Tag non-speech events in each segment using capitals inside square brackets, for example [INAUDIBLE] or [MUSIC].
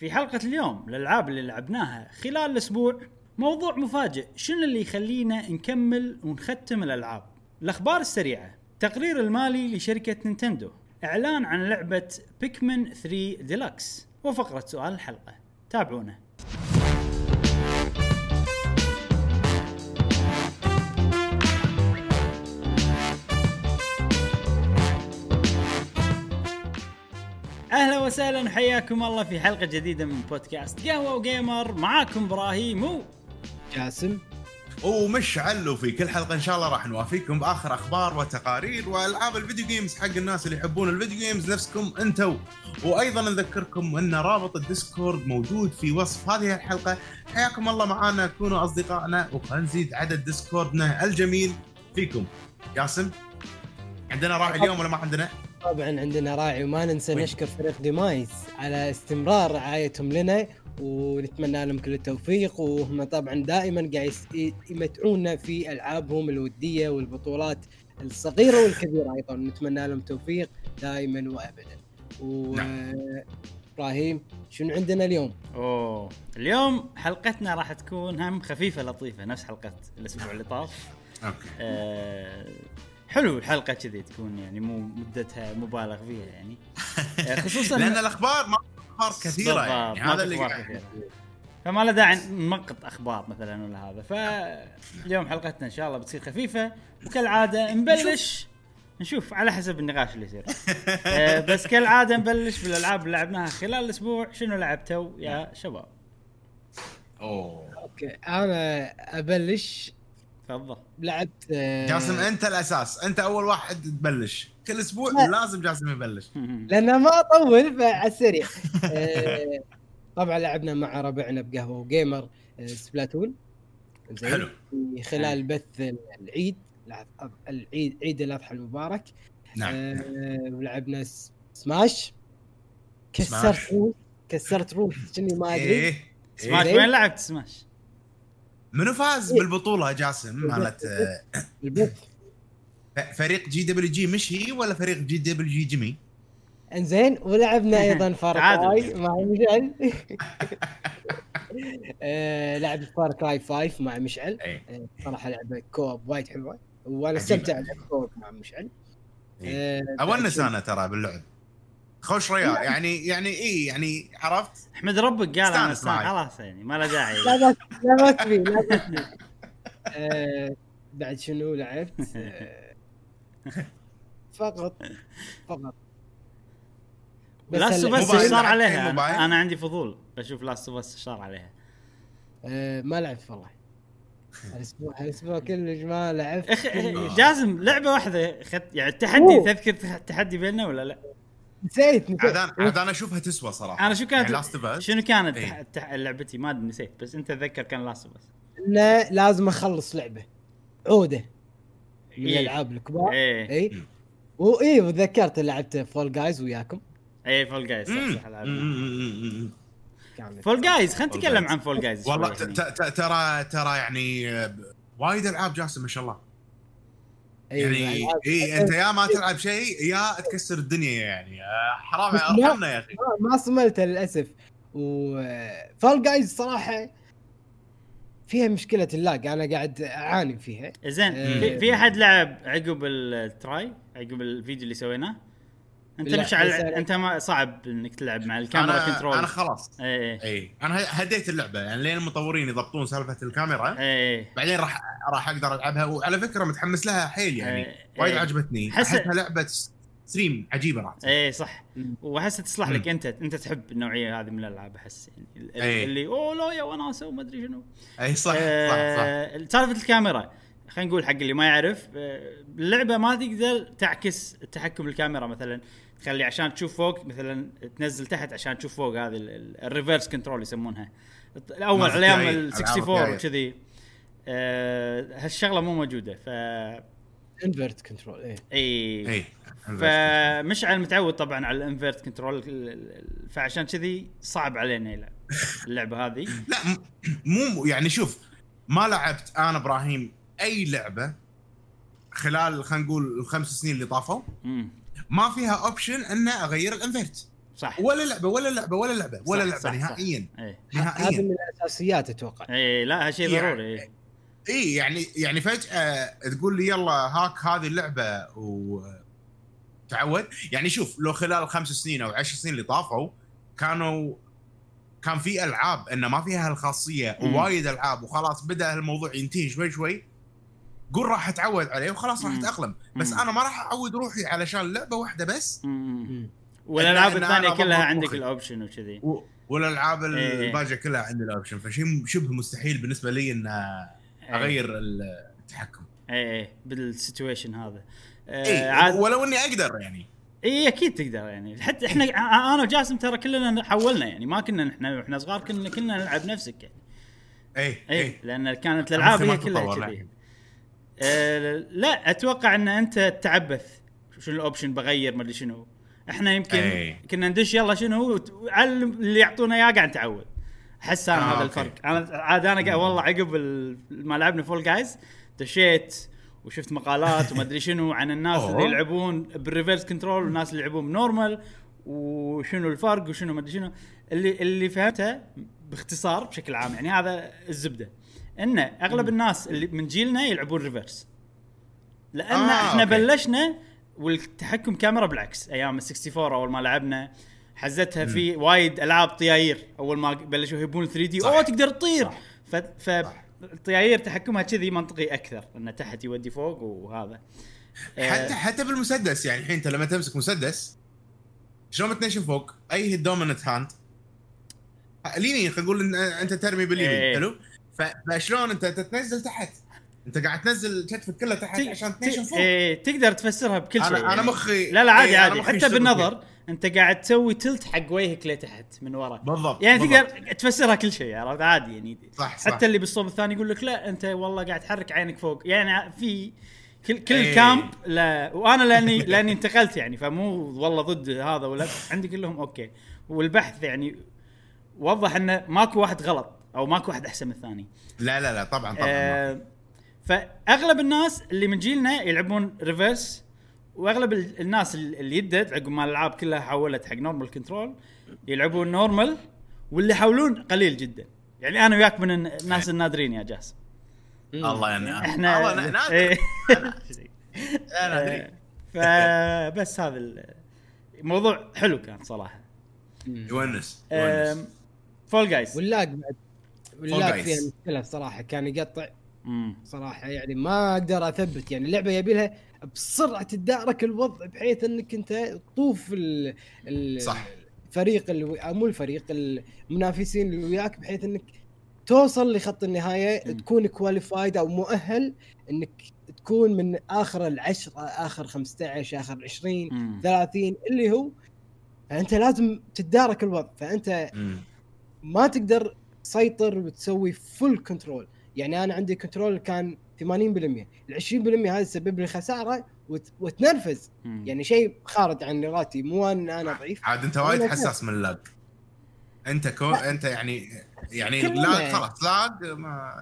في حلقة اليوم الألعاب اللي لعبناها خلال الأسبوع موضوع مفاجئ شنو اللي يخلينا نكمل ونختم الألعاب؟ الأخبار السريعة تقرير المالي لشركة Nintendo إعلان عن لعبة Pikmin 3 ديلكس وفقرة سؤال الحلقة. تابعونا. وسهلا وحياكم الله في حلقة جديدة من بودكاست قهوة و Gamer. معاكم إبراهيم و جاسم. ومشعل وفي كل حلقة إن شاء الله راح نوافيكم بآخر أخبار وتقارير وألعاب ال video games حق الناس اللي يحبون ال video games نفسكم أنتم وأيضا نذكركم أن رابط ال Discord موجود في وصف هذه الحلقة. حياكم الله معنا كونوا أصدقائنا ونزيد عدد Discord نا الجميل فيكم. جاسم عندنا راعي اليوم ولا ما عندنا؟ طبعا عندنا راعي وما ننسى وين؟ نشكر فريق ديمايس على استمرار رعايتهم لنا ونتمنى لهم كل التوفيق. وهم طبعا دائما قاعد يمتعونا في ألعابهم الودية والبطولات الصغيرة والكبيرة أيضا. نتمنى لهم توفيق دائما وابدا. و إبراهيم شنو عندنا اليوم؟ أوه اليوم حلقتنا راح تكون هم خفيفة لطيفة نفس حلقة الأسبوع اللي طاف. أوكي. آه حلو الحلقة كذي تكون يعني مو مدتها مبالغ فيها يعني. [LAUGHS] خصوصا لأن الأخبار ما أخبار كثيرة يعني هذا اللي كثيرة. فما له داعي نمقط أخبار مثلا ولا هذا. فاليوم حلقتنا إن شاء الله بتصير خفيفة وكالعادة نبلش نشوف. على حسب النقاش اللي يصير. آه، بس كالعادة نبلش بالألعاب اللي لعبناها خلال الأسبوع. شنو لعبتوا يا شباب؟ أوه. okay أنا أبلش تفضل. لعبت آه، جاسم انت الأساس. انت أول واحد تبلش. كل أسبوع لا. لازم جاسم يبلش. لأن ما اطول فعلى السريع. آه، طبعا لعبنا مع ربعنا بقهوة و Gamer آه، Splatoon. حلو. خلال بث العيد الع- العيد عيد الأضحى المبارك. نعم. آه، ولعبنا سماش. كسرت. روس كسرت روس كني ما أدري. إيه. سماش إيه. وين لعبت سماش؟ منو فاز بالبطولة جاسم؟ مالت آه، البث فريق GWG مشي ولا فريق GWG جيمي؟ إنزين ولعبنا [LAUGHS] أيضا Far Cry [LAUGHS] مع مشعل. آه، لعب Far Cry 5 مع مشعل. آه، صراحة لعبة co-op وايد حلوة. وأنا. استمتع بال co-op مع مشعل. إيه. آه، أونس أنا ترى باللعب. خوش ريال يعني يعني إيه يعني عرفت؟ أحمد ربك قال أنا استانس خلاص يعني ما له داعي. لا لا لا ما تبي لا تبي. [LAUGHS] آه، بعد شنو لعبت؟ آه، فقط فقط. بس Last of Us موبايل. صار عليها؟ أنا أنا عندي فضول بشوف Last of Us صار عليها. آه، ما لعبت والله. الأسبوع الأسبوع كله ما لعبت. اخ كلش. جاسم لعبة واحدة. يعني التحدي. تذكر التحدي بيننا ولا لا؟ نسيت نسيت. عاد أنا عاد أنا أشوفها تسوى صراحة. أنا شو كانت يعني. شنو كانت إيه. التح... التح... لعبتي؟ ما أدري نسيت بس أنت تذكر كان Last of Us انه لازم أخلص لعبة. عودة من إيه. الألعاب الكبار. إيه. اي واي وتذكرت لعبت Fall Guys وياكم. إيه Fall Guys. صح Fall Guys خلينا نتكلم. عن Fall Guys والله ت- ت- ت- ترى ترى يعني وايد ألعاب جاسم ما شاء الله. يعني اي أنت يا ما تلعب شيء يا تكسر الدنيا يعني آه، حرام. ارحمنا يا أخي ما- ما صملت للأسف و Fall Guys صراحة فيها مشكلة ال lag أنا قاعد أعاني فيها زين إيه. في, في أحد لعب عقب ال try عقب الفيديو اللي سويناه انت مش على أنا- انت ما صعب انك تلعب مع الكاميرا أنا control أنا خلاص إيه اي أنا هديت اللعبة يعني لين المطورين يضبطون سالفة الكاميرا إيه بعدين راح راح أقدر ألعبها وعلى فكرة متحمس لها حيل يعني إيه. وايد إيه. عجبتني حس- أحسها لعبة stream عجيبة راح. إيه صح. واحسها تصلح لك. أنت أنت تحب النوعية هذه من الألعاب أحس يعني ال- إيه. اللي أوه لا يا وناسة وما أدري شنو اي صح صح صح آه، سالفة الكاميرا خلينا نقول حق اللي ما يعرف آه، اللعبة ما تقدر تعكس تحكم الكاميرا مثلا. تخلي عشان تشوف فوق مثلا تنزل تحت عشان تشوف فوق هذه ال reverse control يسمونها. على أيام ال ألعاب 64 الجاية. وكذي. آه، هالشغلة مو موجودة ف invert control إيه. إي. إي فمشعل متعود طبعا على ال invert control فعشان كذي صعب علينا يلعب اللعبة هذه. [LAUGHS] لا مو يعني شوف ما لعبت أنا إبراهيم أي لعبة خلال خلينا نقول الخمس سنين اللي طافوا. ما فيها option ان أغير ال invert صح. ولا لعبة ولا لعبة ولا لعبة ولا صح، لعبة صح، صح. نهائيا. إيه. هذا نهائيا. من الأساسيات أتوقع. إيه لا هالشيء يعني- ضروري. إيه. اي يعني يعني فجأة تقول لي يلا هاك هذه اللعبة و تعود. يعني شوف لو خلال خمس سنين أو عشر سنين اللي طافوا كانوا كان في ألعاب إنه ما فيها هالخاصية مم. ووايد ألعاب وخلاص بدأ الموضوع ينتهي شوي شوي. قول راح اتعود عليه وخلاص راح. اتأقلم. بس. أنا ما راح أعود روحي علشان لعبة واحدة بس. والألعاب الثانية كلها عندك. ال option وكذي. والألعاب إيه. الباقيه كلها عندي ال option فشيء شبه مستحيل بالنسبة لي إن إيه. أغير التحكم. إيه إيه بال situation هذا. اي عاد ولو إني أقدر يعني. إي أكيد تقدر يعني. حتى إحنا أنا وجاسم ترى كلنا حولنا يعني. ما كنا إحنا إحنا صغار كنا كنا نلعب نفسك يعني. اي اي اي لأن كانت الألعاب هي كلها كذي. آه لا أتوقع أن أنت تعبث شنو ال option؟ بغير ما أدري شنو. إحنا يمكن إي. كنا ندش يلا شنو اللي يعطونا إياه قاعد نتعود. أحس أنا آه، هذا. الفرق. أنا عاد أنا والله عقب ما لعبنا Fall Guys دشيت وشفت مقالات وما أدري شنو عن الناس. اللي يلعبون بال reverse control والناس اللي يلعبون ب normal وشنو الفرق وشنو ما أدري شنو. اللي اللي فهمته باختصار بشكل عام يعني هذا الزبدة. إن أغلب الناس اللي من جيلنا يلعبون reverse لأن آه، إحنا okay. بلشنا والتحكم كاميرا بالعكس. أيام ال 64 أول ما لعبنا حزتها في وايد ألعاب طياير أول ما بلشوا يهبون 3D. أوه تقدر تطير. صح. ف ف الطياير تحكمها كذي منطقي أكثر. انه تحت يودي فوق وهذا. آه، حتى حتى بالمسدس يعني الحين انت لما تمسك مسدس شلون بتنشن فوق؟ أي dominant hand اليمين خلينا نقول أنت ترمي باليمين. إيه. حلو؟ فشلون انت تتنزل تحت؟ انت قاعد تنزل كتفك كله تحت عشان تنشن فوق. إيه تقدر تفسرها بكل شيء. أنا يعني. مخي لا لا عادي إيه، أنا عادي. حتى بالنظر أنت قاعد تسوي tilt حق وجهك لتحت من ورا. فيه. بالضبط يعني بالضبط. تقدر تفسرها كل شيء عرفت؟ عادي يعني. صح صح. حتى اللي بالصوب الثاني يقول لك لا أنت والله قاعد تحرك عينك فوق. يعني في كل كل إيه. camp لا وأنا لاني [LAUGHS] لأني انتقلت يعني فمو والله ضد هذا ولا عندي كلهم okay. والبحث يعني وضح إنه ماكو واحد غلط. أو ماكو واحد أحسن من الثاني. لا لا لا طبعا طبعا آه فأغلب الناس اللي من جيلنا يلعبون reverse وأغلب ال- الناس ال- اللي يدد عقب ما الألعاب كلها حولت حق normal control يلعبون normal واللي يحولون قليل جدا. يعني أنا وياك من الناس النادرين يا جاسم الله يعني إحنا الله نادر [LAUGHS] إيه. أنا ادري فبس هذا ال- موضوع حلو كان صراحة. يونس يونس. Fall Guys وال lag بعد. وال lag guys. فيها مشكلة صراحة كان يقطع صراحة يعني ما أقدر أثبت يعني اللعبة يبي لها بسرعة تدارك الوضع بحيث إنك أنت تطوف ال ال صح. الفريق اللي مو الفريق المنافسين اللي وياك بحيث إنك توصل لخط النهاية مم. تكون qualified أو مؤهل إنك تكون من آخر العشرة آخر 15 آخر 20 30 اللي هو فأنت لازم تتدارك الوضع فأنت مم. ما تقدر تسيطر وتسوي full control يعني أنا عندي control كان 80% ال 20% هذا سبب لي خسارة وت... وتنرفز. يعني شيء خارج عن ارادتي مو أن أنا ضعيف. عاد أنت وايد حساس من ال lag أنت كون أنت يعني يعني lag. خلاص lag ما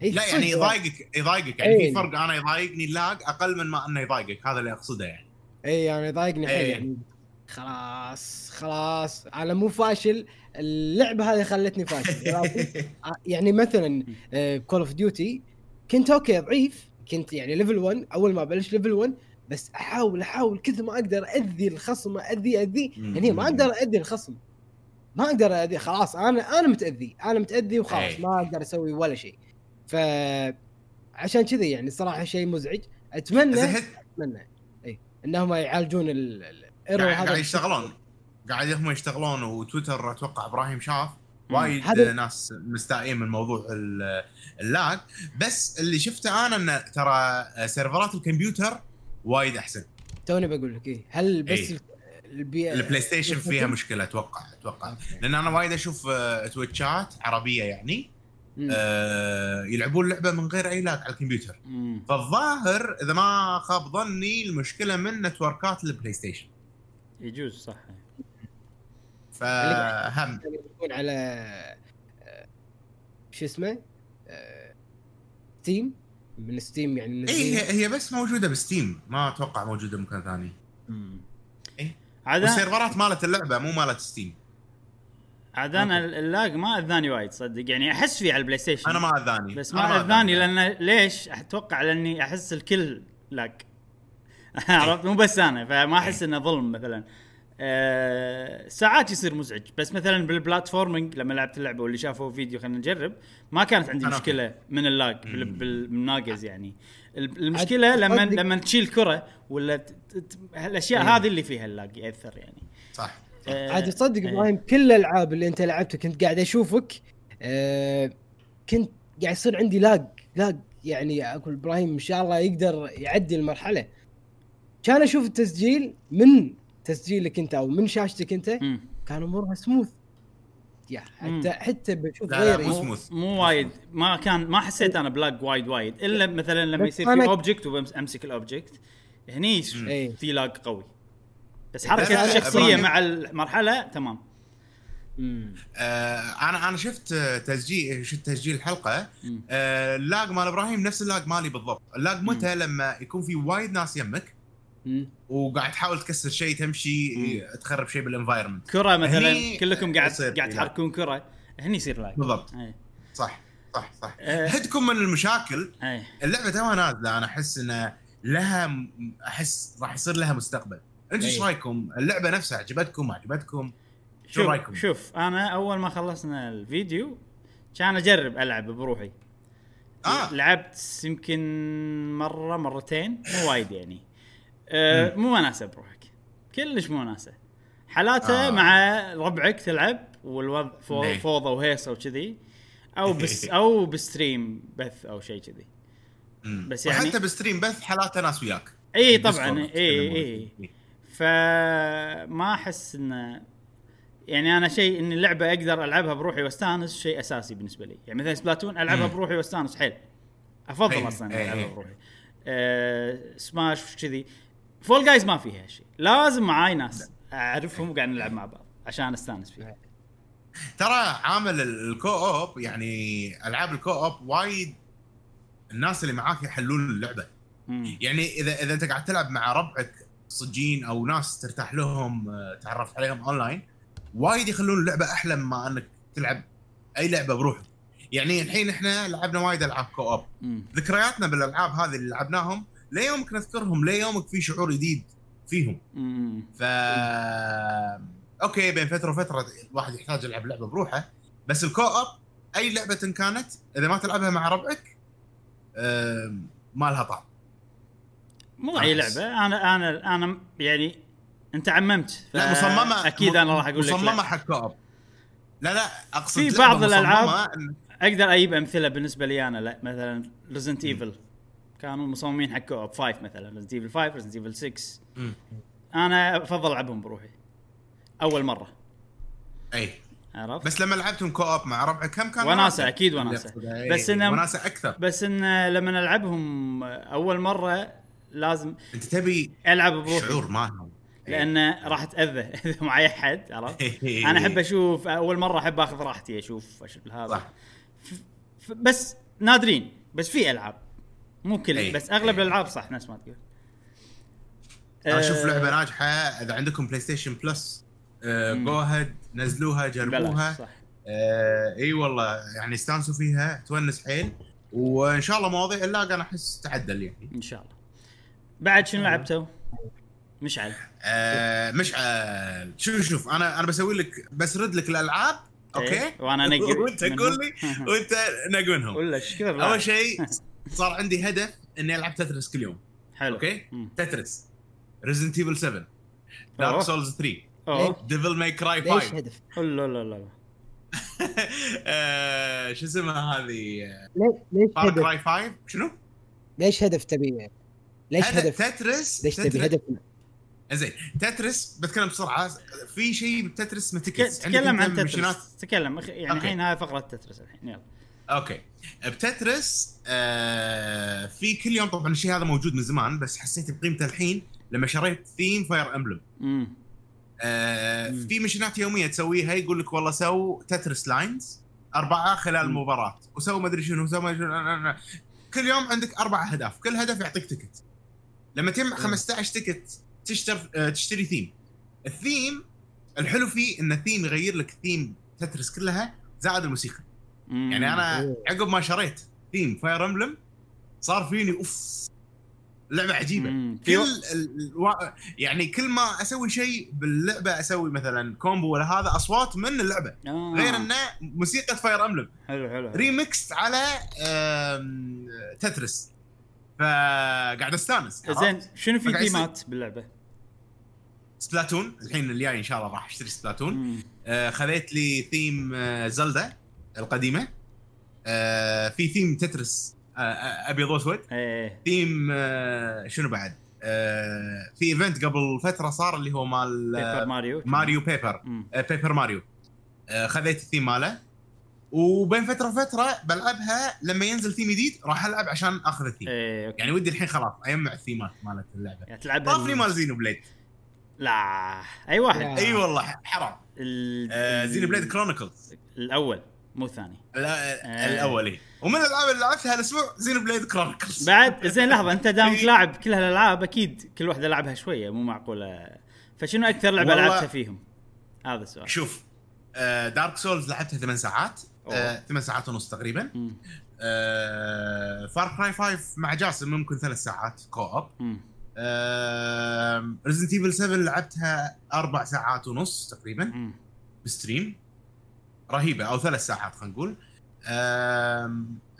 هي لا يعني يضايقك يضايقك. يعني إيه. في فرق أنا يضايقني ال lag أقل من ما أنه يضايقك. هذا اللي أقصده يعني. اي يعني ضايقني حيل إيه. يعني. خلاص. خلاص أنا مو فاشل. اللعبة هذه خلتني فاشل [LAUGHS] ولكن- يعني مثلا Call of Duty كنت okay ضعيف. كنت يعني level 1 أول ما بلش level 1 بس أحاول أحاول كثر ما أقدر أذي الخصم أذي أذي. يعني ما أقدر أذي الخصم. ما أقدر أذي خلاص أنا أنا متأذي أنا متأذي وخلاص أي. ما أقدر أسوي ولا شيء. ف عشان كذي يعني صراحة شيء مزعج. أتمنى أتمنى. اي إنهم يعالجون ال- ال- الإيرور هذا يشتغلون. قاعد هم يشتغلون وتويتر أتوقع إبراهيم شاف. مم. وايد هذا- ناس مستائين من موضوع ال- ال lag. بس اللي شفته أنا ان ترى سيرفرات الكمبيوتر وايد أحسن. توني بقول لك إيه. هل بس إيه. ال- البي... ال PlayStation فيها مشكلة أتوقع أتوقع. لأن أنا وايد أشوف آه، Twitch ات عربية يعني مم. آه، يلعبون لعبة من غير أي lag على الكمبيوتر. فالظاهر إذا ما خاب ظني المشكلة من نتوركات ال Play Station يجوز صح. فهم. يكون على آه، شو اسمه آه، Steam من Steam يعني اي منزلين هي هي بس موجودة ب Steam. ما أتوقع موجودة بمكان ثاني. عاد أنا- والسيرفرات مالت اللعبة مو مالت Steam عاد أنا ال lag ما أذاني وايد صدق. يعني أحس فيه على ال PlayStation أنا ما أذاني. بس ما أذاني. لأن ليش؟ أتوقع لأني أحس الكل lag. [LAUGHS] عرفت؟ مو بس أنا فما أحس إنه ظلم مثلا. أه ساعات يصير مزعج. بس مثلا بال platforming لما لعبت اللعبة واللي شافوا فيديو خلينا نجرب. ما كانت عندي مشكلة من ال lag. بالناقز يعني. ال- المشكلة لما لما تشيل كرة ولا ت- ت- الاشياء هذه اللي فيها ال lag يأثر يعني. صح. أه عاد تصدق إيه. إبراهيم كل الألعاب اللي أنت لعبتها كنت قاعد أشوفك آه كنت قاعد يصير عندي lag lag. يعني أقول إبراهيم إن شاء الله يقدر يعدي المرحلة. كان أشوف التسجيل من تسجيلك انت أو من شاشتك انت. كان امورها سموث يا مم. حتى حتى بشوف غيري مو مو, سموث. مو وايد ما كان ما حسيت أنا ب lag وايد وايد إلا مثلا لما يصير في object وأمسك ال object هني إيه. في lag قوي بس لا، حركة الشخصيه. مع المرحلة تمام مم. آه أنا أنا شفت تسجيل شفت تسجيل الحلقة. آه ال lag مال إبراهيم نفس ال lag مالي بالضبط ال lag متى لما يكون في وايد ناس يمك. وقاعد تحاول تكسر شيء تمشي مم. تخرب شيء بال environment كرة مثلا كلكم قاعد قاعد في تحركون كرة هني يصير lag بالضبط. اي صح صح صح. آه. حدكم من المشاكل. اي اللعبة توها نازلة أنا أحس انه لها أحس راح يصير لها مستقبل. أنتم إيش أي. رأيكم؟ اللعبة نفسها عجبتكم ما عجبتكم؟ شو رأيكم؟ شوف أنا أول ما خلصنا الفيديو كان أجرب ألعب بروحي. آه. لعبت يمكن مرة مرتين مو وايد يعني. أه مو وناسه بروحك كلش مو وناسه حالاته آه. مع ربعك تلعب والوضع فو- إيه. فوضى وهيصة وكذي أو [LAUGHS] بس أو ب stream بث أو شيء كذي. بس يعني- وحتى ب stream بث حالاته ناس وياك اي بال Discord طبعا اي اي فيه. فما أحس انه يعني أنا شيء إن اللعبة أقدر ألعبها بروحي واستانس شيء أساسي بالنسبة لي يعني مثلا Splatoon ألعبها. بروحي واستانس حيل أفضل إيه، أصلا إيه، ألعبها إيه. بروحي أه سماش كذي Fall Guys ما فيها شيء. لازم معاي ناس أعرفهم وقاعد نلعب مع بعض عشان أستأنس فيها. ترى عامل ال- ال co-op يعني ألعاب ال co-op وايد الناس اللي معاك يحلون اللعبة. مم. يعني اذا إذا أنت قاعد تلعب مع ربعك صجين أو ناس ترتاح لهم آه، تعرفت عليهم أونلاين وايد يخلون اللعبة أحلى مما أنك تلعب أي لعبة بروحك. يعني الحين إحنا لعبنا وايد ألعاب co-op. ذكرياتنا بالألعاب هذه اللي لعبناهم ليومك نذكرهم ليومك في شعور جديد فيهم. ف okay بين فترة وفترة الواحد يحتاج يلعب لعبة بروحه بس ال co-op أي لعبة إن كانت إذا ما تلعبها مع ربعك ما لها طعم مو أي. لعبة أنا أنا أنا يعني أنت عممت لا مصممه أكيد أنا راح أقول لك. مصممة حق co-op لا لا أقصد في بعض إن- أقدر أجيب أمثلة بالنسبة لي أنا لا مثلا Resident Evil كانوا مصممين حق co-op 5 مثلا Resident Evil 5 Resident Evil 6 مم. أنا أفضل ألعبهم بروحي. أول مرة. أي. عرفت؟ بس لما لعبتم co-op مع ربعك كم كان وناسة. أقصده، إي، بس إنه- وناسة أكثر. بس إن لما نلعبهم أول مرة لازم أنت تبي ألعب بروحي. شعور مالهم إي. لأن راح اتاذى [LAUGHS] إذا معي أحد عرفت؟ أنا أحب أشوف أول مرة أحب أخذ راحتي أشوف أشوف هذا. صح. بس نادرين. بس في ألعاب. مو كل أي. بس أغلب أي. الألعاب صح نفس ما تقول أنا أشوف آه، لعبة ناجحة إذا عندكم PlayStation Plus. go ahead نزلوها جربوها صح آه إي والله يعني استانسوا فيها تونس حيل وإن شاء الله مواضيع ال lag أنا أحس تعدل يعني إن شاء الله بعد شنو لعبتوا؟ مشعل آه مش آه شوف شوف أنا أنا بسوي لك بسرد لك الألعاب okay إيه، وأنا انقي [LAUGHS] وأنت. قول لي وأنت نق منهم ولا إيش. أول شيء [LAUGHS] صار عندي هدف إني ألعب Tetris كل يوم. حلو. okay؟ مم. Tetris. Resident Evil 7 أوه. Dark Souls 3 اوه Devil May Cry ليش 5 هدف؟ لا لا لا [LAUGHS] آه، شو اسمها هذه؟ ليش ليش Far هدف؟ Cry 5 شنو؟ ليش هدف تبي؟ ليش هدف؟ Tetris ليش تبي Tetris- هدف؟ زين Tetris بتكلم بسرعة. في شيء ب Tetris اسمه tickets تكلم عن Tetris. تكلم يعني. الحين هاي فقرة Tetris الحين. يلا. okay. ب Tetris آه في كل يوم طبعا الشيء هذا موجود من زمان بس حسيت بقيمته الحين لما شريت theme Fire Emblem. آه مم. في مشينات يومية تسويها يقول لك والله سو Tetris lines أربعة خلال. المباراه وسوي ما أدري شنو سوي ما شنو كل يوم عندك أربع أهداف كل هدف يعطيك ticket لما تجمع 15 ticket تشتر آه، تشتري theme. ال theme الحلو فيه إن الثيم يغير لك theme Tetris كلها زائد الموسيقى. مم. يعني أنا. عقب ما شريت theme Fire Emblem صار فيني أوف لعبة عجيبة مم. كل ال... الوا- يعني كل ما أسوي شيء باللعبة أسوي مثلا combo ولا هذا أصوات من اللعبة آه. غير إنه موسيقى Fire Emblem حلو حلو حلو. ريمكس على آم، Tetris فقاعد أستانس زين شنو في ثيمات باللعبة؟ Splatoon الحين الجاي إن شاء الله راح أشتري Splatoon. آه خذيت لي ثيم آه Zelda القديمة. آه في theme Tetris آه آه، أبيض وأسود. إيه ثيم آه شنو بعد؟ آه في event قبل فترة صار اللي هو مال Paper آه Mario Mario Paper مم. آه Paper Mario آه خذيت الثيم ماله. وبين فترة وفترة بلعبها لما ينزل ثيم جديد راح ألعب عشان أخذ ال theme. Okay. يعني ودي الحين خلاص أجمع الثيمات مالت اللعبة. يعني تلعبها طافني ال- مال Xenoblade لا أي واحد. إي والله حرام. ال... آه Xenoblade Chronicles الأول. مو الثاني لا آه. الأول إيه. ومن الألعاب اللي لعبتها الأسبوع Xenoblade Chronicles بعد زين لحظة أنت دامك [LAUGHS] إيه. لاعب كل هالألعاب أكيد كل واحدة لعبها شوية مو معقولة فشنو أكثر لعبة لعبتها فيهم؟ هذا السؤال شوف آه Dark Souls لعبتها ثمان ساعات. آه ثمان ساعات ونص تقريبا. آه Far Cry 5 مع جاسم ممكن ثلاث ساعات co. آه Resident Evil 7 لعبتها أربع ساعات ونص تقريبا مم. ب stream رهيبة أو ثلاث ساعات خلينا نقول.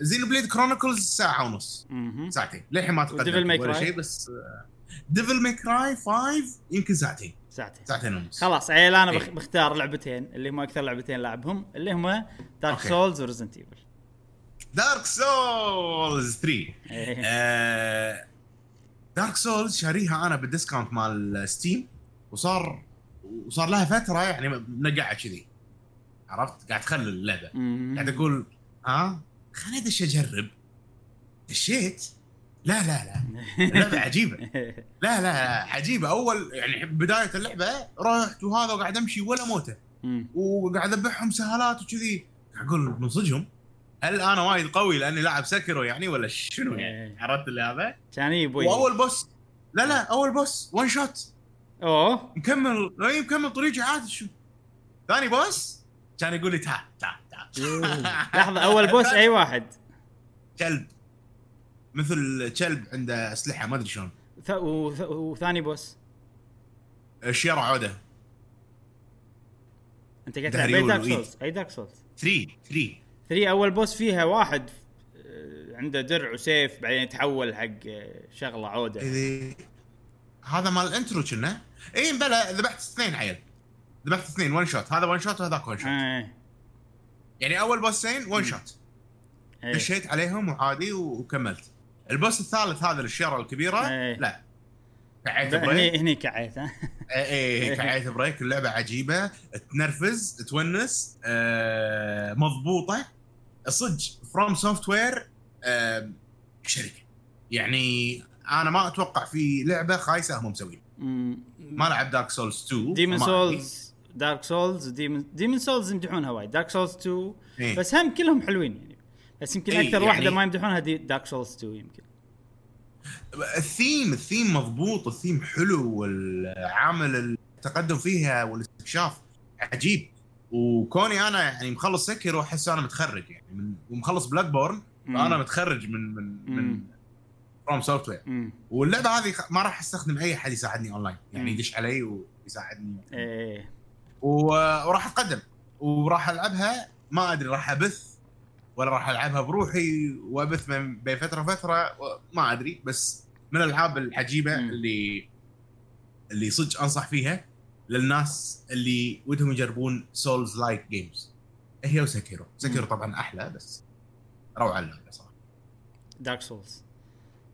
Xenoblade Chronicles ساعة ونص. ساعتين. للحين ما تقدم ولا؟ شيء بس Devil May Cry 5 يمكن ساعتين. ساعتين. ساعتين ونص. خلاص عيل أنا إيه. بختار لعبتين اللي هم أكثر لعبتين لعبهم اللي هم Dark okay. Souls و Resident Evil Dark Souls 3 آه، دارك سولز شاريها أنا بال discount مال Steam وصار وصار لها فترة يعني منقعه كذي. عرفت؟ قاعد تخلل اللعبة. قاعد أقول ها خليني أدش أجرب. دشيت. لا لا لا. اللعبة [LAUGHS] عجيبة. لا لا عجيبة. أول يعني بداية اللعبة رحت وهذا وقاعد أمشي ولا موتة. وقاعد اذبحهم سهالات وكذي. أقول من صدقهم هل أنا وايد قوي لأني لاعب سكرو يعني ولا شنو يعني؟ إيه. عرفت اللي هذا كان يبوي. وأول بوس. لا لا أول boss. One shot أوه. مكمل. اي مكمل طريقي عادي. شو ثاني boss. كان يقول لي تعال تعال تعال لحظة [LAUGHS] أول boss أي واحد؟ كلب. مثل كلب عنده أسلحة ما أدري شلون. ث... وث... وثاني boss الشيرة عودة. أنت قاعد تلعب أي داريول Dark وإيد. Souls أي Dark Souls 3 3 3 أول boss فيها واحد آه، عنده درع وسيف بعدين يتحول حق آه، شغلة عودة. إذا- هذا مال ال intro كنا. اي بلا ذبحت اثنين عيل. ذبحت اثنين one shot هذا one shot وهذاك one shot إيه. يعني أول بوسين one shot إيه. دشيت عليهم وعادي وكملت. ال boss الثالث هذا الشيره الكبيرة؟ إيه. لا. كعيت هني break. هني كعيت ها؟ اي اي [LAUGHS] كعيت break. اللعبة عجيبة. تنرفز تونس آه مضبوطة. صدق FromSoftware شركة. يعني أنا ما أتوقع في لعبة خايسة هم مسوين ما لعب Dark Souls 2 Demon's Souls Dark Souls Demon's Demon's Souls يمدحونها وايد. Dark Souls 2 أدري. إيه. بس هم كلهم حلوين يعني. بس يمكن إيه، أكثر يعني- واحدة ما يمدحونها دي Dark Souls 2 يمكن. ال theme ال theme مضبوط الثيم حلو والعامل التقدم فيها والاستكشاف عجيب. وكوني أنا يعني مخلص Sekiro واحس أنا متخرج يعني. من ومخلص Bloodborne فأنا متخرج من من من مم. FromSoftware واللعبة هذه ما راح أستخدم أي أحد يساعدني اونلاين يعني. يدش علي ويساعدني. إيه. وراح اتقدم وراح ألعبها ما أدري راح أبث ولا راح ألعبها بروحي وأبث من بين فترة وفترة و- ما أدري. بس من الألعاب العجيبة. اللي اللي صدق أنصح فيها للناس اللي ودهم يجربون souls-like games هي و Sekiro. Sekiro. طبعا أحلى بس روعة اللعبة صراحة. Dark Souls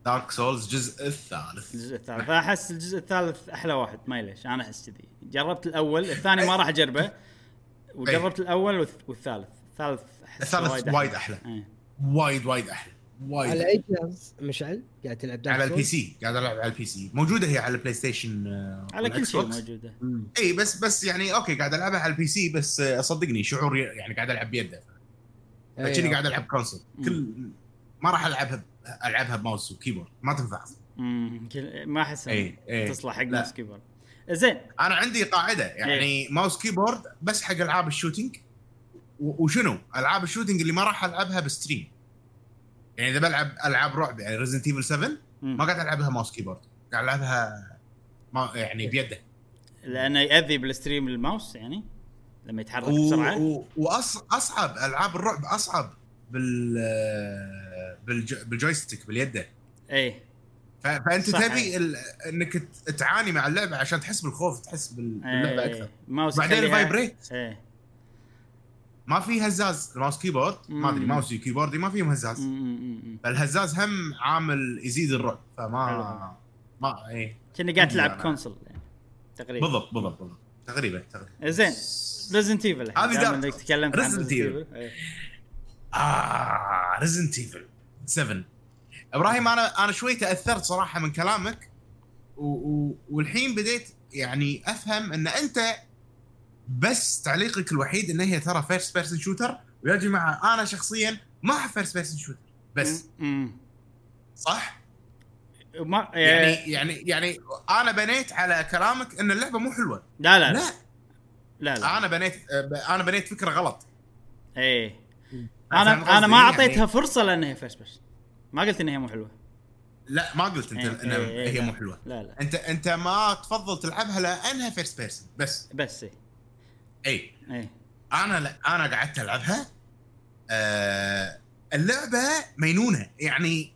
Dark Souls الجزء الثالث الجزء الثالث. أنا احس الجزء الثالث أحلى واحد ما ليش أنا أحس كذي. جربت الأول الثاني ما راح أجربه. [LAUGHS] وجربت الأول والث- والثالث. الثالث احس الثالث وايد أحلى. إيه. وايد وايد أحلى. وايد. على أي جهاز؟ مشعل؟ قاعد تلعب على ال P؟ C قاعد ألعب على ال PC موجودة هي على ال PlayStation آه، على كل شيء. موجودة. اي بس بس يعني okay قاعد ألعبها على ال PC بس آه، صدقني شعور يعني قاعد ألعب بيده. أيوة. كأني قاعد ألعب console. كل ما راح ألعبها ألعبها ب mouse و keyboard. ما تنفع امم ما أحس إيه، إيه. تصلح حق. ناس كبار زين. أنا عندي قاعدة. يعني إيه. mouse keyboard بس حق ألعاب ال shooting. وشنو؟ ألعاب ال shooting اللي ما راح ألعبها ب stream. يعني إذا بلعب ألعاب رعب يعني Resident Evil 7 مم. ما قاعد ألعبها mouse keyboard. قاعد ألعبها ما يعني بيده. لأنه ياذي بال stream ال mouse يعني لما يتحرك و- بسرعة. و- واصعب ألعاب الرعب أصعب بال. بال joystick باليده إيه ف... فأنت. تبي ال... إنك تعاني مع اللعبة عشان تحس بالخوف تحس بال- باللعبة. أكثر. ماوس بعدين ال vibrate ما في هزاز ال mouse keyboard. ما أدري مم. ماوسي كيبوردي ما فيهم هزاز. فالهزاز هم عامل يزيد الرعب فما. ما إيه كأني قاعد تلعب أنا. console يعني. تقريبا. بالضبط بالضبط بالضبط. تقريبا تقريبا. زين. Resident Evil هذه دار- إنك تكلمت عن Resident آه Resident Evil 7 إبراهيم أنا أنا شوي تأثرت صراحة من كلامك و... و... والحين بديت يعني أفهم إن أنت بس تعليقك الوحيد إن هي ترى first person shooter ويا جماعة أنا شخصيا ما أحب first person shooter بس. صح؟ ما يعني يعني يعني يعني أنا بنيت على كلامك إن اللعبة مو حلوة. لا لا. لا. لا لا. أنا بنيت أنا بنيت فكرة غلط. إيه. أنا أنا ما قصدي؟ أعطيتها يعني- فرصة لأن هي first person ما قلت ان هي مو حلوة. لا ما قلت إنت إيه، ان إيه، إيه، هي. مو حلوة. لا لا. انت أنت ما تفضل تلعبها لأنها first person بس. بس إيه. اي إيه. أنا لا أنا قعدت ألعبها. آه اللعبة مينونة. يعني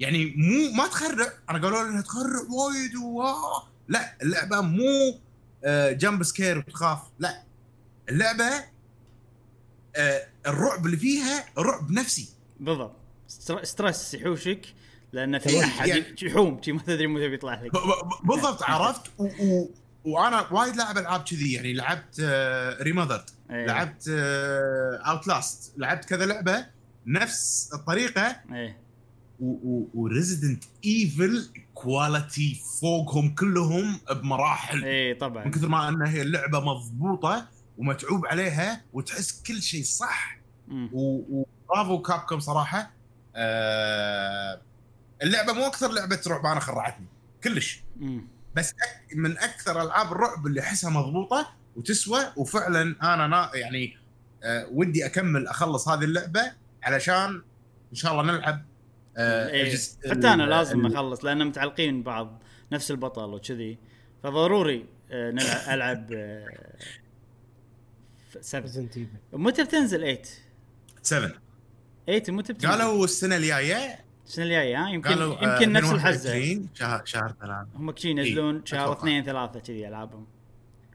يعني مو ما تخرع. أنا قالوا لي انها تخرع وايد لا اللعبة مو آه jump scare وتخاف. لا. اللعبة آه الرعب اللي فيها رعب نفسي. بالضبط. str- stress يحوشك لأن في أحد يعني- يحوم ما تدري متى بيطلع لك. بالضبط عرفت؟ و و وأنا وايد لاعب ألعاب كذي يعني لعبت آه Remothered إيه. لعبت Outlast لعبت كذا لعبة نفس الطريقة. إيه. و Resident Evil quality فوقهم كلهم بمراحل. إيه طبعا. من كثر ما إنها هي اللعبة مضبوطة ومتعوب عليها وتحس كل شيء صح. وبرافو كابكم صراحة. آه اللعبة مو أكثر لعبة رعب أنا خرعتني. كلش. مم. بس أك من أكثر ألعاب الرعب اللي أحسها مضبوطة وتسوى وفعلا أنا نا يعني آه ودي أكمل أخلص هذه اللعبة علشان إن شاء الله نلعب آه إيه. حتى أنا لازم أخلص لأن متعلقين ببعض نفس البطل وكذي. فضروري آه، نلعب ألعب آه، ف- سبعة. Resident Evil متى بتنزل 8 7 8 متى بتنزل؟ قالوا السنة الجاية. السنة الجاية ها يمكن قالوا آه، يمكن نفس الحزة. 2021 شهر شهر ثلاثة. هم كذي ينزلون إيه، شهر. اثنين ثلاثة كذي ألعابهم.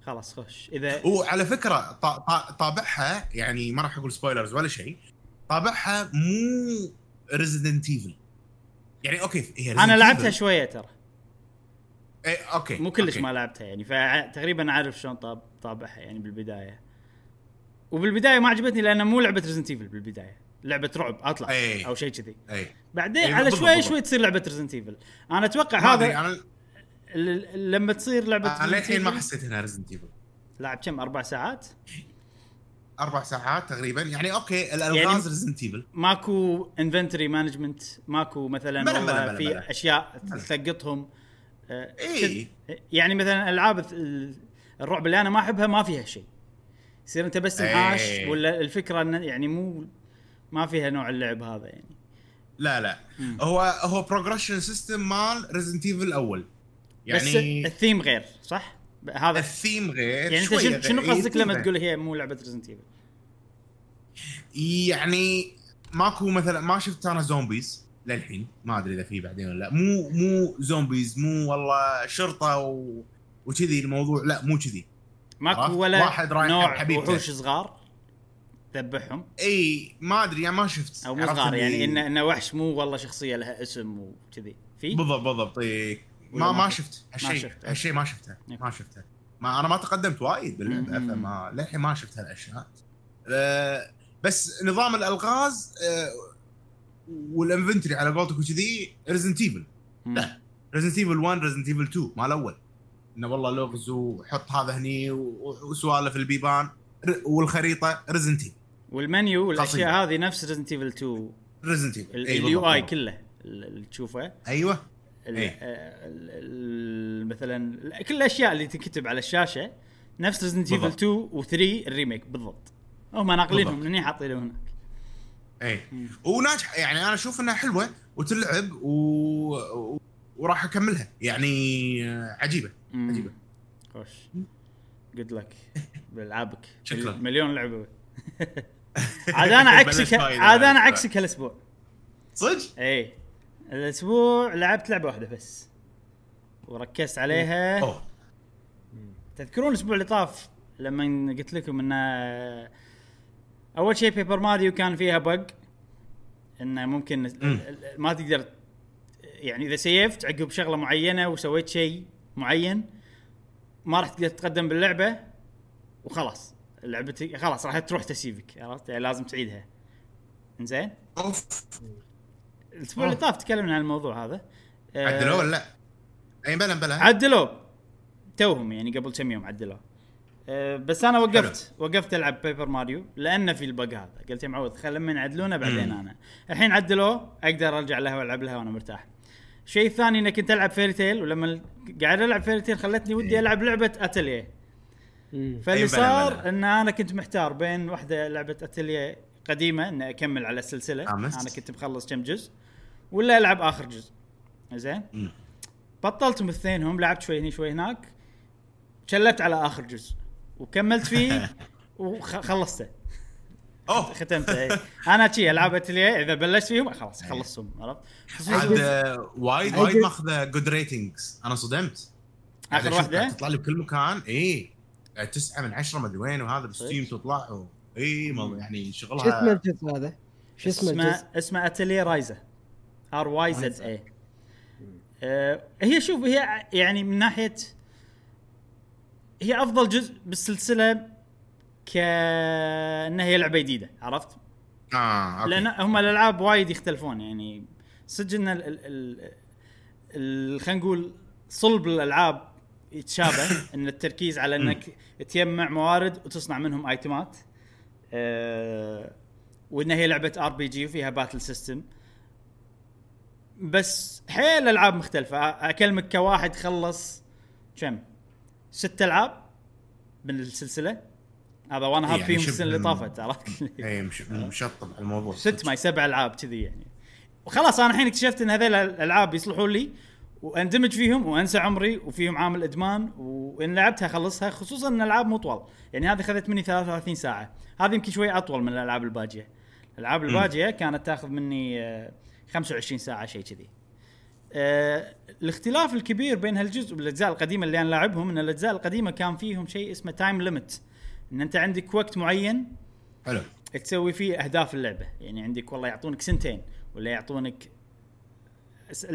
خلاص خش. اذا وعلى فكرة طا- طا- طابعها يعني ما راح أقول spoilers ولا شيء طابعها مو ريزدنت ايفل يعني أوكي هي أنا لعبتها. شوية ترى. إيه okay مو كلش okay. ما لعبتها يعني فتقريبا أعرف شلون طاب طابعها يعني بالبداية. وبالبداية ما عجبتني لانها مو لعبة Resident Evil بالبداية. لعبة رعب أطلع أي. أو شيء كذي. اي بعدين إيه، على شوي. شوي تصير لعبة Resident Evil أنا أتوقع هذا ال- لما تصير لعبة أنا للحين ما حسيت إنها ريزدنت ايفل لعب كم؟ أربع ساعات؟ أربع ساعات تقريبا. يعني okay يعني- الالغاز Resident Evil ماكو inventory management ماكو مثلا والله بلا- بلا- في بلا. أشياء تلقطهم إي. كذ- يعني مثلا ألعاب ال- الرعب اللي أنا ما أحبها ما فيها شيء. يصير أنت بس إي. انحاش ولا الفكرة انه يعني مو ما فيها نوع اللعب هذا يعني لا لا مم. هو هو progression system مال Resident Evil الأول يعني بس الثيم غير صح؟ هذا الثيم غير يعني أنت شنو- إيه، قصدك لما. تقول هي مو لعبة Resident Evil؟ يعني ماكو مثلا ما شفت أنا zombies للحين ما أدري إذا في بعدين ولا لا مو مو zombies مو والله شرطة و... وكذي الموضوع لا مو كذي؟ ماكو ولا واحد رايح نوع. وحوش صغار تذبحهم إي ما أدري يعني ما شفت أو مو صغار يعني انه إنه وحش مو والله شخصية لها اسم وكذي في؟ بالضبط بالضبط. ولا ما ما شفت؟ هالشيء. هالشيء ما شفته إيه. ما شفته ما أنا ما تقدمت وايد باللعبه. فما للحين ما شفت هالأشياء أه بس نظام الألغاز أه وال inventory على قولتك وكذي Resident Evil. Resident Evil 1 Resident Evil 2 مال الأول إنه والله لغز وحط هذا هني و- وسوالف البيبان. والخريطة ريزنت ايفل والمنيو والأشياء. هذه نفس Resident Evil 2 Resident Evil ال UI كله اللي تشوفه. أيوه. ال-. آه، ال- ال- مثلا كل الأشياء اللي تنكتب على الشاشة نفس Resident Evil بالضبط. 2 و3 ال remake بالضبط. هم ناقلينهم. من هنا حاطينهم هناك. أي. وناجحه يعني أنا أشوف إنها حلوة وتلعب و... و... وراح أكملها. يعني آه، عجيبة. عجيبة. خوش. جود لك [LAUGHS] بألعابك. شكراً. مليون لعبة. [LAUGHS] عاد أنا عكسك عاد أنا. عكسك هالأسبوع. صدق؟ اي الأسبوع لعبت لعبة واحدة بس. وركزت عليها. تذكرون الأسبوع اللي طاف لما قلت لكم إن أول شيء Paper Mario كان فيها bug إنه ممكن ما تقدر يعني إذا سيفت عقب شغلة معينة وسويت شيء معين ما راح تقدر تتقدم باللعبة وخلاص. لعبتك خلاص راح تروح تسيفك عرفت؟ يعني لازم تعيدها. إنزين؟ أوف. الأسبوع اللي طاف تكلمنا عن الموضوع هذا. آه، عدلوه ولا لا؟ أي بلا بلا. عدلوه. توهم يعني قبل كم يوم عدلوه. أه بس أنا وقفت وقفت ألعب Paper Mario لأنه في ال bug هذا. قلت يا معود خل لما يعدلونه بعدين. أنا. الحين عدلوه أقدر أرجع لها وألعب لها وأنا مرتاح. الشيء الثاني اني كنت العب Fairy Tail ولما قاعد ألعب Fairy Tail خلتني ودي إيه. ألعب لعبة اتليه مم. فاللي أي بلا صار. إن أنا كنت محتار بين واحدة لعبة اتليه قديمة إني أكمل على السلسلة. أنا كنت مخلص كم جزء ولا ألعب آخر جزء زين. بطلتهم الاثنينهم لعبت شوي هني شوي هناك شلت على آخر جزء وكملت فيه [LAUGHS] وخلصته أوه. ختمته إيه. أنا شي العاب اتليه إذا بلشت فيهم خلاص خلصهم عرفت؟ عاد وايد وايد ماخذة good ratings أنا صدمت. آخر واحدة؟ تطلع لي بكل مكان اي تسعة من عشرة ما أدري وين وهذا بال Steam تطلع و... اي ما- يعني شو اسمه شغلها الجزء هذا؟ شو اسمه الجزء؟ اسمه اسمه Atelier Ryza. R Y Z A آه، هي شوف هي يعني من ناحية هي أفضل جزء بالسلسلة كانها هي لعبة جديدة عرفت؟ آه أوكي. لأن هم الألعاب وايد يختلفون يعني صدق إن خلينا نقول صلب الألعاب يتشابه [LAUGHS] إن التركيز على إنك تجمع موارد وتصنع منهم ايتمات أه وإن هي لعبة RPG وفيها battle system بس حيل العاب مختلفة أكلمك كواحد خلص كم ست ألعاب من السلسله هذا وأنا هاب يعني فيهم السنة اللي طافت عرفت اي مش مشطب على الموضوع. ست ماي سبع ألعاب كذي يعني. وخلاص أنا الحين اكتشفت إن هذول الألعاب يصلحون لي وأندمج فيهم وأنسى عمري وفيهم عامل إدمان وإن لعبتها اخلصها خصوصا إن الألعاب مو طوال. يعني هذه اخذت مني 33 ساعة. هذه يمكن شوي أطول من الألعاب الباجية. الألعاب الباجية كانت تاخذ مني آه، 25 ساعة شيء كذي. آه، الاختلاف الكبير بين هالجزء والأجزاء القديمة اللي أنا لاعبهم إن الأجزاء القديمة كان فيهم شيء اسمه تايم ليمت إن أنت عندك وقت معين حلو. تسوي فيه أهداف اللعبة. يعني عندك والله يعطونك سنتين ولا يعطونك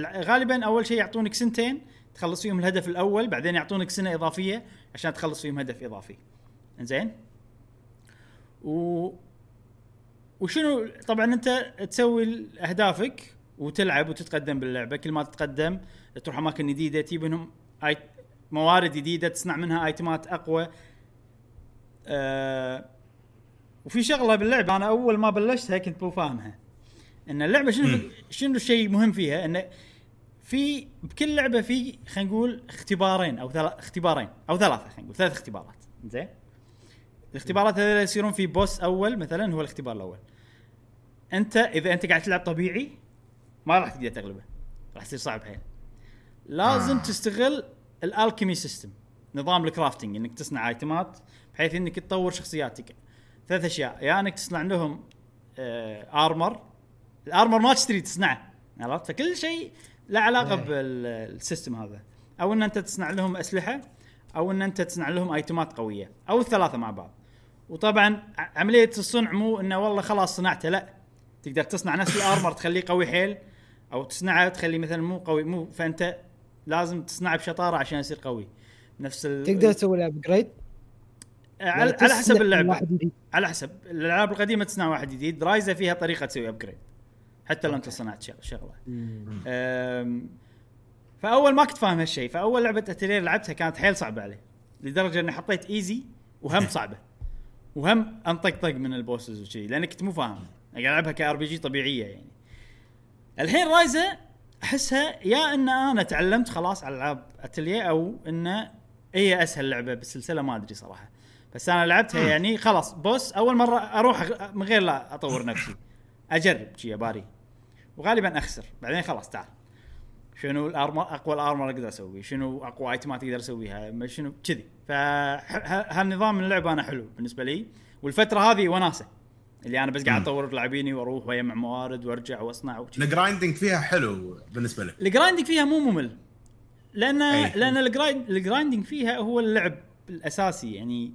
غالبا أول شيء يعطونك سنتين تخلص فيهم الهدف الأول بعدين يعطونك سنة إضافية عشان تخلص فيهم هدف إضافي. إنزين؟ و وشنو؟ طبعا أنت تسوي أهدافك وتلعب وتتقدم باللعبة. كل ما تتقدم تروح أماكن جديدة تجيب منهم. موارد جديدة تصنع منها آيتمات أقوى آه... وفي شغلة باللعبة أنا أول ما بلشتها كنت مو فاهمها إن اللعبة شنو. شنو الشيء مهم فيها انه في بكل لعبة في خلينا نقول اختبارين أو ثلاث اختبارين أو ثلاثة خلينا نقول ثلاث اختبارات زين الاختبارات هذول يصيرون في boss أول مثلا هو الاختبار الأول أنت إذا أنت قاعد تلعب طبيعي ما راح تقدر تغلبه راح يصير صعب حيل لازم. آه. تستغل ال alchemy system نظام ال crafting إنك تصنع ايتمات بحيث إنك تطور شخصياتك. ثلاث أشياء. يا يعني إنك تصنع لهم آه armor ال armor ما تشتري تصنعه. عرفت؟ فكل شيء له علاقة إيه. بال system هذا. أو إن أنت تصنع لهم أسلحة أو إن أنت تصنع لهم ايتمات قوية. أو الثلاثة مع بعض. وطبعا عملية الصنع مو إنه والله خلاص صنعته لا. تقدر تصنع نفس ال armor تخليه قوي حيل. أو تصنعه تخليه مثلا مو قوي مو فأنت لازم تصنعه بشطارة عشان يصير قوي. نفس ال... تقدر تسوي له upgrade على, على حسب اللعبة. على حسب. الألعاب القديمة تصنع واحد جديد. Ryza فيها طريقة تسوي upgrade حتى لو أنت صنعت شغ- شغلة. فأول ما كنت فاهم هالشيء فأول لعبة اتلير لعبتها كانت حيل صعبة علي. لدرجة إني حطيت easy وهم [LAUGHS] صعبة. وهم انطقطق من ال bosses وشي لأن كنت مو فاهم. قاعد ألعبها ك RPG طبيعية يعني. الحين Ryza أحسها يا إن أنا تعلمت خلاص على العاب اتليه أو إن هي أسهل لعبة بالسلسله ما أدري صراحة. بس أنا لعبتها يعني خلاص boss أول مرة أروح من غير لا أطور نفسي. أجرب شي باري. وغالبا أخسر. بعدين خلاص تعال. شنو ال armor أقوى ال armor أقدر أسوي شنو أقوى ايتمات أقدر أسويها؟ شنو؟ كذي. فهالنظام من اللعبة أنا حلو بالنسبة لي. والفترة هذه وناسة. اللي أنا بس قاعد أطور لاعبيني وأروح وأجمع موارد وأرجع وأصنع ال grinding فيها حلو بالنسبة لك. ال grinding فيها مو ممل. لأن أي. لأن ال grind ال grinding فيها هو اللعب الأساسي. يعني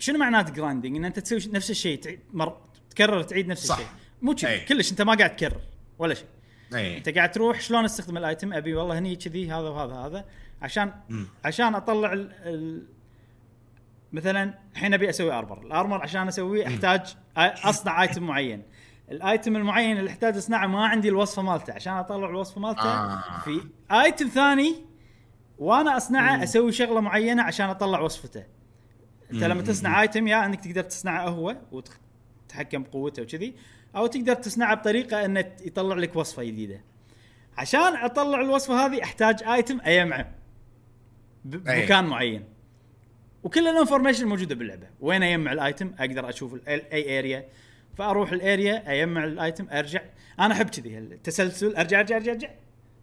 شنو معنات grinding إن أنت تسوي نفس الشيء مر... تكرر تعيد نفس صح. الشيء. مو كذي. كلش أنت ما قاعد تكرر ولا شيء. أنت قاعد تروح شلون أستخدم ال item؟ أبي والله هني كذي هذا وهذا هذا. عشان مم. عشان أطلع ال... ال... مثلا الحين أبي أسوي armor ال armor عشان أسويه أحتاج أصنع item معين. ال item المعين اللي أحتاج أصنعه ما عندي الوصفة مالته. عشان أطلع الوصفة مالته آه. في item ثاني وأنا أصنعه أسوي شغلة معينة عشان أطلع وصفته. انت لما تصنع item يا انك تقدر تصنعه هو وتتحكم بقوته وكذي أو تقدر تصنعه بطريقة انه يطلع لك وصفة جديدة. عشان اطلع الوصفة هذه احتاج item اجمعه أي. بمكان معين. وكل ال information موجودة باللعبة. وين اجمع ال item أقدر أشوف اي area فاروح ال area اجمع ال item ارجع. أنا احب كذي التسلسل ارجع ارجع ارجع ارجع.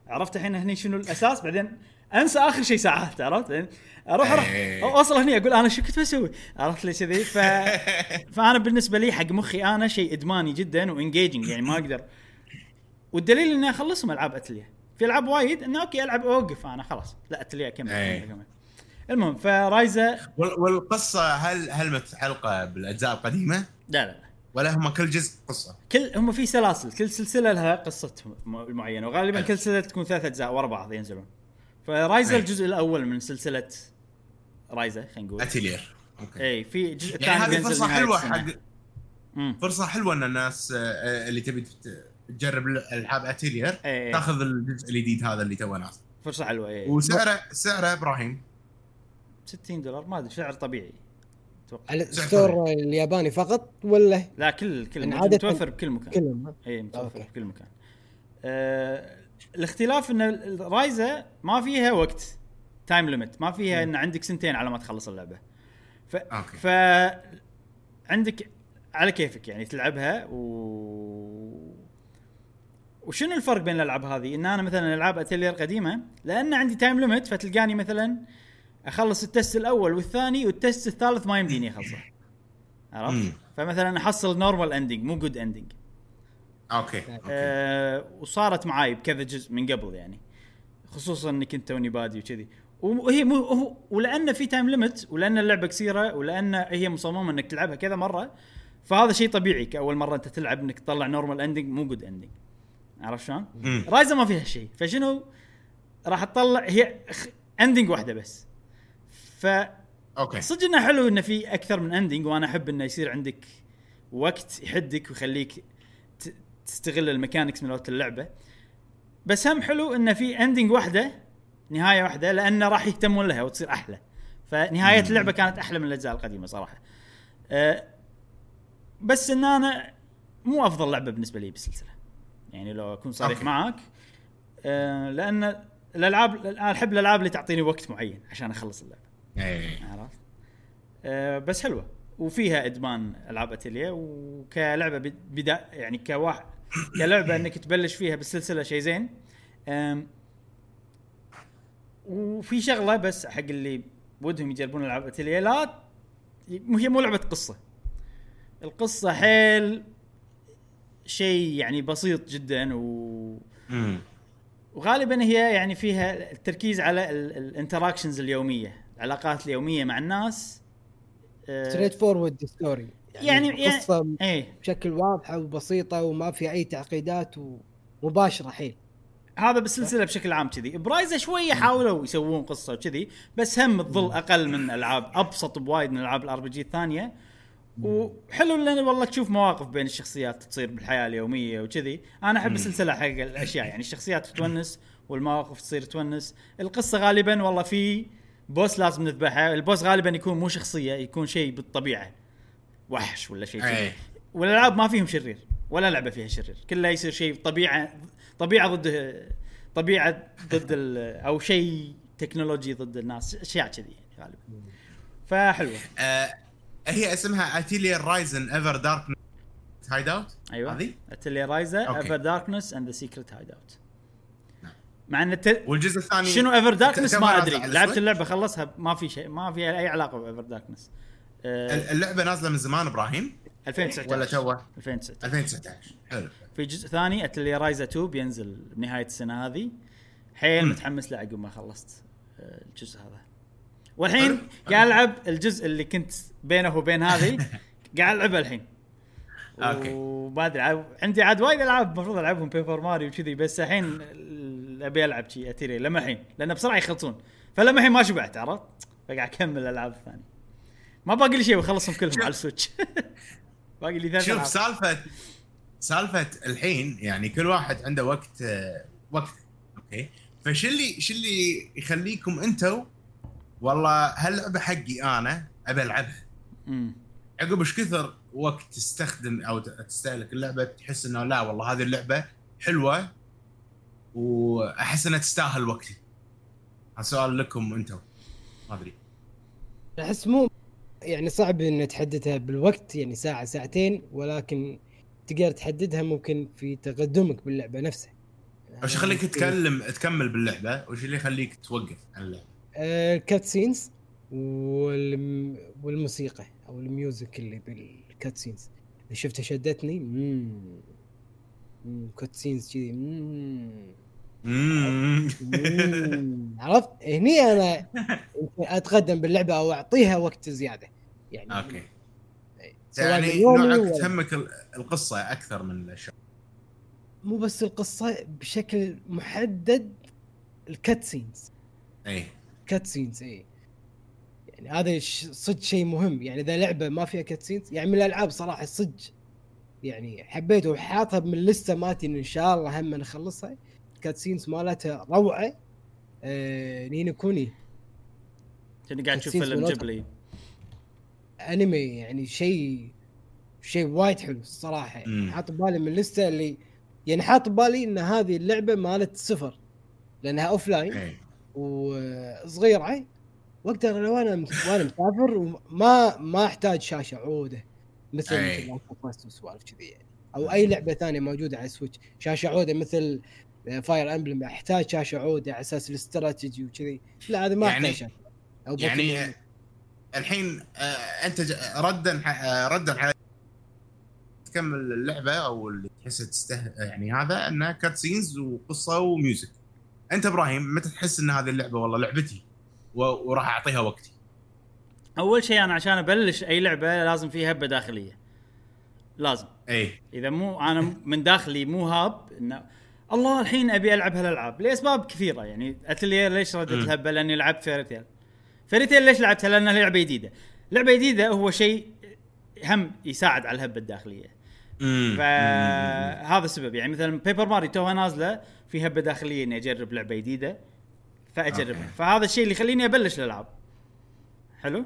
عرفت الحين هني شنو الاساس؟ بعدين انسى اخر شيء ساعات عرفت؟ أروح أروح إيه. اوصل هني أقول أنا شو كنت بسوي؟ عرفت لي كذي. ف... [LAUGHS] فأنا بالنسبة لي حق مخي أنا شيء إدماني جدا و engaging يعني ما أقدر. والدليل إني أخلصهم ألعاب اتليه في ألعاب وايد إنه أوكي ألعب أوقف أنا خلاص. لا اتليه أكمل. إيه. المهم ف Ryza وال- والقصة هل هل متعلقة بالأجزاء القديمة؟ لا لا. لا ولا هم كل جزء قصة؟ كل هم في سلاسل. كل سلسلة لها قصتهم م- معينة. وغالبا. كل سلسلة تكون ثلاث أجزاء ورا بعض ينزلون. ف Ryza أي. الجزء الأول من سلسلة Ryza خلينا نقول. أتيلير. أوكي. اي في جزء يعني ثاني هذه فرصة حلوة. حق. فرصة حلوة إن الناس آه، اللي تبي تجرب العاب أتيلير إيه. تاخذ الجزء الجديد هذا اللي تو نازل فرصة حلوة اي وسعره سعره إبراهيم؟ 60 دولار ما أدري سعر طبيعي. أتوقع. على ال store الياباني فقط ولا؟ لا كل كل يعني متوفر بكل مكان. كلهم ها؟ اي متوفر. بكل مكان. آه الاختلاف إن Ryza ما فيها وقت. Time limit ما فيها إن عندك سنتين على ما تخلص اللعبة. ف أوكي. ف عندك على كيفك يعني تلعبها و وشنو الفرق بين الألعاب هذه؟ إن أنا مثلا ألعاب اتلير قديمة لأن عندي time limit فتلقاني مثلا أخلص ال test الأول والثاني وال test الثالث ما يمديني أخلصه. عرفت؟ فمثلا أحصل normal ending مو good ending أوكي أوكي. آه وصارت معاي بكذا جزء من قبل يعني. خصوصا اني كنت توني بادي وكذي. وهي مو هو ولأن في time limit ولأن اللعبة قصيره ولأن هي مصممة إنك تلعبها كذا مرة فهذا شيء طبيعي كأول مرة أنت تلعب إنك تطلع normal ending مو good ending عرفت شلون؟ Ryza ما فيها شيء. فشنو؟ راح تطلع هي ending واحدة بس. ف okay. صدق إنه حلو إنه في أكثر من ending وأنا أحب إنه يصير عندك وقت يحدك ويخليك تستغل ال mechanics من وقت اللعبة. بس هم حلو إنه في ending واحدة نهاية واحدة لأنه راح يهتمون لها وتصير أحلى. فنهاية. اللعبة كانت أحلى من الأجزاء القديمة صراحة. أه بس إن أنا مو أفضل لعبة بالنسبة لي بالسلسلة. يعني لو أكون صريح. معاك. أه لأن الألعاب أنا أحب الألعاب اللي تعطيني وقت معين عشان أخلص اللعبة. إيه. عرفت؟ أه بس حلوة. وفيها إدمان ألعاب اتليه وكلعبة بد- بدا يعني كواحد كلعبة [COUGHS] إنك تبلش فيها بالسلسلة شيء زين. وفي شغلة بس حق اللي ودهم يجربون ألعاب اتليه لا هي مو لعبة قصة. القصة حيل شيء يعني بسيط جدا و مم. وغالبا هي يعني فيها التركيز على ال interactions اليومية العلاقات اليومية مع الناس. straight forward story يعني- يعني- قصة إيه. بشكل واضحة وبسيطة وما في أي تعقيدات ومباشرة حيل. هذا بالسلسلة بشكل عام كذي. ب Ryza شوية حاولوا يسوون قصة وكذي بس هم تظل أقل من ألعاب أبسط بوايد من ألعاب ال RPG الثانية. وحلو لأن والله تشوف مواقف بين الشخصيات تصير بالحياة اليومية وكذي. أنا أحب السلسلة حق الأشياء يعني الشخصيات تونس والمواقف تصير تونس. القصة غالبا والله في boss لازم نذبحه. ال boss غالبا يكون مو شخصية يكون شيء بالطبيعة. وحش ولا شيء إيه. والألعاب ما فيهم شرير ولا لعبة فيها شرير. كلها يصير شيء طبيعة طبيعة ضد طبيعة ضد أو شيء تكنولوجي ضد الناس أشياء كذي يعني غالبا. فحلوة. آه هي اسمها Atelier Ryza Ever Dark Hideout أيوه. هذه؟ Atelier Ryza. Ever Darkness and the Secret Hideout. مع إن الت... والجزء الثاني شنو Ever Darkness ما أدري. لعبت؟ اللعبة خلصها ما في شيء ما فيها أي علاقة ب Ever Darkness آه اللعبة نازلة من زمان إبراهيم. 2019 ولا توه. 2019 2019 حلو. في جزء ثاني Atelier Ryza 2 بينزل بنهاية السنة هذه. حيل. متحمس له عقب ما خلصت آه، الجزء هذا. والحين. قاعد ألعب الجزء اللي كنت بينه وبين هذه. [LAUGHS] قاعد العبه الحين. okay. وما أدري عندي عاد وايد ألعاب المفروض ألعبهم Paper Mario وكذي بس الحين ال- أبي ألعب شي أتيري. لما الحين لأن بسرعة يخلصون. فلما الحين ما شبعت عرفت؟ فقاعد أكمل الالعاب الثانية ما باقي لي شيء بخلصهم كلهم على ال Switch. [LAUGHS] باقي لي ثلاث شوف سالفة سالفة الحين يعني كل واحد عنده وقت وقت. okay؟ فشو اللي شو اللي يخليكم أنتم والله هاللعبة حقي أنا أبي ألعبها. عقب إيش كثر وقت تستخدم أو تستهلك اللعبة تحس إنه لا والله هذه اللعبة حلوة وأحس إنها تستاهل وقتي. هذا سؤال لكم أنتم ما أدري. أحس مو يعني صعب ان تحددها بالوقت يعني ساعة ساعتين ولكن تقدر تحددها ممكن في تقدمك باللعبة نفسها وش يخليك تكلم تكمل باللعبة وش اللي يخليك توقف عن اللعبة ال cutscenes والم... والموسيقى أو ال music اللي بال cutscenes اللي شفتها شدتني مم. مم. cutscenes كذي. عرفت هني أنا أتقدم باللعبة أو أعطيها وقت زيادة يعني okay. يعني نوعك تهمك ال- القصة أكثر من الشغل مو بس القصة بشكل محدد ال cutscenes اي cutscenes اي يعني هذا ش- صدق شيء مهم. يعني إذا لعبة ما فيها cutscenes يعني من الألعاب صراحة صدق. يعني حبيته وحاطها من اللسته مالتي إن شاء الله هم نخلصها cutscenes مالتها روعة. آه Ni no Kuni. كأني قاعد cutscenes فيلم. جبلي أنمي يعني شيء شيء وايد حلو الصراحة. يعني حاط ببالي من اللسته اللي يعني حاط ببالي إن هذه اللعبة مالت سفر لأنها offline اي وصغيرة. وأقدر أنا وأنا مسافر وما ما أحتاج شاشة عودة مثل Us وسوالف كذي يعني. أو أي لعبة ثانية موجودة على ال Switch شاشة عودة مثل Fire Emblem أحتاج شاشة عودة على أساس الاستراتيجي وكذي. لا هذا ما يعني- أحتاج شاشة. أو يعني. الحين آه أنت ردا آه ردا على تكمل اللعبة أو اللي تحسها تستاهل يعني هذا انها cutscenes وقصة و music. أنت إبراهيم متى تحس إن هذه اللعبة والله لعبتي؟ وراح أعطيها وقتي. أول شيء أنا عشان أبلش أي لعبة لازم فيها هبة داخلية. لازم. إي. إذا مو أنا من داخلي مو هاب انه الله الحين أبي ألعب هالألعاب. لاسباب كثيرة يعني. اتلير ليش ردت. الهبه لأني لعبت Fairy Tail. Fairy Tail ليش لعبتها؟ لأنها لعبة جديدة. لعبة جديدة هو شيء هم يساعد على الهبة الداخلية. فهذا السبب. يعني مثلا بيبر ماري توها نازلة في هبة داخلية إني أجرب لعبة جديدة فأجربها. فهذا الشيء اللي يخليني أبلش الألعاب. حلو؟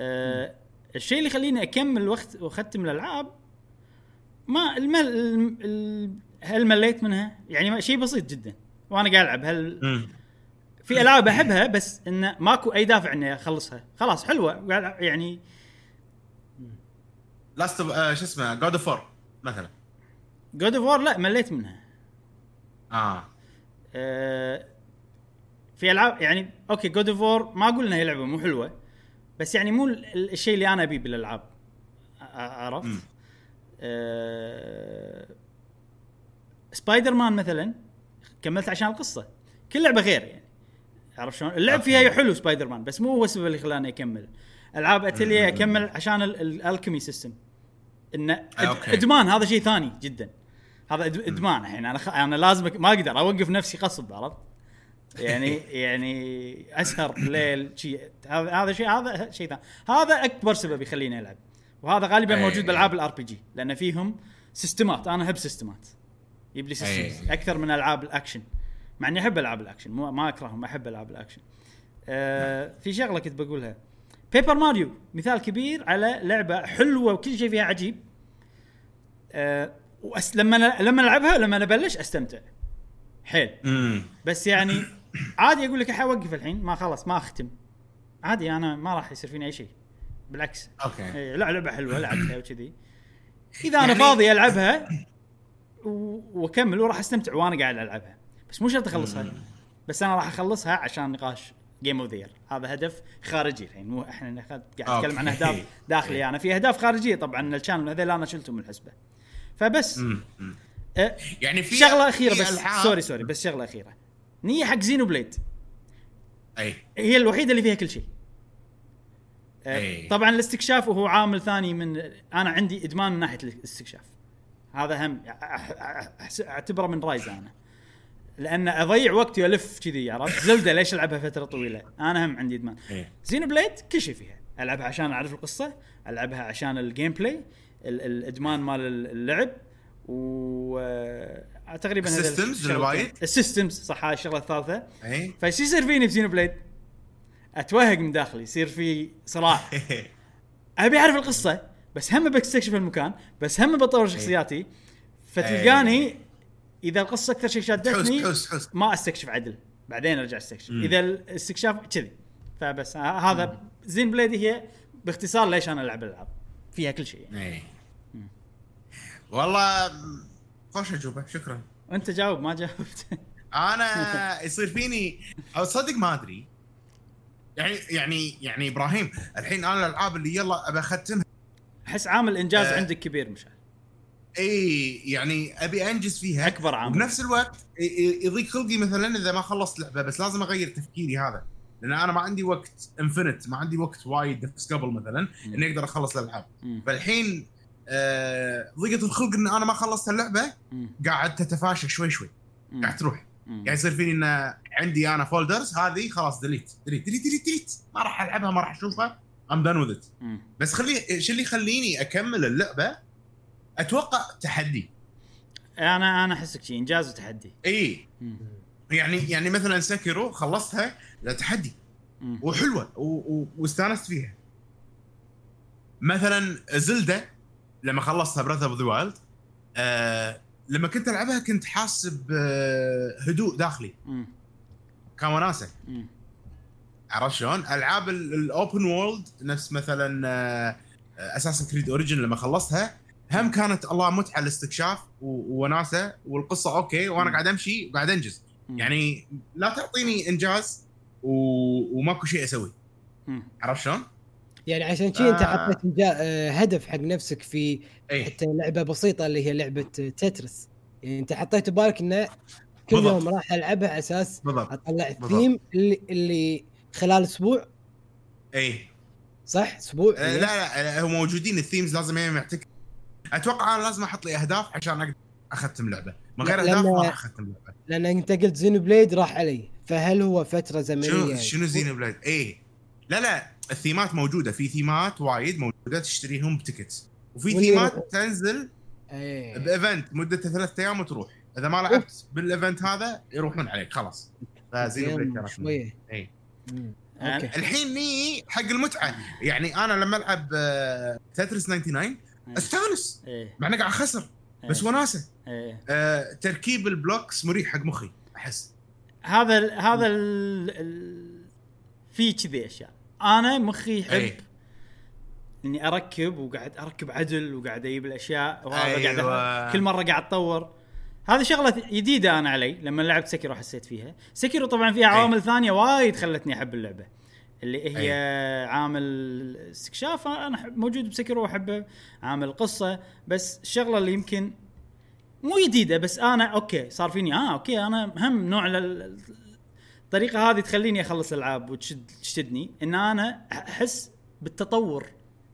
آه الشيء اللي يخليني أكمل وقت وأختم الألعاب ما المل ال- ال- هل مليت منها؟ يعني شيء بسيط جدا. وأنا قاعد ألعب هل. في ألعاب أحبها بس انه ماكو أي دافع إني أخلصها. خلاص حلوة. يعني Last آه شو اسمه God of War مثلا. God of War لا مليت منها. آه. آه، في ألعاب يعني okay God of War ما أقول إنها هي لعبة مو حلوة بس يعني مو ال- ال- الشيء اللي أنا أبيه بالألعاب. عرفت؟ مم. آه سبايدر مان مثلا كملت عشان القصة. كل لعبة غير يعني. عرفت شلون؟ اللعب. فيها حلو سبايدر مان بس مو هو السبب اللي خلاني أكمل ألعاب اتليا. أكمل عشان ال alchemy system إنه. إدمان هذا شيء ثاني جدا هذا إدمان الحين أنا خ... أنا لازم ما أقدر أوقف نفسي غصب عرفت؟ يعني [LAUGHS] يعني أسهر ليل شيء هذا هذا شيء هذا شيء ثاني هذا أكبر سبب يخليني ألعب وهذا غالبا. موجود بالالعاب ال RPG لأن فيهم سيستمات أنا أحب سيستمات يجيب لي. systems أكثر من ألعاب الأكشن مع إني أحب ألعاب الأكشن مو ما أكرههم أحب ألعاب الأكشن. آه في شغلة كنت بقولها. Paper Mario مثال كبير على لعبة حلوة وكل شيء فيها عجيب. وأس... لما أنا- لما ألعبها لما أنا أبلش أستمتع. حيل. بس يعني عادي أقول لك أوقف الحين ما خلاص ما أختم. عادي أنا ما راح يصير فيني أي شيء. بالعكس. okay. إيه، لا لعبة حلوة لعبتها وكذي. إذا أنا يعني- فاضي ألعبها. وأكمل وراح أستمتع وأنا قاعد ألعبها. بس مو شرط أخلصها. بس أنا راح أخلصها عشان نقاش game of the هذا هدف خارجي الحين مو إحنا قاعد نتكلم عن. أهداف داخلي. أنا في أهداف خارجية طبعا ال channel هذول أنا شلتهم من الحسبة. فبس. أه يعني في شغلة أخيرة بس. sorry sorry بس شغلة أخيرة. نية حق Xenoblade أي. هي الوحيدة اللي فيها كل شيء. أه، أي. طبعا الاستكشاف وهو عامل ثاني من أنا عندي إدمان من ناحية الاستكشاف. هذا هم أعتبره من رايز أنا. لأن أضيع وقتي وألف كذي عرفت؟ Zelda ليش ألعبها فترة طويلة؟ أنا هم عندي إدمان. إيه. Xenoblade كل شيء فيها. ألعبها عشان أعرف القصة ألعبها عشان ال gameplay ال- الإدمان مال اللعب و آه، تقريبا ال systems. الوايد؟ ال systems صح هاي الشغلة الثالثة. اي فايش يصير فيني ب Xenoblade؟ أتوهق من داخلي يصير في صراع. [LAUGHS] أبي أعرف القصة بس هم بستكشف المكان بس هم بطور شخصياتي فتلقاني إذا القصة أكثر شيء شادتني حس حس حس ما أستكشف عدل. بعدين أرجع أستكشف. مم. إذا الاستكشاف كذي. فبس ه- هذا زين بليدي هي باختصار ليش أنا ألعب الألعاب. فيها كل شيء. يعني. اي والله خوش أجوبه شكرا. وانت جاوب ما جاوبت. [LAUGHS] أنا يصير فيني أو تصدق ما أدري. يعني يعني يعني إبراهيم الحين أنا الألعاب اللي يلا ابى أختمها. أحس عامل إنجاز آه. عندك كبير مشعل. أي يعني أبي أنجز فيها أكبر عامل وبنفس الوقت يضيق خلقي مثلا إذا ما خلصت لعبة بس لازم أغير تفكيري هذا لأن أنا ما عندي وقت انفنت ما عندي وقت وايد نفس قبل مثلا إني أقدر أخلص الألعاب. فالحين آه ضيقة الخلق إن أنا ما خلصت اللعبة. قاعد تتفاشى شوي شوي. قاعد تروح. قاعد يصير فيني إن عندي أنا folders هذه خلاص delete delete delete delete, delete. ما راح ألعبها ما راح أشوفها I'm done with. بس خلي شو اللي يخليني أكمل اللعبة أتوقع تحدي أنا أنا أحسك شيء إنجاز وتحدي إي. يعني يعني مثلا Sekiro خلصتها لا تحدي مم. وحلوة واستانست فيها مثلا Zelda لما خلصتها Breath of the Wild لما كنت ألعبها كنت حاسس بهدوء داخلي مم. كان وناسة. عرفت شلون؟ ألعاب ال open world نفس مثلا Assassin's Creed Origins لما خلصتها هم كانت الله متعة الاستكشاف و- ووناسه والقصة okay وأنا. قاعد أمشي وقاعد أنجز. يعني لا تعطيني إنجاز و... وماكو شيء أسوي. عرفت شلون؟ يعني عشان شي أنت آه. حطيت إنجا- آه، هدف حق نفسك في اي حتى لعبة بسيطة اللي هي لعبة Tetris يعني أنت حطيت ببالك إنه كل بالضبط. يوم راح ألعبها على أساس بالضبط أطلع. الثيم اللي, اللي خلال أسبوع اي صح أسبوع آه، لا لا هو موجودين ال themes لازم يعتك أتوقع أنا لازم أحط لي أهداف عشان أقدر أختم لعبة. من غير أهداف ما راح أختم لعبة. لأن أنت قلت Xenoblade راح علي. فهل هو فترة زمنية؟ شنو شنو Xenoblade؟ اي لا لا الثيمات موجودة. في ثيمات وايد موجودة تشتريهم بتكتس وفي ثيمات تنزل إيه. ب event مدته ثلاث أيام وتروح. إذا ما لعبت بال event هذا يروحون عليك. خلاص. ف Xenoblade شوية. اي okay. الحين ني حق المتعة. يعني أنا لما ألعب آه، Tetris 99 استانس. إيه. مع اني قاعد اخسر بس إيه. وناسه إيه. آه، تركيب ال blocks مريح حق مخي أحس. هذا ال هذا ال ال في كذي أشياء. أنا مخي يحب أي. إني أركب وقاعد أركب عدل وقاعد أجيب الأشياء وهذا أيوة. قاعد كل مرة قاعد أتطور. هذه شغلة جديدة أنا علي لما لعبت Sekiro حسيت فيها. Sekiro طبعا فيها عوامل ثانية وايد خلتني أحب اللعبة. اللي هي عامل استكشاف أنا موجود ب Sekiro واحبه عامل قصة بس الشغلة اللي يمكن مو جديدة بس أنا okay صار فيني آه okay أنا هم نوع ال- الطريقة هذه تخليني أخلص العاب وتشد تشدني إن أنا أحس بالتطور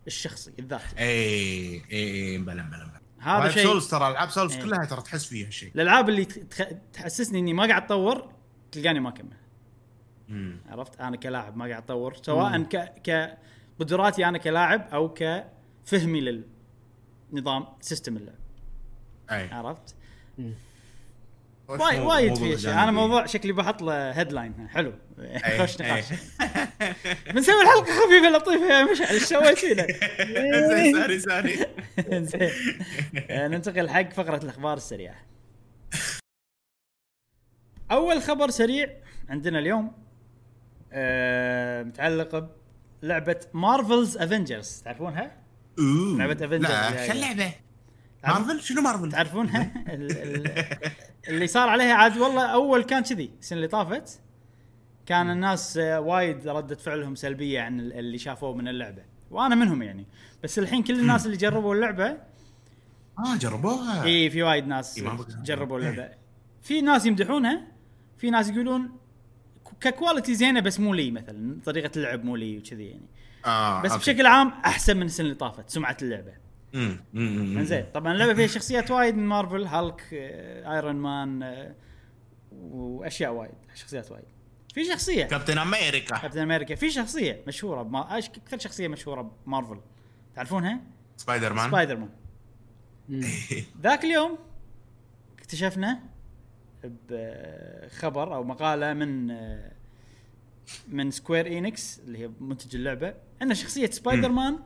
الشخصي الذاتي. اي اي بلا بلا بلا. هذا شيء Souls ترى العاب Souls إيه. كلها ترى تحس فيها شيء. الألعاب اللي تخ... تحسسني إني ما قاعد أتطور تلقاني ما أكمل. مم. عرفت؟ أنا كلاعب ما قاعد اتطور سواء ك كقدراتي أنا كلاعب أو كفهمي للنظام system اللعب. أي. عرفت؟ وايد وايد موضوع في أشياء؟ أنا موضوع شكلي بحط له headline حلو. [LAUGHS] خوش نقاش. [LAUGHS] بنسوي الحلقة خفيفة لطيفة يا مشعل. إيش سويت فينا؟ [LAUGHS] زين sorry sorry زين. آه، ننتقل حق فقرة الأخبار السريعة. أول خبر سريع عندنا اليوم. آه، متعلق بلعبة Marvel's Avengers تعرفونها؟ أوه. لعبة Avengers لا. شو اللعبة؟ مارفل شنو مارفل؟ تعرفونها؟ [LAUGHS] ال- ال- اللي صار عليها عاد والله أول كان كذي السنة اللي طافت كان الناس آه، وايد ردة فعلهم سلبية عن ال- اللي شافوه من اللعبة وأنا منهم يعني بس الحين كل الناس [LAUGHS] اللي جربوا اللعبة آه جربوها اي في وايد ناس إي، ما بقى- جربوا اللعبة في ناس يمدحونها في ناس يقولون ك quality زينة بس مو لي مثلا طريقة اللعب مو لي وكذي يعني. آه بس okay. بشكل عام أحسن من السنة اللي طافت سمعة اللعبة. أمم، أمم، أمم. انزين طبعا اللعبة فيها شخصيات وايد من مارفل هالك آه، ايرون مان آه، وأشياء وايد شخصيات وايد. في شخصية. كابتن أمريكا. كابتن أمريكا. في شخصية مشهورة بما... أش- أكثر شخصية مشهورة بمارفل؟ تعرفونها؟ سبايدر مان. سبايدر مان. [LAUGHS] ذاك اليوم اكتشفنا بخبر أو مقالة من من سكوير انكس اللي هي منتج اللعبة إن شخصية سبايدر مان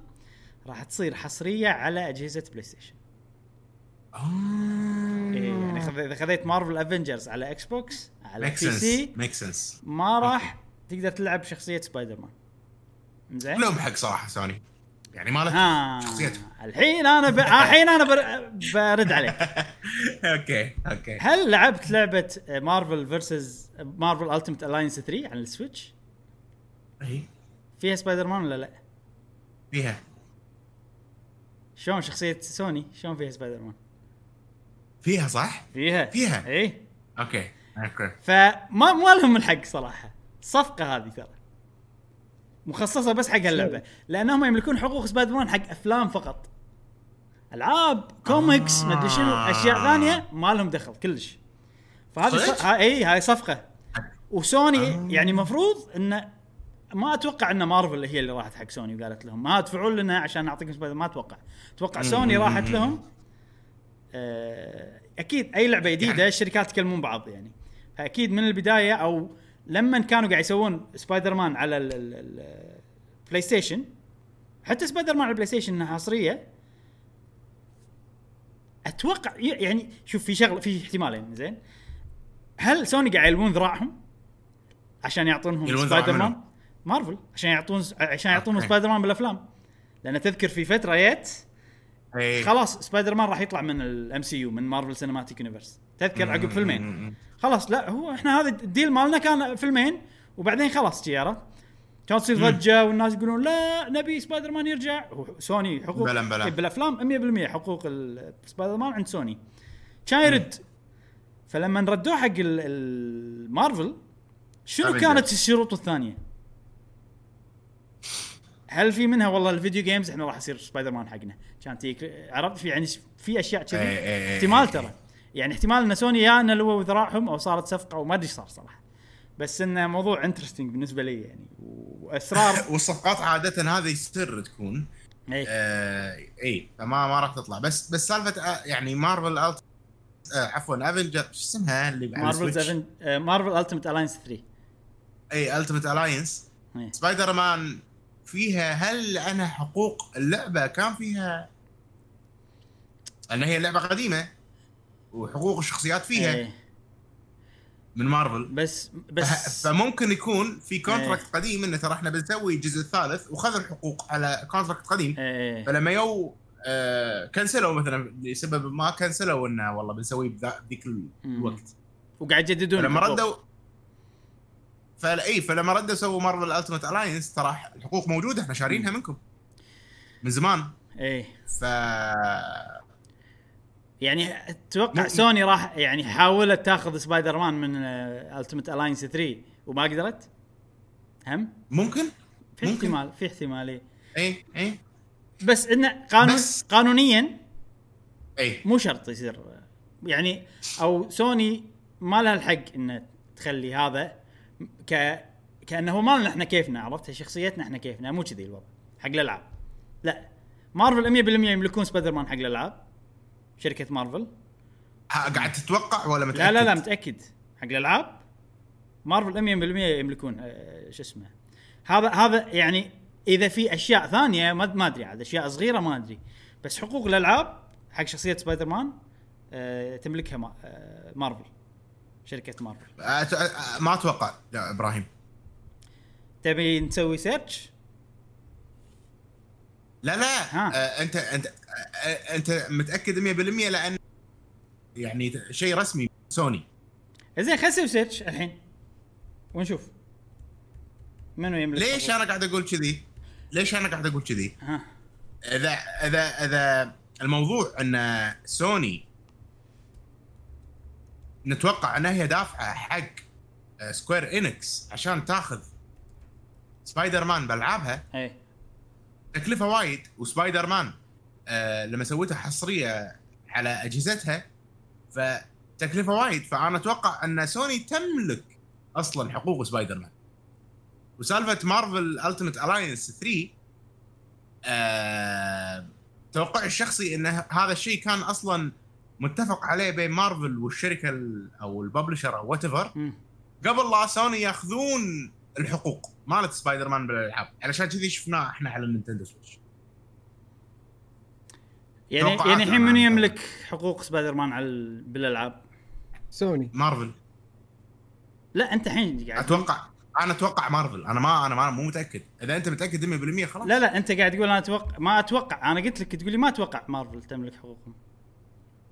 راح تصير حصرية على أجهزة بلاي ستيشن إيه يعني إذا خذيت مارفل افنجرز على إكس بوكس على PC make sense ما راح تقدر تلعب شخصيه سبايدر مان زين لهم حق صراحة سوني يعني ما له ها شخصيته. الحين أنا ب... الحين أنا بر... برد عليك. [LAUGHS] okay okay. هل لعبت لعبة مارفل versus مارفل التيمت الاينس 3 على السويتش؟ إي. فيها سبايدر مان ولا لا؟ فيها. شلون شخصية سوني؟ شلون فيها سبايدر مان فيها صح؟ فيها. فيها. إي. okay okay. فما ما لهم الحق صراحة. صفقة هذه ترى. مخصصة بس حق اللعبة. لأنهم يملكون حقوق سبايدر مان حق أفلام فقط. ألعاب كوميكس ما ادري شنو أشياء ثانية ما لهم دخل كلش. فهذه؟ ص... ها إي هاي صفقة. وسوني يعني مفروض انه ما أتوقع إن مارفل هي اللي راحت حق سوني وقالت لهم. ما تدفعون لنا عشان نعطيكم سبايدر ما أتوقع. أتوقع سوني راحت لهم. آه، أكيد أي لعبة جديدة يعني- الشركات يكلمون بعض يعني. فأكيد من البداية أو لما كانوا قاعد يسوون سبايدر مان على ال- ال- ال- البلاي ستيشن حتى سبايدر مان على البلاي ستيشن إنها حصرية أتوقع يعني شوف في شغله في احتمالين زين. هل سوني قاعد يلوون ذراعهم عشان يعطونهم سبايدر مان؟ مارفل عشان يعطون عشان okay. سبايدر مان بالأفلام. لأن تذكر في فترة جت اي خلاص سبايدر مان راح يطلع من ال MCU من مارفل سينماتيك يونيفرس تذكر عقب فيلمين. خلاص لا هو إحنا هذا ال deal مالنا كان فيلمين وبعدين خلاص عرفت؟ كان تصير ضجة والناس يقولون لا نبي سبايدر مان يرجع سوني حقوق blah blah. إيه بالأفلام 100% حقوق سبايدر مان عند سوني كان يرد فلما ردوه حق ال- المارفل شنو. كانت الشروط الثانية؟ هل في منها والله ال video games إحنا راح يصير سبايدر مان حقنا كان تيك عرفت في يعني في أشياء كذي إيه إيه احتمال. ترى يعني احتمال ان سوني يا نلووا ذراعهم أو صارت صفقة أو ما أدري إيش صار صراحة. بس انه موضوع interesting بالنسبة لي يعني وأسرار [LAUGHS] والصفقات عادة هذه سر تكون. اي آه اي فما ما راح تطلع. بس بس سالفة آه يعني مارفل ألت... آه عفوا افنجر شو اسمها اللي مارفل السويتش؟ 7 آه، مارفل التيمت الاينس 3 اي التيمت الاينس. سبايدر مان فيها هل أنا حقوق اللعبة كان فيها؟ ان هي لعبة قديمة. وحقوق الشخصيات فيها. إيه. من مارفل. بس بس فممكن يكون في contract إيه. قديم إنه ترى إحنا بنسوي الجزء الثالث وخذوا الحقوق على contract قديم. إيه. فلما يو آه كنسلوا مثلا لسبب ما كنسلوا إنه والله بنسويه بذا- بذيك الوقت. وقاعد يجددون فلما الحقوق. ردوا فلا اي فلما ردوا سووا مارفل التيمت الاينس ترى الحقوق موجودة إحنا شارينها منكم. من زمان. إيه. ف يعني أتوقع سوني راح يعني حاولت تاخذ سبايدر مان من التيمت الاينس 3 وما قدرت. هم؟ ممكن؟ في ممكن. احتمال في احتمال. إي إي. بس انه قانون بس- قانونيا إي. مو شرط يصير. يعني أو سوني ما لها الحق إنه تخلي هذا ك كأنه مالنا إحنا كيفنا عرفت؟ شخصيتنا إحنا كيفنا مو كذي الوضع حق الألعاب. لا. مارفل 100% يملكون سبايدر مان حق الألعاب. شركة مارفل. ها، قاعد تتوقع ولا متاكد؟ لا لا لا متأكد؟ حق الألعاب مارفل 100% يملكون آه، شو اسمه. هذا هذا يعني إذا في أشياء ثانية ما ما أدري عاد أشياء صغيرة ما أدري. بس حقوق الألعاب حق شخصية سبايدر مان آه، تملكها ما آه، مارفل شركة مارفل. أت- أ- ما أتوقع لا إبراهيم. تبي نسوي سيرش لا لا. ها. آه أنت أنت آه أنت متأكد 100% لأن يعني شيء رسمي سوني زين خلينا نسوي search الحين ونشوف منو يملك ليش؟ أنا قاعد أقول كذي؟ ليش أنا قاعد أقول كذي؟ إذا إذا إذا الموضوع أن سوني نتوقع انها هي دافعة حق سكوير انيكس عشان تاخذ سبايدر مان بألعابها اي تكلفة وايد وسبايدر مان آه لما سويتها حصرية على أجهزتها فتكلفة وايد. فأنا أتوقع أن سوني تملك أصلا حقوق سبايدر مان وسالفة مارفل التيمت الاينس 3 آه توقعي الشخصي أن هذا الشيء كان أصلا متفق عليه بين مارفل والشركة ال- أو ال publisher أو what. قبل لا سوني ياخذون الحقوق مالت سبايدر مان بالألعاب. علشان كذي شفناه إحنا على النينتندو سويتش. يعني يعني الحين منو عن- يملك حقوق سبايدر مان على ال- بالألعاب؟ سوني. مارفل. لا أنت الحين قاعد أتوقع أنا أتوقع مارفل. أنا ما أنا ما مو متأكد. إذا أنت متأكد 100% خلاص. لا لا أنت قاعد تقول أنا أتوقع ما أتوقع. أنا قلت لك تقول لي ما أتوقع مارفل تملك حقوقهم.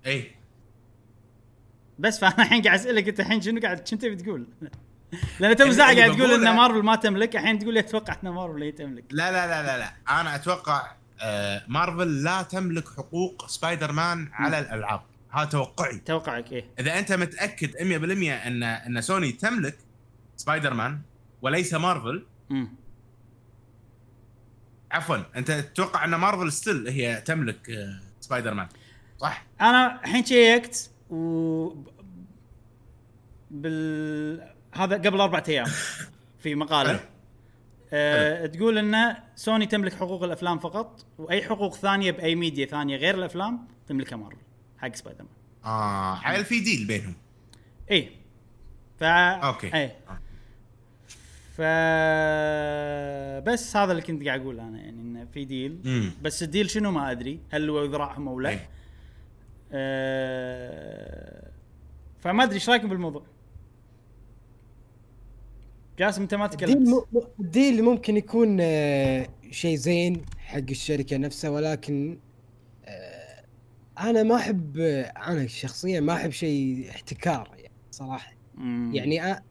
اي بس فأنا الحين قاعد أسألك أنت الحين شنو قاعد شنو تبي تقول؟ [LAUGHS] لأن تو ساعه اللي قاعد تقول إن مارفل ما تملك الحين تقول لي أتوقع إن مارفل هي تملك. لا لا لا لا لا. أنا أتوقع مارفل لا تملك حقوق سبايدر مان على الألعاب. هذا توقعي. توقعك إيه. إذا أنت متأكد 100% ان أن سوني تملك سبايدر مان وليس مارفل عفوا أنت تتوقع أن مارفل still هي تملك آه سبايدر مان صح؟ أنا الحين شيكت و بال هذا قبل أربعة أيام [LAUGHS] في مقالة. أه تقول إن سوني تملك حقوق الأفلام فقط وأي حقوق ثانية بأي ميديا ثانية غير الأفلام تملكها مارفل حق سبايدر مان آه حيل في deal بينهم. اي ف okay. اي ف بس هذا اللي كنت قاعد أقول أنا يعني انه في deal امم بس ال deal شنو ما أدري هل هو ذراعهم أو لا. إيه. أه... فما أدري إيش رأيكم بالموضوع. جاسم انت ما تكلمت. ال deal ممكن يكون آه، شيء زين حق الشركة نفسها ولكن آه، أنا ما أحب آه، أنا شخصيا ما أحب شيء احتكار يعني صراحة مم. يعني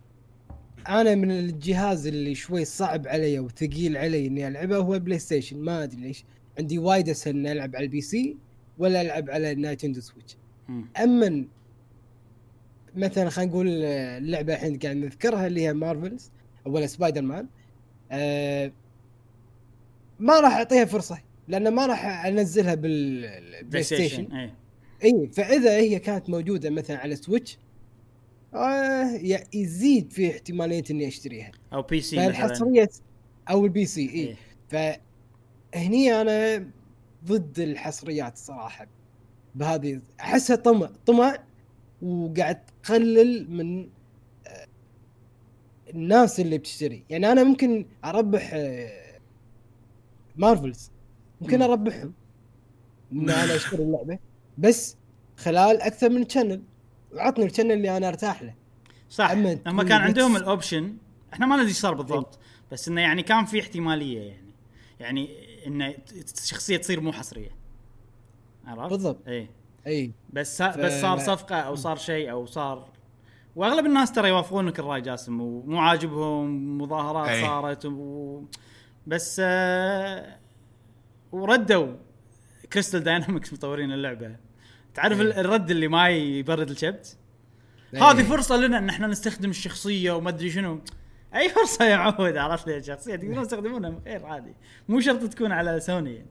أنا من الجهاز اللي شوي صعب علي وثقيل علي إني ألعبه هو البلاي ستيشن ما أدري ليش عندي وايد أسهل إني ألعب على ال PC ولا ألعب على النينتندو سويتش. اما مثلا خلينا نقول اللعبة الحين قاعد نذكرها اللي هي مارفلز ولا سبايدر مان آه ما راح أعطيها فرصة لأن ما راح أنزلها بالبلاي ستيشن اي فإذا هي كانت موجودة مثلا على سويتش آه يزيد في احتمالية إني أشتريها. أو PC مثلا. فالحصريه أو البي سي اي إيه. فهني أنا ضد الحصريات الصراحه بهذه أحسها طمع طمع وقاعد تقلل من الناس اللي بتشتري. يعني أنا ممكن أربح آه، مارفلز ممكن مم. أربحهم. ان [LAUGHS] أنا أشتري اللعبة. بس خلال أكثر من channel وعطني ال channel اللي أنا أرتاح له. صح. هم كان عندهم ال option إحنا ما ندري إيش صار بالضبط. بس إنه يعني كان في احتمالية يعني. يعني إنه ت- شخصيه تصير مو حصرية. عرفت؟ بالضبط. اي اي بس بس صار صفقة أو صار شيء أو صار واغلب الناس ترى يوافقونك الرأي جاسم ومو عاجبهم مظاهرات أي. صارت و... بس آه وردوا. كريستال داينامكس مطورين اللعبة. تعرف أي. ال- الرد اللي ما يبرد الكبد أي. هذه فرصة لنا إن إحنا نستخدم الشخصية وما أدري شنو. أي فرصة يا معود عرفت لي الشخصية؟ تقدرون تستخدمونها؟ خير عادي. مو شرط تكون على سوني. يعني.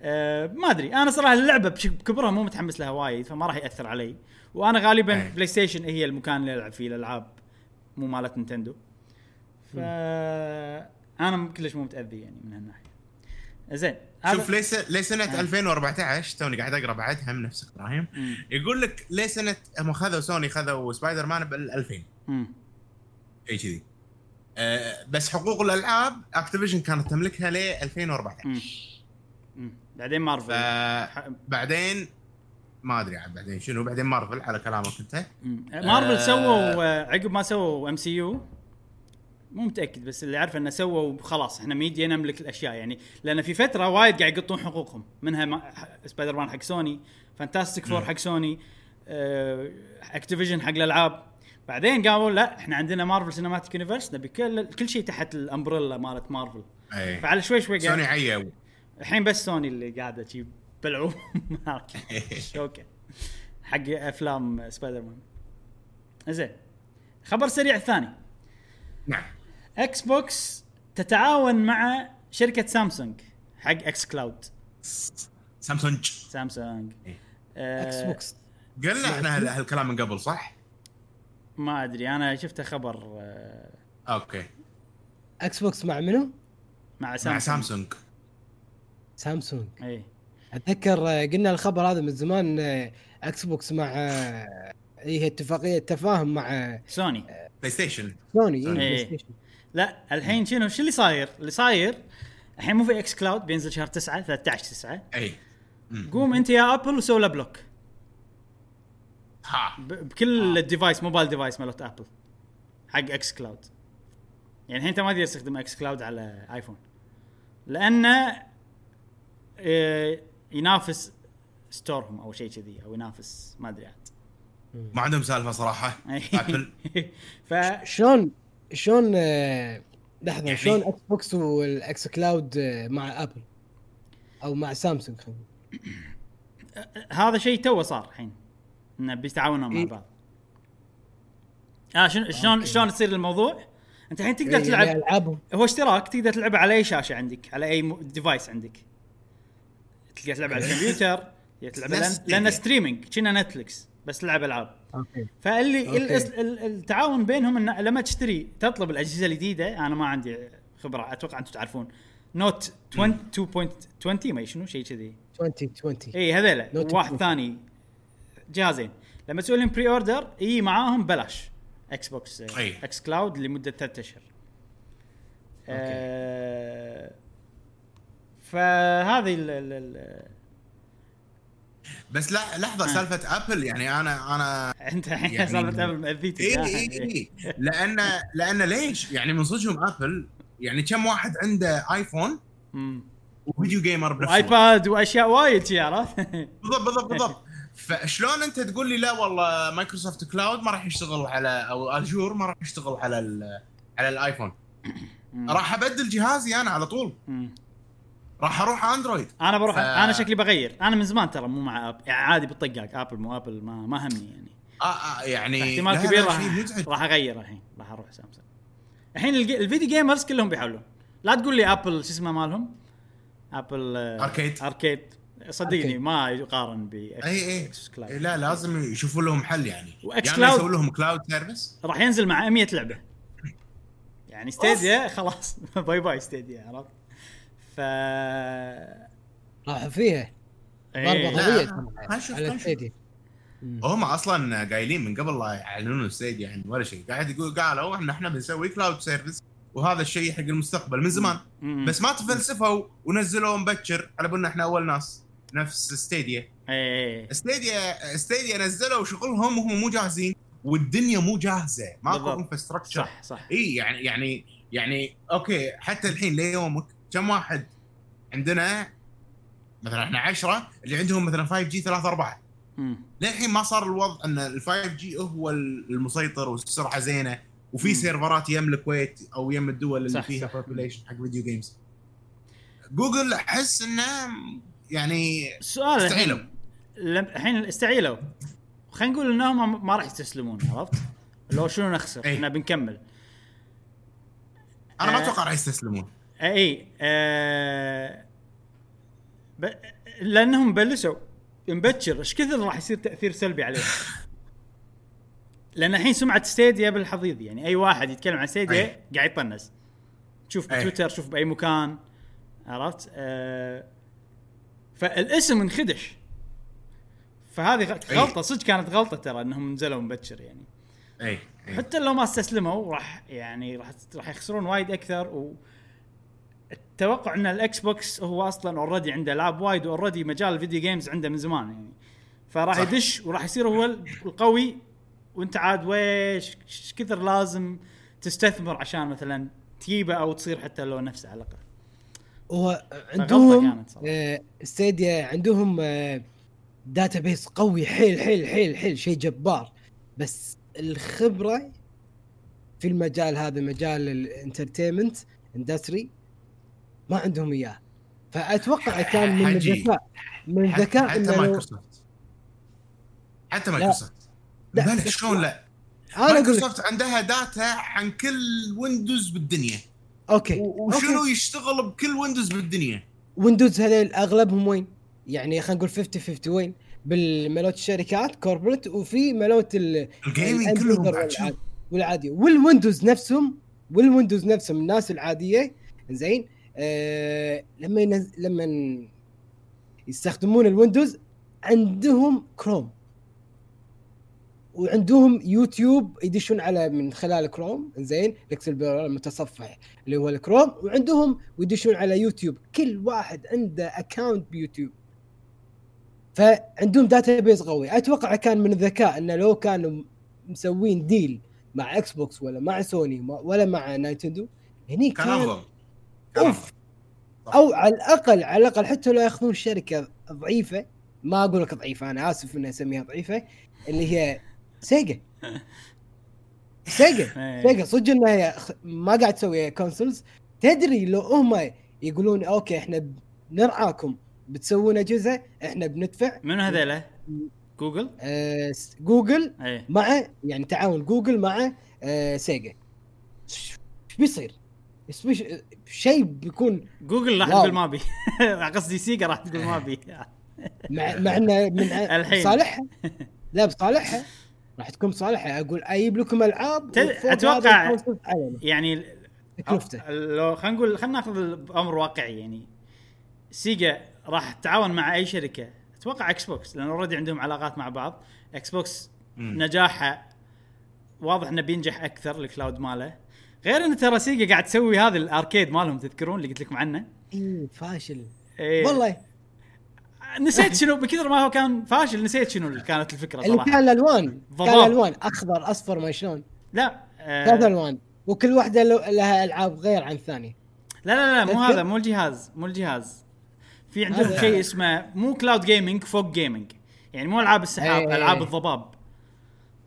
أه ما أدري. أنا صراحة اللعبة بكبرها مو متحمس لها وايد فما راح يأثر علي. وأنا غالبا أي. بلاي ستيشن هي المكان اللي ألعب فيه الألعاب مو مالت نينتندو ف أنا كلش مو متأذي يعني من هالناحية زين شوف ليه س- ليه سنه 2014 توني قاعد أقرأ بعدها من نفس إبراهيم. يقول لك ليه سنه هم خذوا سوني خذوا سبايدر مان بال 2000 مم. شيء كذي أه بس حقوق الألعاب اكتيفيجن كانت تملكها ل 2014 مم. مم. بعدين مارفل فبعدين ما أدري عاد بعدين شنو بعدين مارفل على كلامك أنت. مارفل آه. سووا عقب ما سووا MCU مو متأكد بس اللي عارفه إنه سووا خلاص إحنا ميديا نملك الأشياء يعني لأن في فترة وايد قاعد يقطون حقوقهم منها سبايدر مان حق سوني فانتاستيك فور. حق سوني آه، اكتيفيجن حق الألعاب بعدين قالوا لا إحنا عندنا Marvel Cinematic Universe نبي كل كل شيء تحت ال umbrella مالت مارفل اي فعلى شوي شوي سوني قاعد عيوا الحين بس سوني اللي قاعدة شي بلعوم [LAUGHS] okay حق أفلام سبايدر مان زين. خبر سريع الثاني. نعم. إكس بوكس تتعاون مع شركة سامسونج حق إكس كلاود سامسونج. سامسونج. إيه. آه إكس بوكس قلنا إحنا هال- هالكلام من قبل صح؟ ما أدري. أنا شفته خبر آه أوكي. إكس بوكس مع منو؟ مع مع سامسونج. سامسونج. سامسونج. اي أتذكر آه، قلنا الخبر هذا من زمان آه، إكس بوكس مع آه، هي اتفاقية تفاهم مع آه، سوني بلاي ستيشن سوني سوني. إيه، إيه. بلاي ستيشن. لا الحين شنو شو اللي صاير؟ اللي صاير الحين مو في إكس كلاود بينزل شهر 9 13 9 إي. قوم أنت يا ابل وسوي له block ها بكل ال device mobile device مالت ابل حق xCloud يعني الحين أنت ما تقدر تستخدم xCloud على iPhone لأنه إيه، ينافس store هم أو شيء كذي أو ينافس ما أدري عاد [LAUGHS] ما عندهم سالفة صراحة Apple [LAUGHS] ف شلون شلون آه، لحظة يعني- شلون Xbox وال xCloud مع Apple أو مع سامسونج خلينا نقول. [CLEARS THROAT] هذا شيء تو صار الحين إنه بيتعاونون مع إيه. بعض آه شلون شلون. شلون تصير الموضوع؟ أنت الحين تقدر إيه، تلعب يعني هو اشتراك تقدر تلعب على أي شاشة عندك على أي device عندك تقدر تلعب على الكمبيوتر تقدر تلعب لأن- لأن. streaming كنه Netflix بس تلعب ألعاب. okay. فاللي okay. ال- ال- التعاون بينهم انه لما تشتري تطلب الأجهزة الجديدة أنا ما عندي خبرة أتوقع أنتم تعرفون. Note 20 2.20 ما شنو؟ شيء كذي. 20 20 اي هذيلا. واحد 20. ثاني. جهازين لما تسوي لهم pre-order يجي معاهم بلاش. Xbox أي. xCloud لمدة ثلاثة أشهر. آه فهذه ال ال ال بس لا لحظة آه. سالفة Apple يعني أنا أنا [LAUGHS] أنت الحين يعني- [LAUGHS] سالفة Apple مأذيتك اي. اي اي لأن لأن ليش؟ يعني من صدقهم Apple يعني كم واحد عنده iPhone. و video gamer بنفس الوقت و iPad وأشياء وايد عرفت؟ [LAUGHS] بالضبط بالضبط بالضبط فشلون أنت تقول لي لا والله Microsoft cloud ما راح يشتغل على أو Azure ما راح يشتغل على على ال iPhone. راح أبدل جهازي أنا على طول. راح أروح Android. أنا بروح ف- أنا شكلي بغير. أنا من زمان ترى مو مع اب يعني عادي بالطقاق Apple مو Apple ما ما همني يعني. آه آه يعني احتمال كبير راح راح أغير الحين. راح أروح سامسونج الحين ال video gamers كلهم بيحاولون لا تقول لي Apple شو اسمه مالهم؟ Apple Arcade. Arcade صدقني. ما يقارن ب إي إي. cloud. لا لازم يشوفوا لهم حل يعني. و X يعني يسوي لهم cloud service راح ينزل مع 100 لعبة. يعني Stadia خلاص. bye bye Stadia عرفت؟ ف راح فيها. ضربة إيه. لا، قوية على. Stadia هم أصلا قايلين من قبل لا يعلنون ال Stadia يعني ولا شيء. قاعد يقول قالوا إحنا إحنا بنسوي cloud service وهذا الشيء حق المستقبل من زمان. مم. بس ما تفلسفوا ونزلوا مبكر على بالنا إحنا أول ناس نفس Stadia. إيه. Stadia Stadia نزلوا شغلهم وهم مو جاهزين والدنيا مو جاهزة. ماكو. infrastructure صح صح. إي يعني يعني يعني okay حتى الحين ليومك كم واحد عندنا مثلا إحنا 10 اللي عندهم مثلا 5 جي 3 4 مم. للحين ما صار الوضع إن ال 5 جي هو المسيطر والسرعة زينة وفي. سيرفرات يم الكويت أو يم الدول اللي صح، فيها. بوبوليشن حق فيديو جيمز جوجل أحس إنه يعني السؤال استعيلوا. الحين استعيلوا خلينا نقول إنهم ما راح يستسلمون عرفت؟ لو شنو نخسر أي. إحنا بنكمل أنا ما آه. أتوقع راح يستسلمون إي آه ب... لأنهم بلشوا مبكر إيش كثر راح يصير تأثير سلبي عليهم؟ [LAUGHS] لأن الحين سمعة ستيديا بالحضيض يعني أي واحد يتكلم عن ستيديا أي. قاعد يطنز. تشوف أي. بتويتر شوف بأي مكان عرفت؟ آه فالاسم انخدش. فهذه أي. غلطة صدق كانت غلطة ترى إنهم نزلوا مبكر يعني. إي إي. حتى لو ما استسلموا راح يعني راح راح يخسرون وايد أكثر و التوقع إن ال Xbox هو أصلا already عنده العاب وايد و already مجال ال video games عنده من زمان يعني فراح. يدش وراح يصير هو القوي وأنت عاد ويش كثر لازم تستثمر عشان مثلا تجيبه أو تصير حتى لو نفسه على الأقل هو عندهم صراحة. آه عندهم آه database قوي حيل حيل حيل حيل شيء جبار بس الخبرة في المجال هذا مجال ال entertainment industry ما عندهم إياه فأتوقع كان من. الذكاء من الذكاء حتى مايكروسوفت حتى مايكروسوفت شلون لا أنا أقول لك مايكروسوفت عندها data عن كل Windows بالدنيا okay وشنو okay. يشتغل بكل Windows بالدنيا ويندوز هذول أغلبهم وين؟ يعني خلينا نقول 50 50 وين؟ بالملوت الشركات كوربريت وفي ملوت ال الجيمنج كلهم يوزر بعد شنو؟ والعاد- والعاديه والويندوز نفسهم والويندوز نفسهم الناس العادية زين آه لما ينز... لما يستخدمون الويندوز عندهم كروم. وعندهم يوتيوب يدشون على من خلال كروم. زين الاكسبلورر المتصفح اللي هو الكروم. وعندهم ويدشون على يوتيوب. كل واحد عنده account ب YouTube. فعندهم database قوي. أتوقع كان من الذكاء إنه لو كانوا مسوين deal مع Xbox ولا مع سوني ولا مع Nintendo هني كان كان أفضل. أوف. أو على الأقل على الأقل حتى لو ياخذون شركة ضعيفة ما أقول لك ضعيفة أنا آسف إني أسميها ضعيفة اللي هي Sega Sega. Sega صدق إنها ما قاعد تسوي consoles تدري لو هم يقولون okay إحنا نرعاكم بتسوون أجهزة إحنا بندفع منو هذيلا؟ جوجل؟ آه جوجل إيه مع يعني تعاون جوجل مع آه Sega إيش بيصير؟ إيش بيش- شيء بيكون جوجل راح. تقول ما بي [LAUGHS] قصدي Sega راح تقول ما بي مع مع إنه من [LAUGHS] الحين. بصالحها [LAUGHS] لا بصالحها. راح تكون بصالحها. أقول أجيب لكم ألعاب علينا. يعني تكلفته لو خلينا نقول خلينا ناخذ بامر واقعي يعني. سيجا راح تتعاون مع أي شركة. أتوقع إكس بوكس لأن already عندهم علاقات مع بعض. إكس بوكس مم. نجاحها واضح إنه بينجح أكثر ال cloud ماله. غير إن ترى سيجا قاعد تسوي هذا ال arcade مالهم تذكرون اللي قلت لكم عنه؟ إيه فاشل. إيه. والله. نسيت شنو؟ [LAUGHS] بكثر ما هو كان فاشل نسيت شنو اللي كانت الفكرة اللي صراحة. كان الألوان. كان. الألوان. أخضر أصفر ما شلون. لا آه ثلاث ألوان. وكل واحدة له- لها ألعاب غير عن الثانية. لا لا لا مو تذكر؟ هذا مو الجهاز مو الجهاز. في عندهم شيء اسمه مو cloud gaming fog gaming يعني مو ألعاب السحاب إيه. ألعاب الضباب.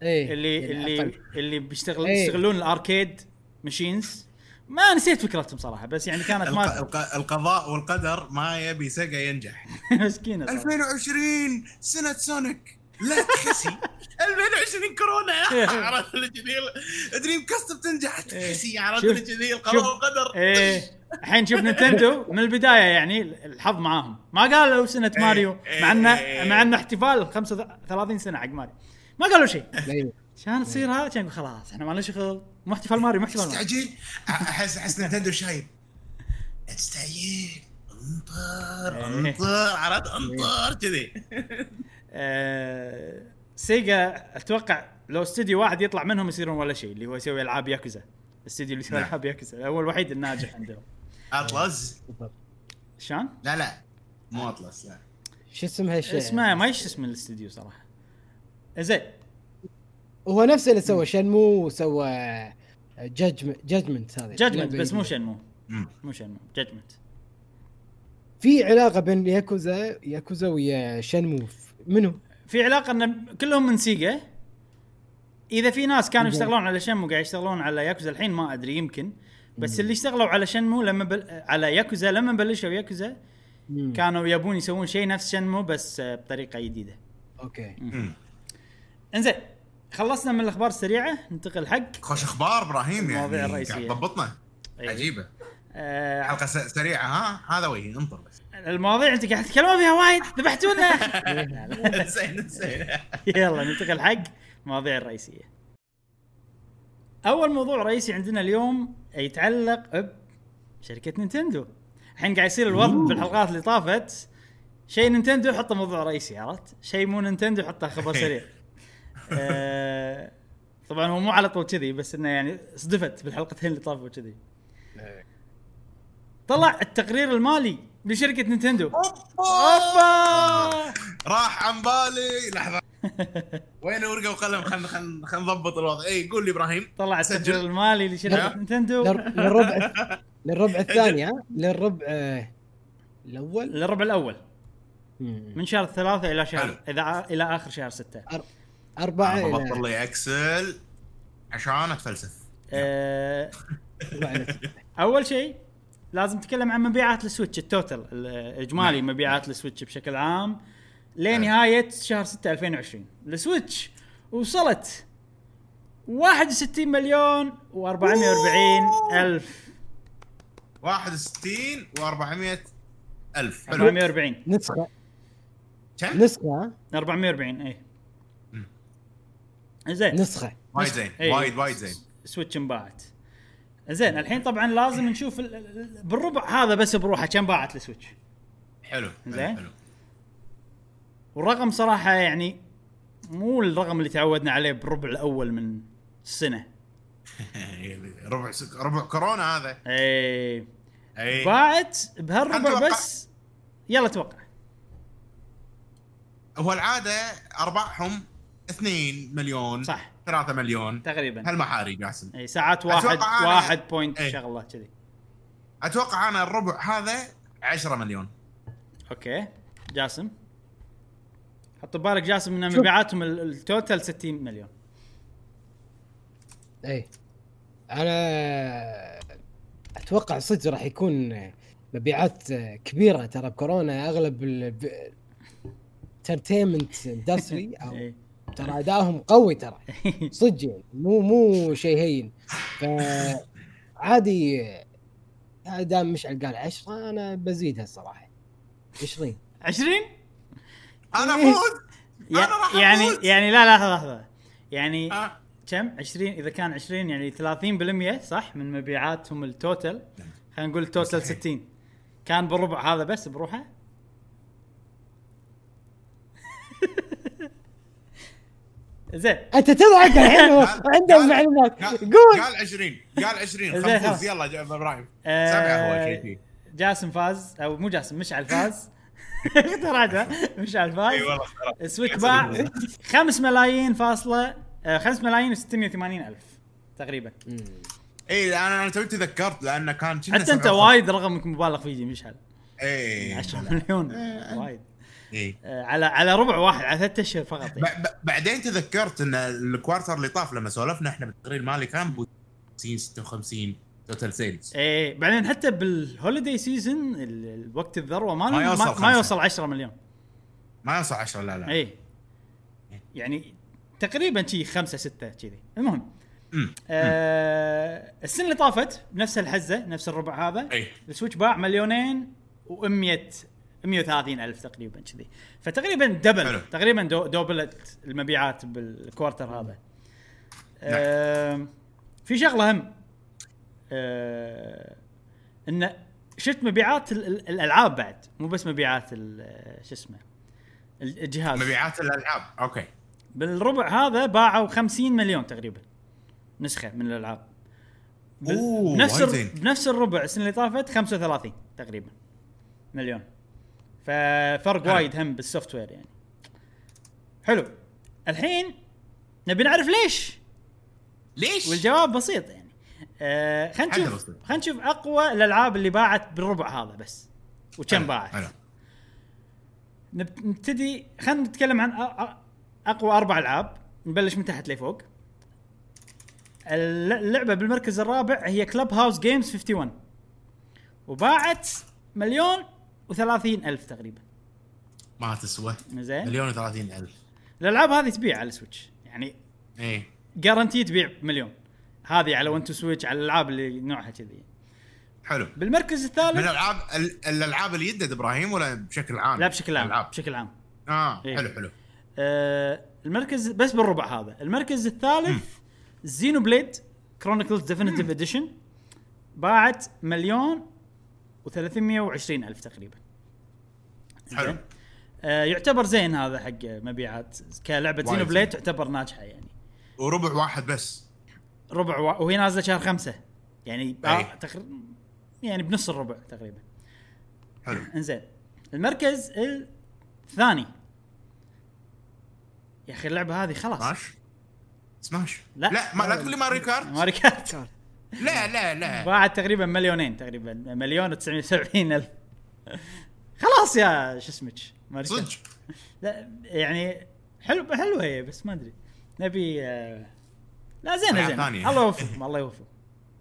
إيه. اللي يعني اللي. اللي بيشتغل إيه. يشتغلون ال arcade. machines ما نسيت فكرتهم صراحة بس يعني كانت الق- ما الق- القضاء والقدر ما يبي سيجا ينجح. [LAUGHS] مسكينة صراحة. 2020 سنة سونيك. لا تخسي. [LAUGHS] 2020 كورونا [LAUGHS] عرفت اللي كذي دريم كاست بتنجح تخسي عرفت اللي كذي. القضاء والقدر إيه. الحين شوف نينتندو من البداية يعني الحظ معاهم. ما قالوا سنة إيه، ماريو إيه، مع انه إيه. مع إنه احتفال 35 سنة حق ماريو. ما قالوا شيء. كان تصير هذا كان يقول خلاص إحنا ما لنا شغل مو احتفال ماريو مو احتفال ماريو. مستعجل احس أحس نينتندو شايب. لا تستعجل. انطر إيه. انطر عرفت؟ انطر كذي. آه، سيجا أتوقع لو استوديو واحد يطلع منهم يصيرون ولا شيء اللي هو يسوي ألعاب ياكوزا. الاستوديو اللي يسوي نعم. ألعاب ياكوزا هو الوحيد الناجح عندهم. أطلس؟ شلون؟ لا لا. مو أطلس لا. شو اسمها الشيء اسمه ما إيش اسم الاستوديو صراحة. زين. هو نفسه اللي سوى شنمو وسوى Judgment Judgment هذا Judgment بس مو شنمو. مو شنمو Judgment في علاقة بين ياكوزا ياكوزا ويا شنمو منو؟ في علاقة إن كلهم من سيجا. إذا في ناس كانوا. يشتغلون على شنمو قاعد يشتغلون على ياكوزا الحين ما أدري يمكن. بس اللي اشتغلوا على شنمو لما بل... على ياكوزا لما بلشوا ياكوزا. كانوا يبون يسوون شيء نفس شنمو بس بطريقة جديدة. okay. مم. إنزين. خلصنا من الأخبار السريعة ننتقل حق خوش أخبار إبراهيم المواضيع يعني الرئيسية. قاعد تضبطنا؟ أيوة. عجيبة. آه حلقة سريعة ها؟ هذا وجهي انطر بس. المواضيع أنت قاعد تتكلمون فيها وايد ذبحتونا. [LAUGHS] [LAUGHS] زين زين. يلا ننتقل حق المواضيع الرئيسية. أول موضوع رئيسي عندنا اليوم يتعلق بشركه نينتندو. الحين قاعد يصير الوضع بالحلقات اللي طافت. شيء نينتندو حطه موضوع رئيسي عرفت؟ شيء مو نينتندو حطه خبر [LAUGHS] سريع. آه طبعا هو مو على طول كذي بس إنه يعني صدفت بالحلقتين اللي طافوا كذي. طلع التقرير المالي لشركة نينتندو. أوبا راح عن بالي لحظة وين ورقة وقلم خلينا خلينا خلينا نضبط الوضع اي قول لي إبراهيم طلع. التقرير المالي لشركة؟ نينتندو للر- للربع [LAUGHS] للربع الثاني ها للربع الأول للربع الأول. من شهر ثلاثة إلى حلو. شهر إذا إلى آخر شهر ستة. أربعة ببطل لي Excel عشان إلى ستة. [LAUGHS] أول شيء لازم نتكلم عن مبيعات السويتش ال total الاجمالي نعم. مبيعات السويتش بشكل عام. لنهايه شهر 6 2020 السويتش وصلت 61 مليون و440 ألف. 61 و400 ألف. حلو. 440 نسخة. كم؟ نسخة. ها؟ 440 اي. زين. نسخة. وايد زين إيه. وايد وايد زين. سويتش انباعت زين الحين طبعا لازم نشوف ال- ال- بالربع هذا بس بروحه كم باعت السويتش. حلو حلو، زين. حلو. والرقم صراحة يعني مو الرقم اللي تعودنا عليه بالربع الأول من السنة. [LAUGHS] ربع سك... ربع كورونا هذا. اي اي باعت بهالربع. بس. يلا توقع. هو العادة ارباحهم 2 مليون صح. 3 مليون. تقريبا. هالمحاري جاسم. إي ساعات واحد واحد point إيه. شغلة كذي. أتوقع أنا الربع هذا 10 مليون. okay. جاسم؟ حط ببالك جاسم إن. مبيعاتهم ال- ال total 60 مليون. إي. أنا أتوقع صدق راح يكون مبيعات كبيرة ترى بكورونا أغلب ال entertainment industry [LAUGHS] أو. ترى أدائهم قوي ترى. [LAUGHS] صدق يعني مو مو شيء هين ف عادي دام مشعل قال 10 أنا بزيدها الصراحة. 20 20 أنا. [LAUGHS] أفوز! يا- أنا راح يعني أفوز. يعني لا لحظة لحظة. يعني آه. كم؟ 20 إذا كان 20 يعني 30% صح؟ من مبيعاتهم ال total خلينا نقول ال total صحيح. 60 كان بالربع هذا بس بروحه؟ [LAUGHS] زين. أنت تضحك [LAUGHS] الحين عنده المعلومات قول. قال 20 قال 20 زين، خلص خلاص. يلا إبراهيم. آه، سبعه هو شيء فيه. جاسم فاز أو مو جاسم مشعل فاز. [LAUGHS] تراجع. مشعل فاز. اي والله. السويتش باع. 5 ملايين فاصلة 5 ملايين و680 ألف تقريبا. إي أنا أنا توي تذكرت لأنه كان حتى أنت وايد رقمك مبالغ فيه مشعل. إي. 10 مليون. وايد. اي آه، على على ربع واحد على ثلاث أشهر فقط. يعني. بعدين تذكرت إن ال quarter اللي طاف لما سولفنا إحنا بالتقرير المالي كان ب 50 56 total sales إيه بعدين حتى بال holiday season ال- الوقت الذروة ماله ما يوصل ما, ما. يوصل 10 مليون. ما يوصل 10 لا لا. إيه. يعني تقريبا شي خمسة ستة كذي. المهم. آه السنة اللي طافت بنفس الحزة نفس الربع هذا اي السويتش باع مليونين و100 130 ألف تقريبا كذي. فتقريبا double حلو. تقريبا دو دوبلت المبيعات بال quarter هذا. آه في شغلة هم. آه إن شفت مبيعات ال- ال- الألعاب بعد مو بس مبيعات شو اسمه ال- الجهاز. مبيعات الألعاب. أوكي. بالربع هذا باعوا 50 مليون تقريبا نسخة من الألعاب. بنفس. بنفس الربع السنة اللي طافت 35 تقريبا مليون. ففرق حلو. وايد هم بال software يعني. حلو. الحين نبي نعرف ليش. ليش؟ والجواب بسيط يعني. آه خلينا نشوف. خلينا نشوف أقوى الألعاب اللي باعت بالربع هذا بس. وكم باعت. حلو. نب- نبتدي خلينا نتكلم عن أقوى أربع ألعاب. نبلش من تحت لفوق. الل- اللعبة بالمركز الرابع هي كلب هاوس جيمز 51 وباعت مليون و30 ألف تقريبا. ما تسوى. زين. مليون و30 ألف. الألعاب هذه تبيع على السويتش يعني إيه. guaranteed تبيع مليون. هذه على 1 تو سويتش على الألعاب اللي نوعها كذي. حلو. بالمركز من الثالث الألعاب ال- الألعاب اللي يدد إبراهيم ولا بشكل عام؟ لا بشكل عام الألعاب. بشكل عام. آه إيه. حلو حلو. آه المركز بس بالربع هذا. المركز الثالث Xenoblade Chronicles Definitive Edition باعت مليون و320 ألف تقريبا. حلو. آه يعتبر زين هذا حق مبيعات. كلعبة زينو بليد. تعتبر ناجحة يعني. وربع واحد بس. ربع و... وهي نازلة شهر خمسة. يعني. آه تقر... يعني بنص الربع تقريبا. حلو. [CLEARS THROAT] إنزين. المركز الثاني. يا أخي اللعبة هذه خلاص. سماش سماش لا. لا ما لا تقول لي Mario Kart Mario Kart لا لا لا. باعت تقريبا مليونين تقريبا. مليون و970 ألف. خلاص يا شو اسمك. صدق. لا يعني حلو حلوة هي بس ما أدري. نبي آه، لا زينه ثانية. الله يوفقهم الله يوفقهم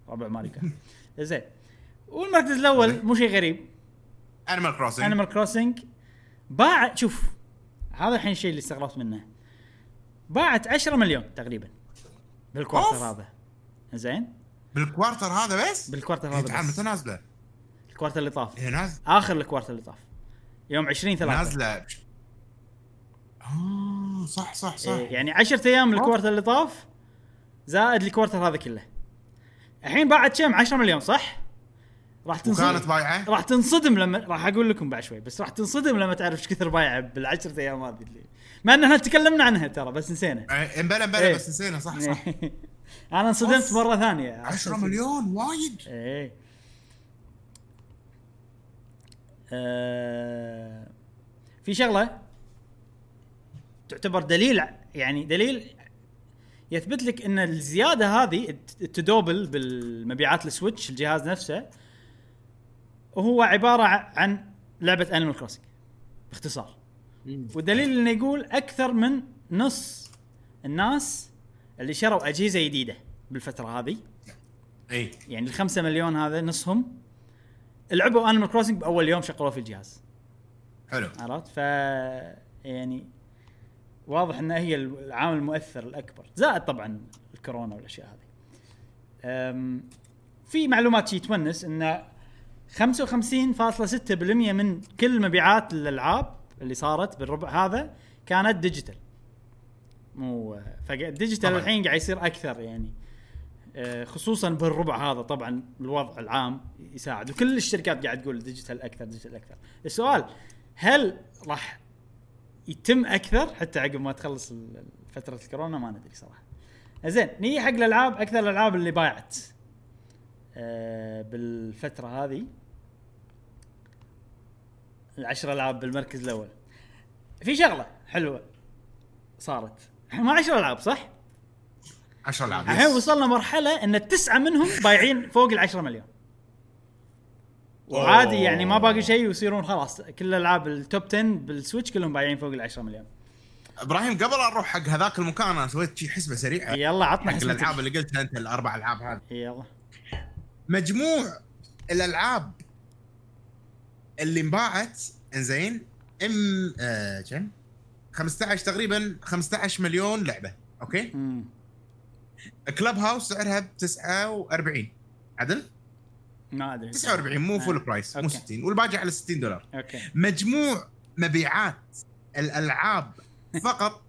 ربع Mario Kart [LAUGHS] زين. والمركز الأول مو شيء غريب. Animal Crossing Animal Crossing باع شوف هذا الحين الشيء اللي استغربت منه. باعت 10 مليون تقريبا. بال quarter. هذا. زين. بال quarter هذا بس؟ بال quarter هذا بس. متى نازله؟ ال quarter اللي طاف. آخر ال quarter اللي طاف. يوم 20 3 نازلة. آه صح صح صح. إيه يعني 10 أيام من ال quarter اللي طاف زائد ال quarter هذا كله. الحين باعت كم 10 مليون صح؟ راح وكانت تنصدم بايعة؟ راح تنصدم لما راح أقول لكم بعد شوي بس راح تنصدم لما تعرف إيش كثر بايعة بالعشرة أيام هذه اللي مع إن إحنا تكلمنا عنها ترى بس نسينا. إيه، إمبلا إمبلا إيه. بس نسينا صح صح. [LAUGHS] أنا انصدمت. مرة ثانية. 10 مليون وايد. إيه. آه في شغلة تعتبر دليل يعني دليل يثبت لك إن الزيادة هذه الت- ال double بالمبيعات السويتش الجهاز نفسه هو عبارة عن لعبة Animal Crossing باختصار. والدليل إنه يقول أكثر من نص الناس اللي شروا أجهزة جديدة بالفترة هذه. إي. يعني الخمسة مليون هذا نصهم لعبوا Animal Crossing بأول يوم شغلوه في الجهاز. حلو. عرفت؟ ف يعني واضح إنها هي العامل المؤثر الأكبر زائد طبعا الكورونا والأشياء هذه. أم، في معلومات شي تونس إن 55.6% من كل مبيعات الالعاب اللي صارت بالربع هذا كانت digital مو فال digital. الحين قاعد يصير أكثر يعني. خصوصا بالربع هذا طبعا الوضع العام يساعد. وكل الشركات قاعد تقول digital أكثر digital أكثر. السؤال هل راح يتم أكثر؟ حتى عقب ما تخلص فترة الكورونا ما ندري صراحة. زين نيجي حق الألعاب أكثر الألعاب اللي باعت آه بالفترة هذه. العشر ألعاب بالمركز الأول. في شغلة حلوة صارت. إحنا ما 10 ألعاب صح؟ 10 العاب الحين. وصلنا مرحلة إن التسعه منهم بايعين فوق ال 10 مليون. وعادي يعني ما باقي شيء ويصيرون خلاص. كل الألعاب ال top 10 بالسويتش كلهم بايعين فوق ال 10 مليون. إبراهيم قبل لا نروح حق هذاك المكان أنا سويت شي حسبة سريعة. يلا عطنا حسبتك. الألعاب اللي قلتها أنت الأربع ألعاب هذه. يلا. مجموع الألعاب اللي انباعت إنزين إم آه كم 15 تقريبا 15 مليون لعبة. أوكي؟ امم Clubhouse سعرها ب 49 عدل؟ ما أدري. 49 مو full آه. price مو أوكي. 60 والباقي على 60 دولار. أوكي. مجموع مبيعات الألعاب [LAUGHS] فقط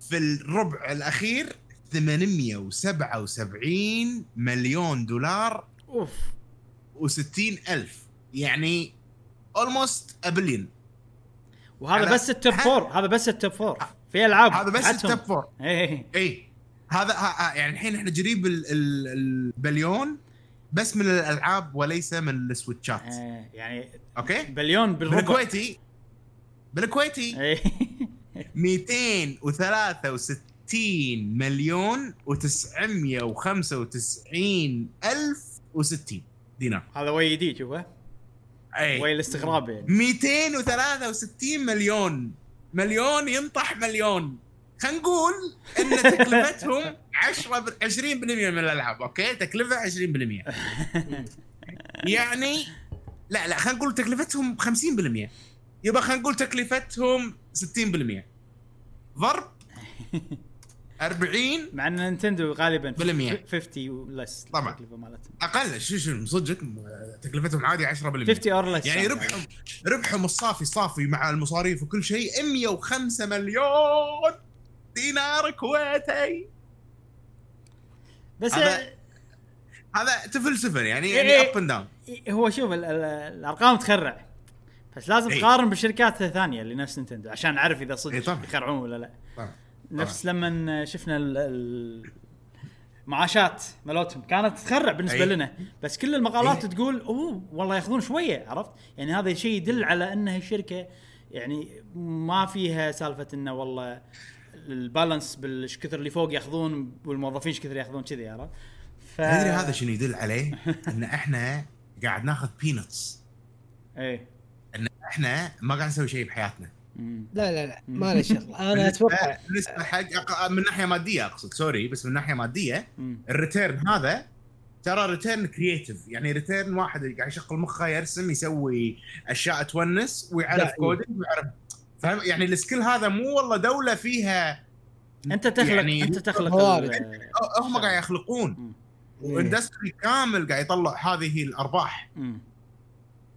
في الربع الأخير 877 مليون دولار أوف. و60 ألف. يعني almost a billion وهذا بس ال top four هذا بس ال top four في ألعاب. هذا بس. ال top four إيه اي هذا يعني الحين إحنا قريب ال- ال- البليون بس من الألعاب وليس من السويتشات. إيه، يعني أوكي؟ بليون بالربع. بالكويتي بالكويتي إيه. [LAUGHS] 263 مليون و995 ألف و60 دينار. هذا وي جديد شوفه اي وي الاستغراب يعني. 263 مليون مليون ينطح مليون. خلينا نقول إن تكلفتهم 10 ب- 20% من الألعاب أوكي؟ تكلفة 20% [LAUGHS] يعني لا لا خلينا نقول تكلفتهم 50% يبقى خلينا نقول تكلفتهم 60% ضرب [LAUGHS] 40 مع إن نينتندو غالبا بالمية. 50 or less طبعاً. التكلفة مالتهم. أقل شو شو صدقك تكلفتهم عادي 10% 50 or less يعني ربحهم. ربحهم الصافي صافي مع المصاريف وكل شيء 105 مليون دينار كويتي بس هذا- هذا تفلسفه يعني إيه. يعني up and down إيه، هو شوف ال- ال- الأرقام تخرع بس لازم إيه. تقارن بالشركات الثانية اللي نفس نينتندو عشان نعرف إذا إيه صدق طبعاً. يخرعون ولا لا طبعاً. نفس لما شفنا ال- ال- المعاشات مالتهم كانت تخرع بالنسبة أي. لنا بس كل المقالات إيه. تقول أوه والله ياخذون شوية عرفت يعني هذا شيء يدل على إن الشركة يعني ما فيها سالفة إنه والله البالانس بال ايش كثر اللي فوق ياخذون والموظفين إيش كثر ياخذون كذي عرفت ف... تدري هذا شنو يدل عليه؟ إن إحنا قاعد ناخذ peanuts إيه إن إحنا ما قاعد نسوي شيء بحياتنا. لا لا لا ما له شغل [LAUGHS] أنا أتوقع بالنسبة حق من ناحية مادية أقصد سوري بس من ناحية مادية. ال return هذا ترى return creative يعني return واحد قاعد يشغل مخه يرسم يسوي أشياء تونس ويعرف لا،. coding ويعرف فاهم يعني ال skill هذا مو والله دولة فيها أنت تخلق يعني أنت تخلق أه- هم قاعد يخلقون. و industry كامل قاعد يطلع هذه الأرباح مم.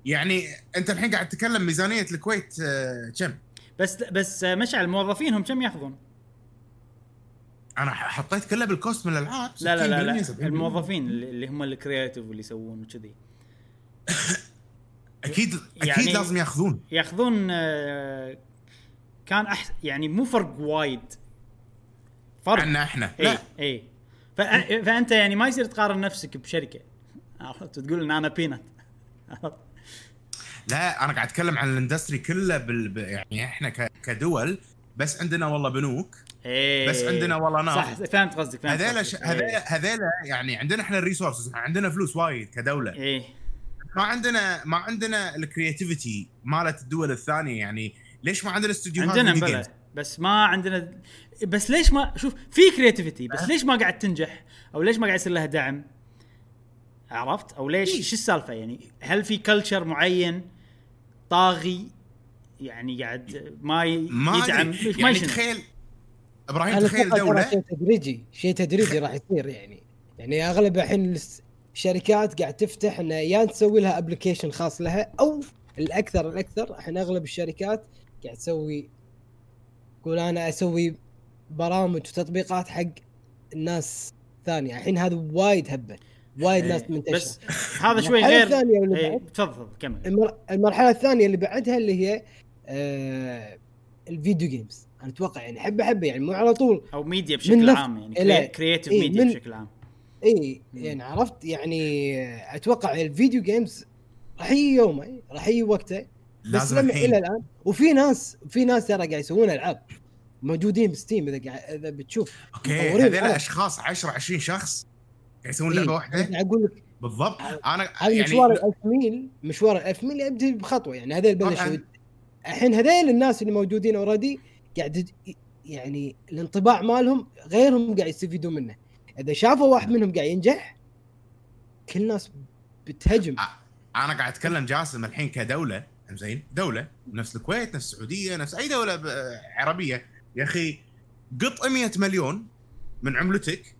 يعني أنت الحين قاعد تتكلم ميزانية الكويت آه، كم؟ بس بس مشعل موظفينهم كم ياخذون؟ أنا حطيت كله بال cost من الالعاب لا لا لا, 60% لا 70%. الموظفين اللي اللي هم ال creative واللي يسوون وكذي. [LAUGHS] أكيد أكيد يعني- لازم ياخذون. ياخذون آه، كان أح يعني مو فرق وايد. فرق. عنا إحنا. اي لا. اي فأ- فأنت يعني ما يصير تقارن نفسك بشركة. [LAUGHS] عرفت؟ تقول إن أنا peanut؟ [LAUGHS] لا أنا قاعد أتكلم عن ال industry كله بال... يعني إحنا ك... كدول بس عندنا والله بنوك إيه بس عندنا والله نار صح فهمت قصدك فهمت هذيلا. ش... هذيلا هذيلا يعني عندنا إحنا ال resources عندنا فلوس وايد كدولة. إيه. ما عندنا ما عندنا ال creativity مالت الدول الثانية يعني ليش ما عندنا استديوهات عندنا بلا؟ بس ما عندنا بس ليش ما شوف في creativity بس ليش ما قاعد تنجح؟ أو ليش ما قاعد يصير لها دعم؟ عرفت؟ أو ليش؟ إيه. شو السالفة يعني؟ هل في culture معين؟ طاغي يعني قاعد ما ي- ما يدعم. يعني؟ تخيل إبراهيم تخيل دولة. شيء تدريجي شيء تدريجي راح يصير يعني. يعني أغلب الحين الشركات قاعد تفتح انه يا تسوي لها ابلكيشن خاص لها أو الأكثر الأكثر الحين أغلب الشركات قاعد تسوي تقول أنا أسوي برامج وتطبيقات حق الناس ثانية. الحين هذا وايد هبه وايد ناس إيه، منتشره بس هذا شوي المرحلة غير إيه، تفضل كمل. المر... المرحلة الثانية اللي بعدها اللي هي آه ال video games أنا أتوقع يعني حبة حبة يعني مو على طول. أو ميديا من بشكل نفس- عام إيه،. يعني creative إيه، ميديا من- بشكل عام. اي يعني عرفت؟ يعني أتوقع ال video games راح يجي يومه راح يجي وقته. بس لازم لما الحين. إلى الآن وفي ناس في ناس ترى قاعد يسوون ألعاب موجودين ب Steam إذا قاعد إذا بتشوف. okay هذول. أشخاص 10 20 شخص. يسوون إيه، لعبه أنا واحدة أقول لك بالضبط. أنا هذا يعني مشوار ال 1000 ميل مشوار ال 1000 ميل يبدا بخطوة يعني هذول بلشوا. الحين هذول الناس اللي موجودين already قاعد يعني الانطباع مالهم غيرهم قاعد يستفيدون منه. إذا شافوا واحد منهم قاعد ينجح كل الناس بتهجم. أنا قاعد أتكلم جاسم الحين كدولة زين دولة نفس الكويت نفس السعودية نفس أي دولة عربية. يا أخي قط 100 مليون من عملتك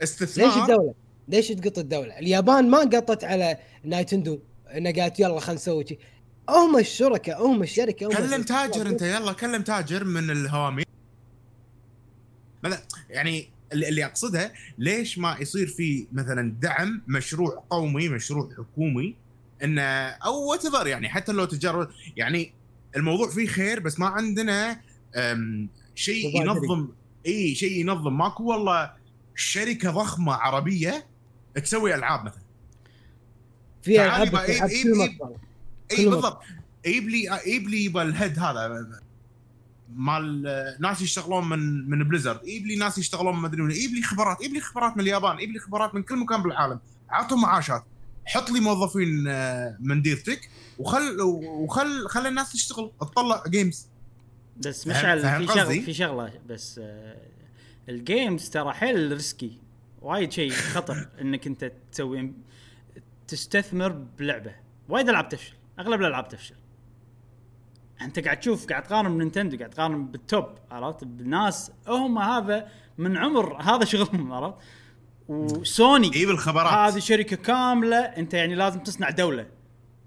ليش استثمار الدولة؟ ليش تقط الدولة؟ اليابان ما قطت على نينتندو انها قالت يلا خلينا نسوي شيء هم الشركاء هم الشركة هم كلم تاجر انت يلا كلم تاجر من الهوامير مثلا يعني اللي اقصده ليش ما يصير في مثلا دعم مشروع قومي مشروع حكومي إنه or what يعني حتى لو تجار يعني الموضوع فيه خير بس ما عندنا شيء. ينظم اي شيء ينظم ماكو والله شركة ضخمة عربية تسوي ألعاب مثلا. في العاب. اي بالضبط. يجيب لي يجيب لي يبا ال head هذا. مال ناس يشتغلون من من Blizzard. يجيب لي ناس يشتغلون ما ادري وين، يجيب لي خبرات يجيب لي خبرات من اليابان. يجيب لي خبرات من كل مكان بالعالم. عطهم معاشات. حط لي موظفين آه، من ديرتك وخل وخل خلي الناس تشتغل. تطلع games بس مشعل في شغله؟ في شغلة بس آه، ال games ترى حيل risky وايد شيء خطر [LAUGHS] إنك أنت تسوي تستثمر بلعبة. وايد ألعاب تفشل أغلب الألعاب تفشل. أنت قاعد تشوف قاعد تقارن بنينتندو قاعد تقارن بال top عرفت؟ بالناس هم هذا من عمر هذا شغلهم عرفت؟ وسوني جيب الخبرات هذه شركة كاملة أنت يعني لازم تصنع دولة.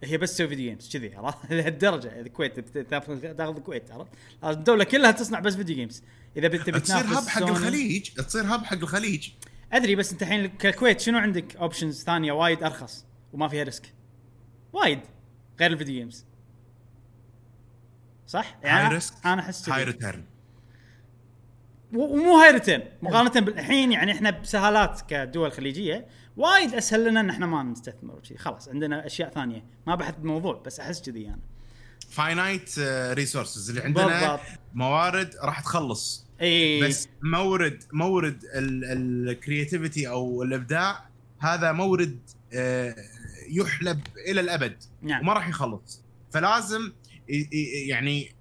هي بس تسوي video games كذي عرفت؟ [LAUGHS] لهالدرجة الكويت تاخذ الكويت عرفت؟ لازم الدولة كلها تصنع بس video games. إذا بت- تبي تصير hub حق الخليج تصير hub حق الخليج. أدري بس أنت الحين كالكويت شنو عندك options ثانية وايد أرخص وما فيها risk وايد غير ال video games صح؟ high أنا- risk أنا أحس high. return ومو high return مقارنة بالحين يعني إحنا بسهالات كدول خليجية وايد أسهل لنا إن إحنا ما نستثمر وشي. خلاص عندنا أشياء ثانية. ما بحث بالموضوع بس أحس كذي أنا finite resources اللي عندنا بالضبط. موارد راح تخلص. إي. بس مورد مورد ال creativity أو الإبداع هذا مورد آه، يحلب إلى الأبد. نعم. وما راح يخلص. فلازم يعني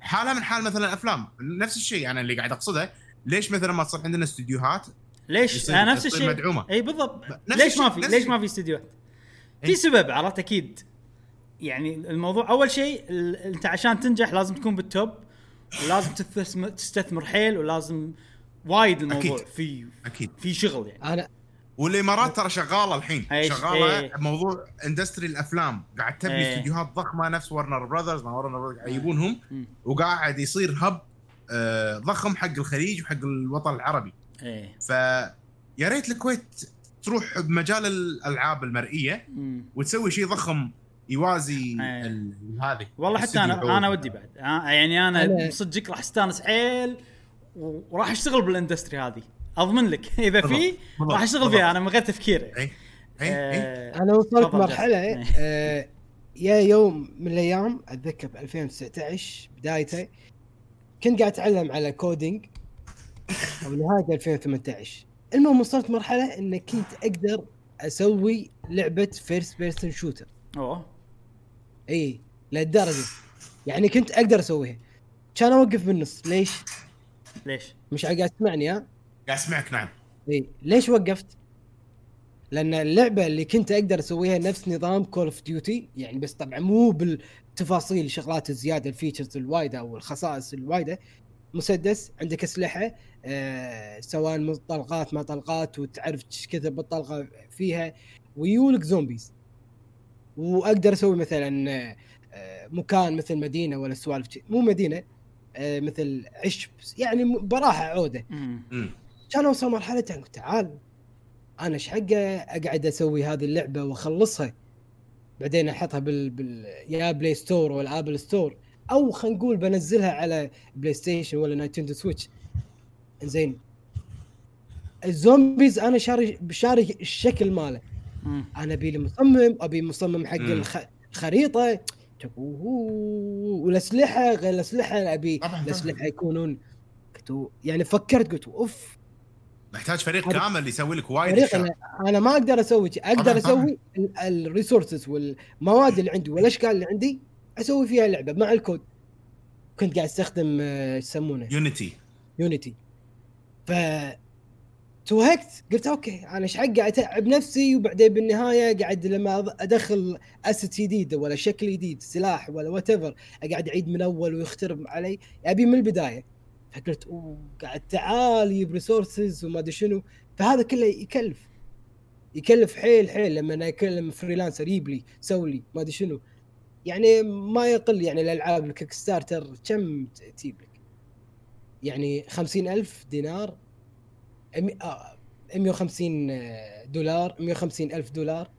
حالها من حال مثلا أفلام. نفس الشيء أنا اللي قاعد أقصده. ليش مثلا ما تصير عندنا استديوهات ليش؟ نفس الشيء. مدعومة. إي بالضبط. ليش ما في ليش. ما في استديوهات. في سبب عرفت أكيد. يعني الموضوع أول شيء أنت عشان تنجح لازم تكون بال top ولازم تستثمر تستثمر حيل ولازم وايد الموضوع أكيد. في أكيد في شغل يعني أنا والإمارات ترى شغالة الحين؟ شغالة إيه. موضوع industry الأفلام قاعد تبني إيه. استديوهات ضخمة نفس ورنر براذرز ما ورنر براذرز قاعد يجيبونهم. وقاعد يصير hub آه، ضخم حق الخليج وحق الوطن العربي إيه ف يا ريت الكويت تروح بمجال الألعاب المرئية مم. وتسوي شيء ضخم يوازي إيه. هذه. والله حتى أنا. أنا ودي بعد. آه، يعني أنا أنا- صدقك راح أستانس حيل وراح أشتغل بال industry هذه. أضمن لك. [LAUGHS] إذا في راح أشتغل. فيها. أنا من غير تفكير اي اي اي آه، أنا وصلت مرحلة. آه يا يوم من الأيام أتذكر ب 2019 بدايته كنت قاعد أتعلم على coding [LAUGHS] أو نهاية 2018 المهم وصلت مرحلة إن كنت أقدر أسوي لعبة first person shooter أوه. إي لهالدرجة. يعني كنت أقدر أسويها. كان أوقف بالنص. ليش؟ ليش؟ مش قاعد تسمعني ها؟ قاعد اسمعك نعم. إي. ليش وقفت؟ لأن اللعبة اللي كنت أقدر أسويها نفس نظام كول اوف ديوتي يعني بس طبعا مو بالتفاصيل الشغلات الزيادة ال features الوايدة أو الخصائص الوايدة. مسدس عندك أسلحة آه سواء طلقات ما طلقات وتعرف إيش كثر بالطلقة فيها. ويولك zombies وأقدر أسوي مثلا آه، مكان مثل مدينة ولا سوالف. مو مدينة آه، مثل عشب. يعني براحة عودة. كان أوصل مرحلة قلت تعال أنا إيش حقه؟ أقعد أسوي هذه اللعبة وأخلصها. بعدين أحطها بال, بال... يا بلاي ستور ولا ابل ستور أو خلينا نقول بنزلها على بلاي ستيشن ولا نايتندو سويتش زين ال zombies أنا شاري شاري الشكل ماله. أنا ابي لي مصمم ابي مصمم حق مم. الخ... الخريطة. أوه، والأسلحة غير الأسلحة أبي. الأسلحة يكونون. قلت يعني فكرت قلت أوف. محتاج فريق كامل يسوي لك وايد فريق أشياء. أنا ما أقدر أسوي شيء. أقدر. أسوي ال resources والمواد اللي عندي والأشكال اللي عندي أسوي فيها لعبة مع الكود. كنت قاعد أستخدم آه، إيش يسمونه؟ يونيتي يونيتي ف توهقت. قلت okay أنا إيش حق أتعب نفسي؟ وبعدين بالنهاية قاعد لما أدخل asset جديد ولا شكل جديد سلاح ولا what أقعد أعيد من أول ويخترب علي. أبي من البداية. فقلت أوه قاعد تعال يجيب resources وما أدري شنو. فهذا كله يكلف. يكلف حيل حيل. لما أنا اكلم freelancer يجيب لي سوي لي ما أدري شنو. يعني ما يقل يعني الألعاب ال Kickstarter كم تجيب لك؟ يعني خمسين ألف دينار. 150 دولار 150 ألف دولار.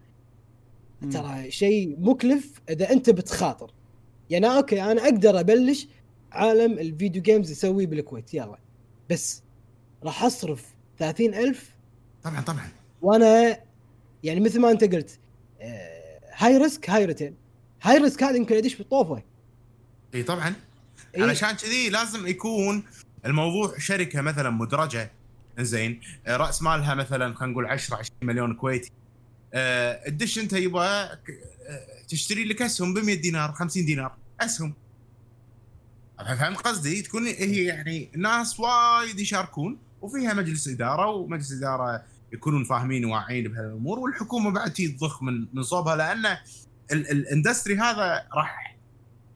ترى شيء مكلف إذا أنت بتخاطر. يعني okay أنا أقدر أبلش عالم ال video games اسويه بالكويت يلا. بس راح أصرف 30 ألف طبعا طبعا. وأنا يعني مثل ما أنت قلت آه، high risk high return high risk هذا يمكن أدش بالطوفة. إي طبعا. إيه. علشان كذي لازم يكون الموضوع شركة مثلا مدرجة. زين. آه، رأس مالها مثلا خلينا نقول 10 20 مليون كويتي. آه، تدش أنت يبا آه، تشتري لك اسهم ب 100 دينار 50 دينار. أسهم. فهمت قصدي؟ تكون هي يعني ناس وايد يشاركون وفيها مجلس إدارة ومجلس إدارة يكونون فاهمين وواعيين بهالأمور والحكومة بعد تي تضخ من من صوبها لأن ال- ال industry هذا راح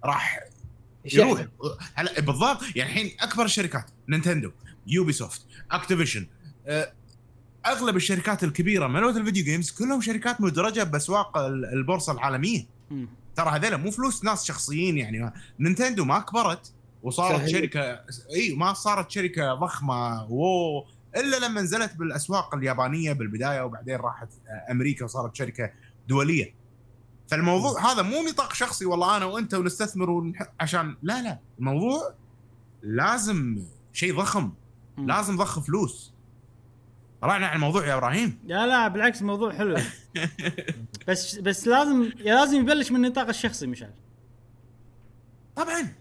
راح يروح. هلا بالضبط. يعني الحين أكبر الشركات نينتندو يوبي سوفت اكتيفيشن أه، أغلب الشركات الكبيرة مالوت ال video games كلهم شركات مدرجة بأسواق ال- البورصة العالمية. ترى هذول مو فلوس ناس شخصيين يعني. نينتندو ما كبرت وصارت صحيح. شركة إي ما صارت شركة ضخمة. wow. إلا لما نزلت بالأسواق اليابانية بالبداية وبعدين راحت آه، أمريكا وصارت شركة دولية. فالموضوع هذا مو نطاق شخصي والله أنا وأنت ونستثمر ونح... عشان لا لا. الموضوع لازم شيء ضخم. لازم ضخ فلوس. طلعنا عن الموضوع يا إبراهيم. لا لا بالعكس الموضوع حلو. [LAUGHS] بس بس لازم لازم يبلش من النطاق الشخصي مشعل. طبعا.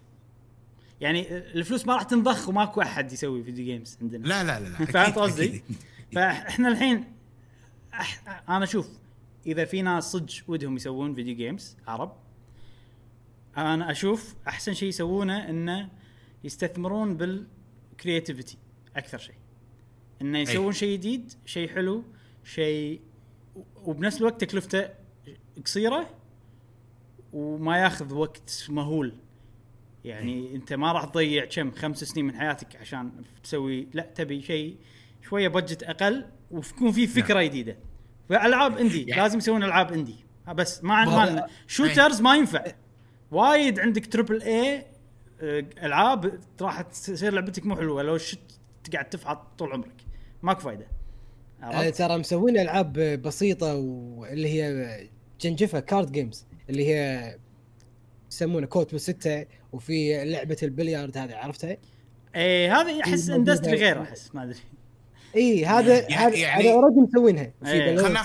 يعني الفلوس ما راح تنضخ وماكو أحد يسوي video games عندنا. لا لا لا, فهمت قصدي؟ فإحنا الحين أح... أنا أشوف إذا في ناس صدق ودهم يسوون video games عرب أنا أشوف أحسن شيء يسوونه إنه يستثمرون بال creativity أكثر شيء. إنه يسوون شيء جديد شيء حلو شيء وبنفس الوقت تكلفته قصيرة وما ياخذ وقت مهول. يعني أنت ما راح تضيع كم خمس سنين من حياتك عشان تسوي لا تبي شيء شوية budget أقل ويكون في فكرة جديدة. فألعاب indie [LAUGHS] يعني- لازم يسوون ألعاب indie. بس ما هذا- ما shooters ما ينفع. وايد عندك triple A ألعاب راح تصير لعبتك مو حلوة. لو شت تقعد تفحط طول عمرك ماكو فايدة عرفت؟ ترى مسوين ألعاب بسيطة واللي هي جنجفه card games اللي هي يسمونه كوت بستة وفي لعبة البليارد هذه عرفتها؟ إيه هذه أحس. industry غير أحس ما أدري إي هذا يعني- هذا يعني- already مسوينها إيه. خلنا.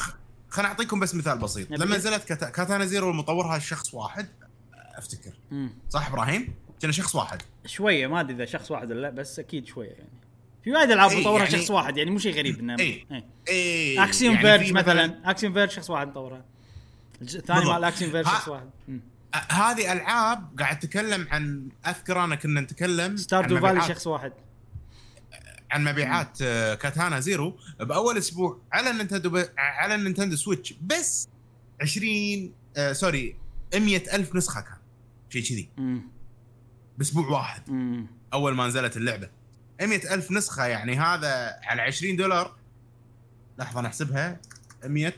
خلنا أعطيكم بس مثال بسيط لما نزلت Kata... Katana Zero مطورها شخص واحد أفتكر. صح إبراهيم؟ كان شخص واحد شوية ما أدري إذا شخص واحد ولا لا بس أكيد شوية يعني في وايد ألعاب إيه، مطورها يعني- شخص واحد يعني مو شيء غريب إنه. إيه. إيه Axiom يعني Verge في مثلا Axiom Verge شخص واحد مطورها الثاني. مال Axiom Verge شخص واحد هذه ألعاب قاعد اتكلم عن أذكر أنا كنا نتكلم Stardew عن Valley شخص واحد عن مبيعات آه، Katana Zero بأول أسبوع على ال Nintendo ب... على ال Nintendo Switch بس 20 آه sorry 100 ألف نسخة كان شيء كذي. بأسبوع واحد مم. أول ما نزلت اللعبة 100 ألف نسخة يعني هذا على 20 دولار. لحظة نحسبها 100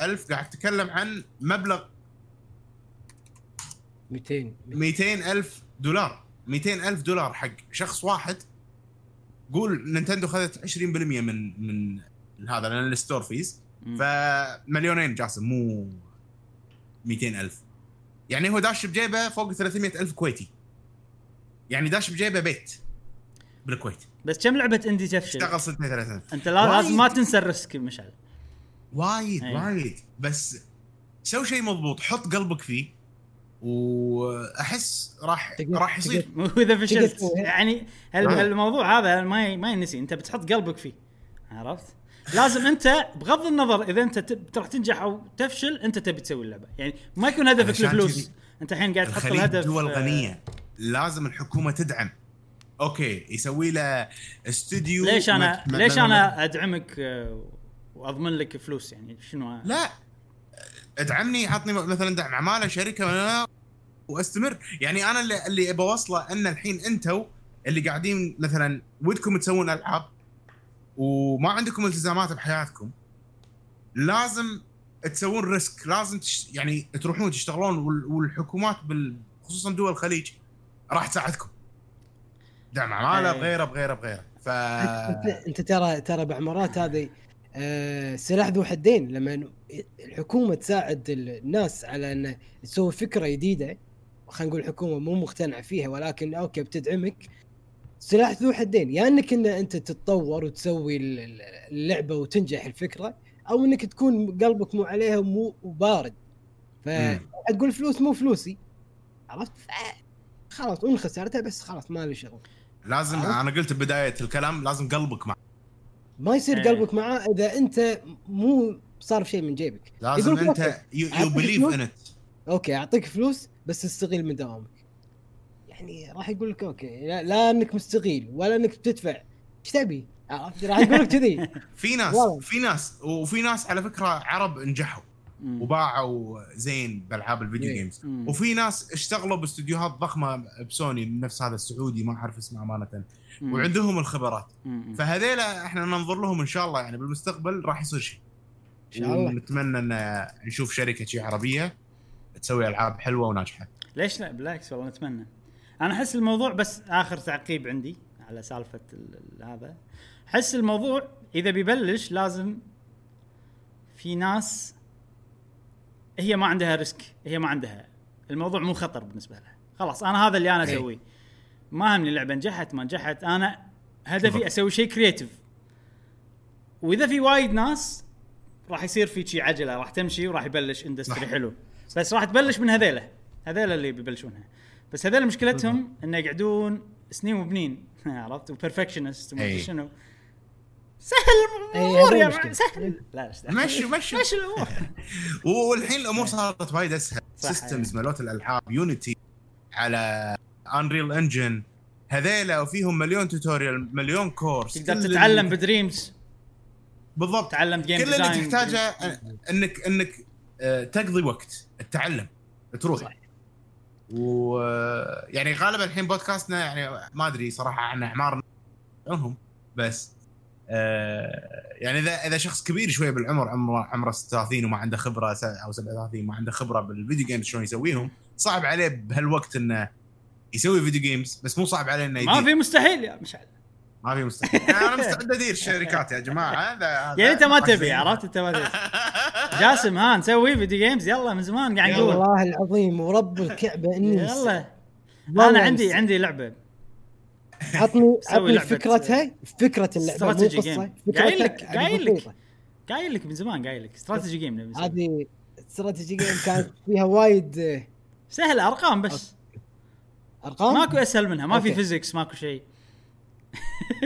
ألف. قاعد تتكلم عن مبلغ 200 200 ألف دولار. 200 ألف دولار حق شخص واحد. قول Nintendo خذت 20% من من هذا لأن ال store fees. فمليونين جاسم مو 200 ألف. يعني هو داش بجيبه فوق 300 ألف كويتي. يعني داش بجيبه بيت. بالكويت. بس كم لعبة indie تفشل اشتغل 36 أنت. لازم ما تنسى ال risk مشعل. وايد أي. وايد. بس سوي شيء مضبوط حط قلبك فيه وأحس راح راح يصير. [LAUGHS] وإذا فشلت. يعني هال- آه. الموضوع هذا ما ي- ما ينسي. أنت بتحط قلبك فيه. عرفت؟ لازم أنت بغض النظر إذا أنت راح تنجح أو تفشل أنت تبي تسوي اللعبة. يعني ما يكون هدفك الفلوس. أنت الحين قاعد تحط الهدف دول آه، غنيه لازم الحكومة تدعم. أوكي يسوي له استوديو ليش أنا مت- ليش أنا أدعمك آه، وأضمن لك فلوس؟ يعني شنو؟ لا ادعمني عطني مثلا دعم عمالة شركة ولا واستمر. يعني أنا اللي اللي ابى أوصله إن الحين أنتم اللي قاعدين مثلا ودكم تسوون ألعاب وما عندكم التزامات بحياتكم لازم تسوون ريسك لازم تش يعني تروحون تشتغلون وال- والحكومات بال- خصوصا دول الخليج راح تساعدكم. دعم عمالة إيه. بغيرة بغيرة بغيرة. ف انت ترى ترى بعمرات هذه آه، سلاح ذو حدين. لما الحكومة تساعد الناس على أن تسوي فكرة جديدة خلينا نقول الحكومة مو مقتنعة فيها ولكن أوكي بتدعمك. سلاح ذو حدين يا إنك إن أنت تتطور وتسوي ال- ال- اللعبة وتنجح الفكرة أو إنك تكون قلبك مو عليها ومو وبارد. فتقول فلوس مو فلوسي. عرفت خلاص وإن خسرتها بس خلاص ما لي شغل. لازم عرفت؟ أنا قلت ببدايه الكلام لازم قلبك معه ما يصير إيه. قلبك معاه إذا أنت مو صار شيء من جيبك لازم أنت okay، you أعطيك believe فلوس؟ in it okay أعطيك فلوس بس تستغيل من دوامك يعني راح يقول لك okay لا, لا إنك مستغيل ولا إنك بتدفع إيش تبي راح يقول لك كذي [LAUGHS] في ناس. في ناس وفي ناس على فكرة عرب نجحوا. وباعوا زين بألعاب الفيديو إيه. games مم. وفي ناس اشتغلوا باستديوهات ضخمة بسوني نفس هذا السعودي ما اعرف اسمه أمانة. مم. وعندهم الخبرات. فهذيلا إحنا ننظر لهم إن شاء الله يعني بالمستقبل راح يصير شيء. إن شاء الله. ونتمنى إن نشوف شركة شي عربية تسوي ألعاب حلوة وناجحة. ليش لا؟ بالعكس والله نتمنى. أنا أحس الموضوع بس آخر تعقيب عندي على سالفة ال- ال- هذا. أحس الموضوع إذا بيبلش لازم في ناس هي ما عندها ريسك هي ما عندها. الموضوع مو خطر بالنسبة لها. خلاص أنا هذا اللي أنا إيه. أسويه. ما همني اللعبة نجحت ما نجحت. أنا هدفي. أسوي شيء creative وإذا في وايد ناس راح يصير في شي عجلة راح تمشي وراح يبلش industry. حلو. بس راح تبلش من هذيله. هذيلا اللي بيبلشونها. بس هذيلا مشكلتهم إنه يقعدون سنين وبنين. [LAUGHS] عرفت؟ و perfectionist وما أي. شنو. سهل أي، الأمور يا المشكلة. مع- سهل. لا مشي مشي. [LAUGHS] مشي الأمور. [LAUGHS] والحين الأمور صارت وايد أسهل. systems مالوت الألعاب Unity على Unreal Engine هذيلا وفيهم مليون tutorial مليون course تقدر تتعلم ب Dreams. بالضبط. تعلم game كل اللي تحتاجه أنك أنك آه، تقضي وقت تتعلم تروح. صح. و يعني غالبا الحين بودكاستنا يعني ما أدري صراحة عن اعمار عنهم بس آه، يعني اذا إذا شخص كبير شوي بالعمر عمره عمره 36 وما عنده خبرة أو 37 ما عنده خبرة بال video games شلون يسويهم صعب عليه بهالوقت إنه يسوي video games بس مو صعب عليه إنه ما يدير. في مستحيل يا مشعل. ما في مستحيل. أنا مستعد أدير الشركات يا جماعة هذا [LAUGHS] يعني أنت ما تبي. عرفت؟ أنت ما تبي. [LAUGHS] جاسم ها نسوي video games يلا من زمان قاعد. نقول. والله العظيم ورب الكعبة إني يلا. أنا عندي. عندي لعبة. عطني [LAUGHS] عطني فكرتها فكرة اللعبة مو استراتيجي قصة قايل لك- قايل لك. قايل لك من زمان قايل لك. strategy game. هذه strategy game كانت فيها وايد آه، سهل أرقام بس. أرقام؟ ماكو أسهل منها ما في okay. physics ماكو شيء.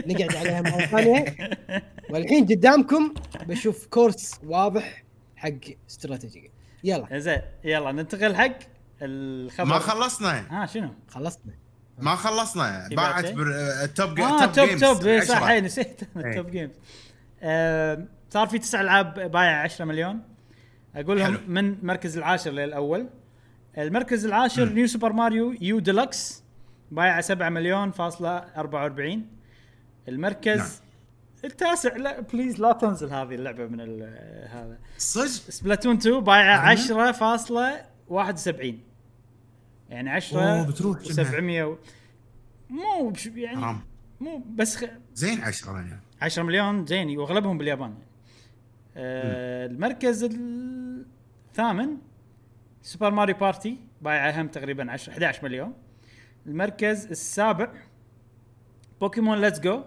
نقعد عليها مرة ثانية. والحين قدامكم بشوف course واضح حق strategy game. يلا. زين يلا ننتقل حق الخبر. ما خلصنا. ها شنو؟ خلصنا. ما خلصنا. في باعت ال top آه top games top إيه، عشرة. صح [LAUGHS] إيه، نسيت. إيه. top games آه، صار في تسع ألعاب بايع 10 مليون. أقول لهم حلو. من المركز العاشر للأول. المركز العاشر New Super Mario U Deluxe بايع 7 مليون فاصلة 44 المركز نعم. التاسع لا please لا تنزل هذه اللعبة من ال- هذا. صدق؟ Splatoon 2 بايع نعم. 10.71 يعني 10 أوه، بتروح كأنها. و700 و... مو بش يعني حرام مو بس خ... زين 10 يعني 10 مليون زين وأغلبهم باليابان يعني. آه المركز الثامن Super Mario Party بايع هم تقريبا 10 11 مليون المركز السابع Pokémon Let's Go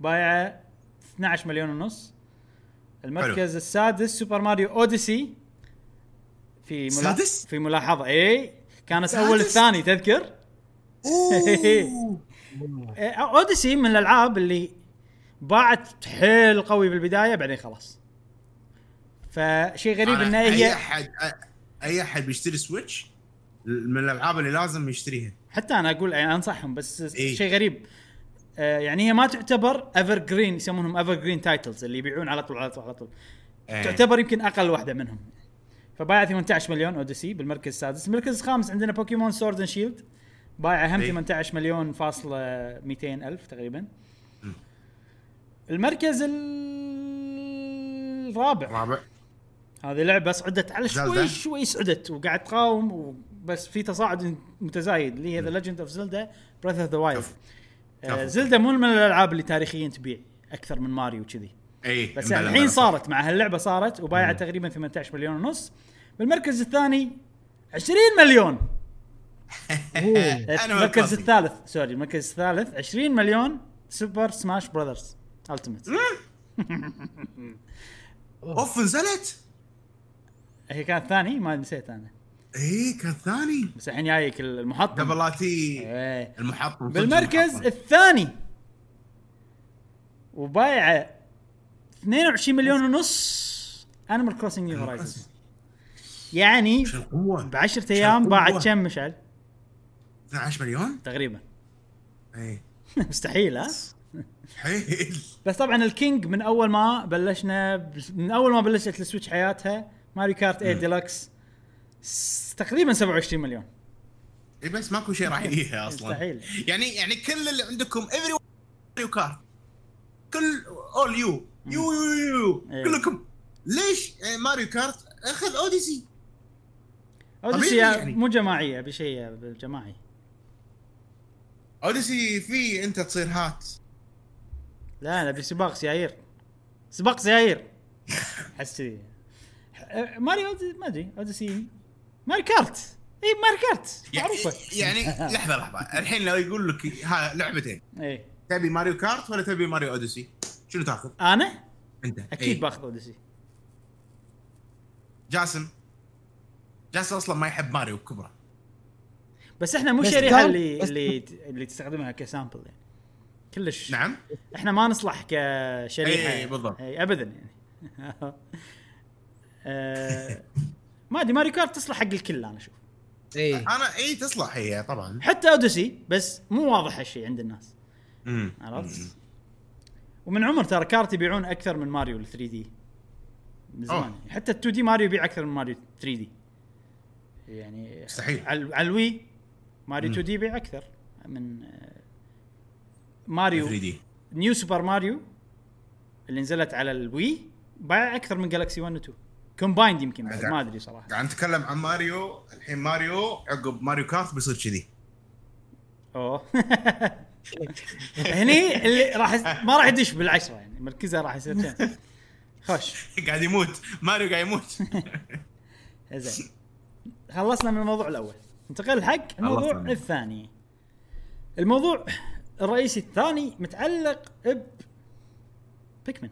بايع 12 مليون ونص المركز حلو. السادس Super Mario Odyssey في ملا... السادس؟ في ملاحظة اي كانت؟ أول الثاني تذكر أوه [LAUGHS] إيه، Odyssey من الألعاب اللي باعت حيل قوي بالبداية بعدين خلاص فشيء غريب أنا ان أي هي احد أي أحد بيشتري Switch من الألعاب اللي لازم يشتريها حتى أنا أقول يعني أنصحهم بس إيه. شيء غريب آه، يعني هي ما تعتبر evergreen يسمونهم evergreen titles اللي يبيعون على طول على طول على طول إيه. تعتبر يمكن أقل واحدة منهم فبايع 18 مليون Odyssey بالمركز السادس. المركز الخامس عندنا Pokémon Sword and Shield. بايع هم إيه. 18 مليون فاصلة 200 ألف تقريبا. المركز ال- الرابع رابع. هذه لعبة صعدت على. شوي شوي صعدت وقاعد تقاوم بس في تصاعد متزايد اللي هي The Legend of Zelda Breath of the Wild. زلدا مو من الألعاب اللي تاريخيا تبيع أكثر من ماريو كذي اي بس الحين صارت مع هاللعبة صارت وبايعه تقريبا 18 مليون ونص. بالمركز الثاني 20 مليون. [LAUGHS] المركز. الثالث sorry المركز الثالث 20 مليون Super Smash Brothers Ultimate أوف نزلت؟ هي كانت ثاني؟ ما نسيت أنا. اي كان ثاني. بس الحين جايك المحطم. دبل لا تي إيه. المحطم. بالمركز المحطم. الثاني. وبايعة 22 مليون ونص Animal Crossing New Horizons يعني ب 10 أيام باعت؟ كم مشعل؟ 12 مليون؟ تقريبا. اي [LAUGHS] مستحيل ها؟ حيل بس طبعا ال king من أول ما بلشنا من أول ما بلشت ال Switch حياتها Mario Kart 8 ديلكس تقريبا 27 مليون. اي بس ماكو شيء راح يجيها أصلا. مستحيل. يعني يعني كل اللي عندكم ايفري ماريو كارت كل اول يو يو يو يو إيه. كلكم ليش يعني ماريو كارت أخذ أوديسي؟ أوديسي طبيعي يعني. مو جماعية بشيء جماعي. أوديسي في أنت تصير هات. لا نبي سباق سيايير. سباق سيايير. [LAUGHS] أحس كذي. ماريو ما أدري أوديسي. Mario Kart. إي Mario Kart. معروفة. يعني [LAUGHS] لحظة لحظة. الحين لو يقول لك ها لعبتين. اي تبي ماريو كارت ولا تبي Mario Odyssey؟ شنو تاخذ؟ أنا؟ أنت. أكيد إيه. باخذ Odyssey. جاسم. جاسم أصلا ما يحب ماريو بكبره. بس إحنا مو كان- اللي بس- اللي اللي تستخدمها ك sample يعني. كلش. نعم. إحنا ما نصلح كشريحة. إي، بالضبط. اي ابدا يعني. [LAUGHS] آه، ما أدري Mario Kart تصلح حق الكل أنا أشوف. اي أنا اي تصلح هي طبعا. حتى Odyssey بس مو واضح هالشيء عند الناس. عرفت؟ ومن عمر ترى Kart يبيعون أكثر من ماريو ال 3D من زمان. أوه. حتى ال 2 دي ماريو يبيع أكثر من ماريو 3 دي يعني مستحيل. على ال Wii Mario مم. 2D يبيع أكثر من آه، Mario. 3D New Super Mario اللي نزلت على ال Wii باع أكثر من Galaxy 1 و 2 combined يمكن بعد، ما أدري صراحة. قاعد نتكلم عن ماريو الحين ماريو عقب ماريو كارت بيصير كذي. أوه. [LAUGHS] هني اللي راح ما راح يدش بالعشرة يعني مركزة راح يصير. خوش. [LAUGHS] قاعد يموت. ماريو قاعد يموت. [LAUGHS] زين. خلصنا من الموضوع الأول. ننتقل حق الموضوع. الثاني. الموضوع الرئيسي الثاني متعلق ب Pikmin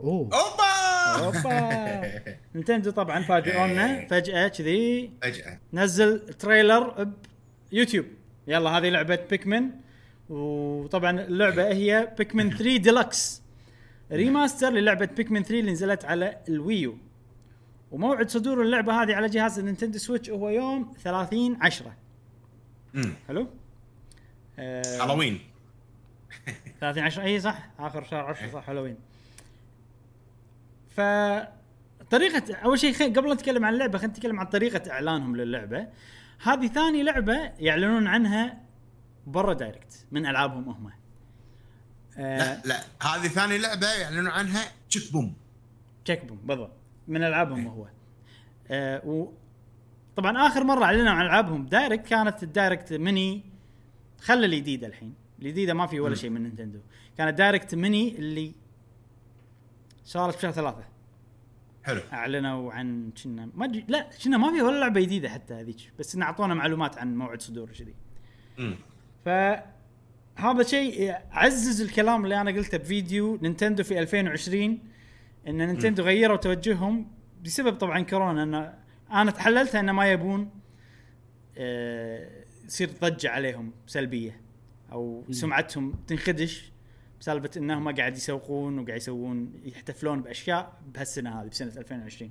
أوه. أوبا! أوبا. [LAUGHS] Nintendo طبعا فاجئونا فجأة كذي. فجأة. نزل trailer ب YouTube يلا هذه لعبة Pikmin وطبعا اللعبة هي Pikmin 3 Deluxe remaster للعبة Pikmin 3 اللي نزلت على ال Wii U. وموعد صدور اللعبة هذه على جهاز ال Nintendo Switch هو يوم 30 10 امم حلو؟ آه هالوين. 30 10 اي صح. آخر شهر 10 صح هالوين. ف طريقة أول شيء خي... قبل لا نتكلم عن اللعبة خلينا نتكلم عن طريقة إعلانهم للعبة. هذه ثاني لعبة يعلنون عنها برا Direct من ألعابهم هم. آه لا لا هذه ثاني لعبة يعلنون عنها تشيك بوم تشيك بوم بالضبط من ألعابهم هو. آه و طبعا آخر مرة أعلنوا عن ألعابهم Direct كانت ال Direct Mini خلى الجديدة الحين. الجديدة ما في ولا. شيء من Nintendo. كانت Direct Mini اللي صارت بشهر ثلاثة. حلو. أعلنوا عن كنا ما ادري لا كنا ما في ولا لعبة جديدة حتى هذيك بس انه أعطونا معلومات عن موعد صدور كذي امم فهذا شيء عزز الكلام اللي أنا قلته بفيديو Nintendo في 2020 إن Nintendo غيروا توجههم بسبب طبعا كورونا إن أنا تحللتها انه ما يبون آه، يصير ضجة عليهم سلبية أو سمعتهم تنخدش. بسالفة إنهم قاعد يسوقون وقاعد يسوون يحتفلون بأشياء بهالسنة هذه بسنة 2020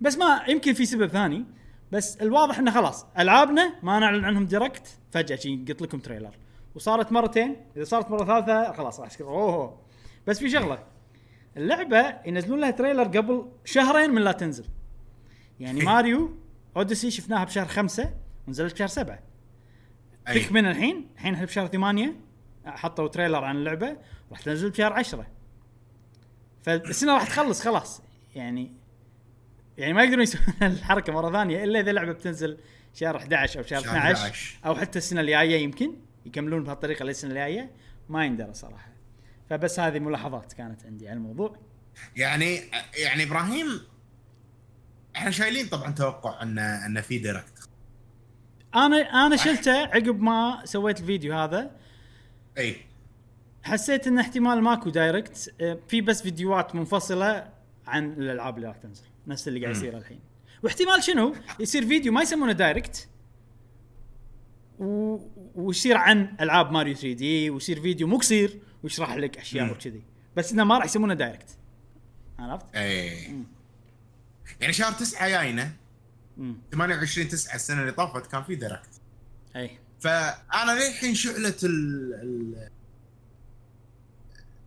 بس ما يمكن في سبب ثاني بس الواضح إنه خلاص ألعابنا ما نعلن عنهم direct فجأة شي قلت لكم trailer. وصارت مرتين إذا صارت مرة ثالثة خلاص راح أوه. بس في شغلة اللعبة ينزلون لها تريلر قبل شهرين من لا تنزل. يعني [LAUGHS] ماريو أوديسي شفناها بشهر خمسة ونزلت بشهر سبعة. أي. بيك من الحين الحين إحنا بشهر ثمانية. حطوا تريلر عن اللعبة راح تنزل بشهر عشرة. فالسنه راح تخلص خلاص. يعني يعني ما يقدرون يسوون [LAUGHS] الحركة مرة ثانية إلا إذا اللعبة بتنزل شهر 11 أو شهر شهر 12 11. أو حتى السنة الجاية يمكن يكملون بهالطريقة للسنة الجاية. ما يندرى صراحة. فبس هذه ملاحظات كانت عندي على الموضوع. يعني يعني إبراهيم إحنا شايلين طبعا توقع إن إن في دايركت أنا أنا شلته عقب ما سويت الفيديو هذا. إي. حسيت إن احتمال ماكو Direct آه، في بس فيديوهات منفصلة عن الألعاب اللي راح تنزل نفس اللي قاعد. يصير الحين. واحتمال شنو؟ يصير فيديو ما يسمونه Direct و... ويصير عن ألعاب ماريو 3D ويصير فيديو مو قصير ويشرح لك أشياء. وكذي بس إنه ما راح يسمونه Direct. عرفت؟ إي. مم. يعني شهر تسعة جاينا امم 28 9 السنة اللي طافت كان في Direct. إي. فأنا للحين شعله ال ال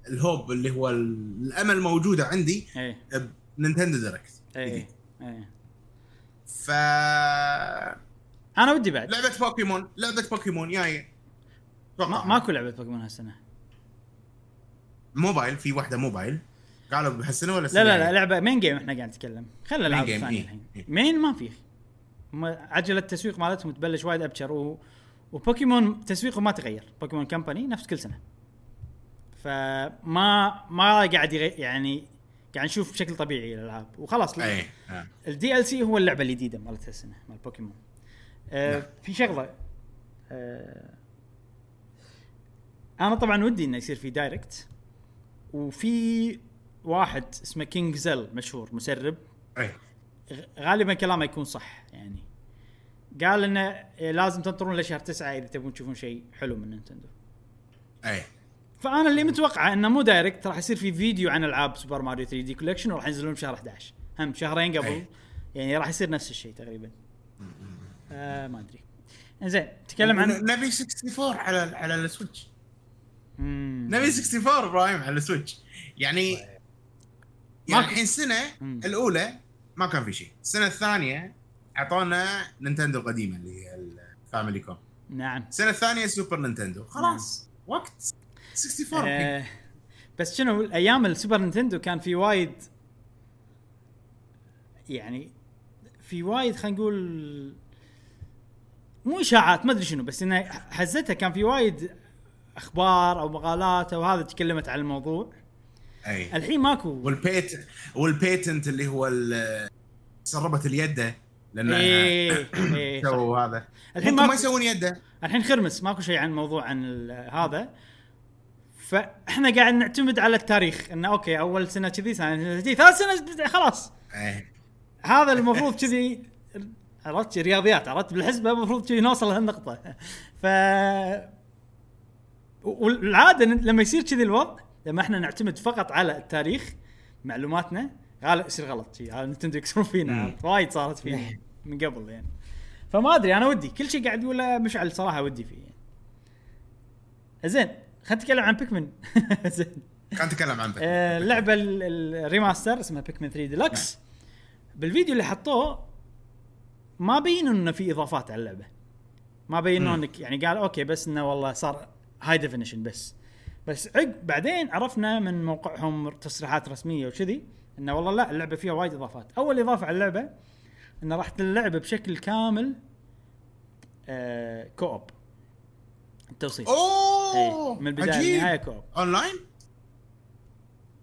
ال hope اللي هو ال- الأمل موجودة عندي اي بنينتندو Direct اي اي ف أنا ودي بعد. لعبة بوكيمون. لعبة بوكيمون جاية ما ماكو لعبة بوكيمون هالسنة. موبايل. في واحدة موبايل. قالوا بهالسنة ولا لا السنة لا لا الجاية؟ لعبة main game إحنا قاعد نتكلم. خلي الالعاب main game، الثانية إيه. الحين. إيه. main ما في. عجلة التسويق مالتهم تبلش وايد أبشر. وبوكيمون تسويقه ما تغير. بوكيمون Company نفس كل سنة. فما ما قاعد يعني قاعد نشوف بشكل طبيعي الألعاب. وخلاص أي. ال DLC هو اللعبة الجديدة مالت هالسنة مال بوكيمون. آه نعم. في شغلة آه أنا طبعا ودي إنه يصير في Direct. وفي واحد اسمه King Zell مشهور مسرب. أي. غالبا كلامه يكون صح يعني. قال إنه لازم تنطرون لشهر تسعة إذا تبون تشوفون شيء حلو من نينتندو. اي فأنا اللي متوقعه إنه مو Direct راح يصير في فيديو عن ألعاب سوبر ماريو 3D Collection وراح ينزلون بشهر 11 هم شهرين قبل. أي. يعني راح يصير نفس الشيء تقريبا. آه ما أدري. زين تكلم عن نبي 64 على على ال Switch. نبي 64 إبراهيم على ال Switch. يعني يعني ماكو. الحين السنة. الأولى ما كان في شيء. السنة الثانية أعطونا نينتندو القديمه اللي هي ال Family Com نعم. السنة الثانية سوبر نينتندو خلاص. وقت 64 الحين. آه بس شنو أيام السوبر نينتندو كان في وايد يعني في وايد خلينا نقول مو إشاعات ما أدري شنو بس إنه حزتها كان في وايد أخبار أو مقالات أو هذا تكلمت عن الموضوع. أي. الحين ماكو. وال pat وال patent اللي هو سربت اليده لأن إيه إيه صح. سووا هذا. الحين ما يسوون يده. الحين خرمس ماكو شيء عن موضوع عن هذا. فإحنا قاعد نعتمد على التاريخ إنه أوكي أول سنة كذي سنة كذي ثالث سنة خلاص. اي هذا المفروض كذي عرفت رياضيات عرفت؟ بالحسبة المفروض كذي نوصل لهالنقطة. ف والعادة لما يصير كذي الوضع لما إحنا نعتمد فقط على التاريخ معلوماتنا غالب يصير غلط. شي هذا نينتندو يكسرون فينا؟ وايد صارت فينا. من قبل يعني. فما أدري أنا ودي كل شيء قاعد يقوله مشعل صراحة ودي فيه. يعني. زين خلينا نتكلم عن Pikmin [LAUGHS] زين. كان تكلم عن آه، اللعبة ال- ال- ال remaster اسمها Pikmin 3 ديلكس بالفيديو اللي حطوه ما بينوا إنه في إضافات على اللعبة. ما بينوا. إنك يعني قال أوكي بس إنه والله صار high definition بس. بس عقب بعدين عرفنا من موقعهم تصريحات رسمية وكذي إنه والله لا اللعبة فيها وايد إضافات. أول إضافة على اللعبة انه راح اللعبه بشكل كامل آه co-op التوصيل إيه، اوه من البداية عجيب. للنهاية co-op online؟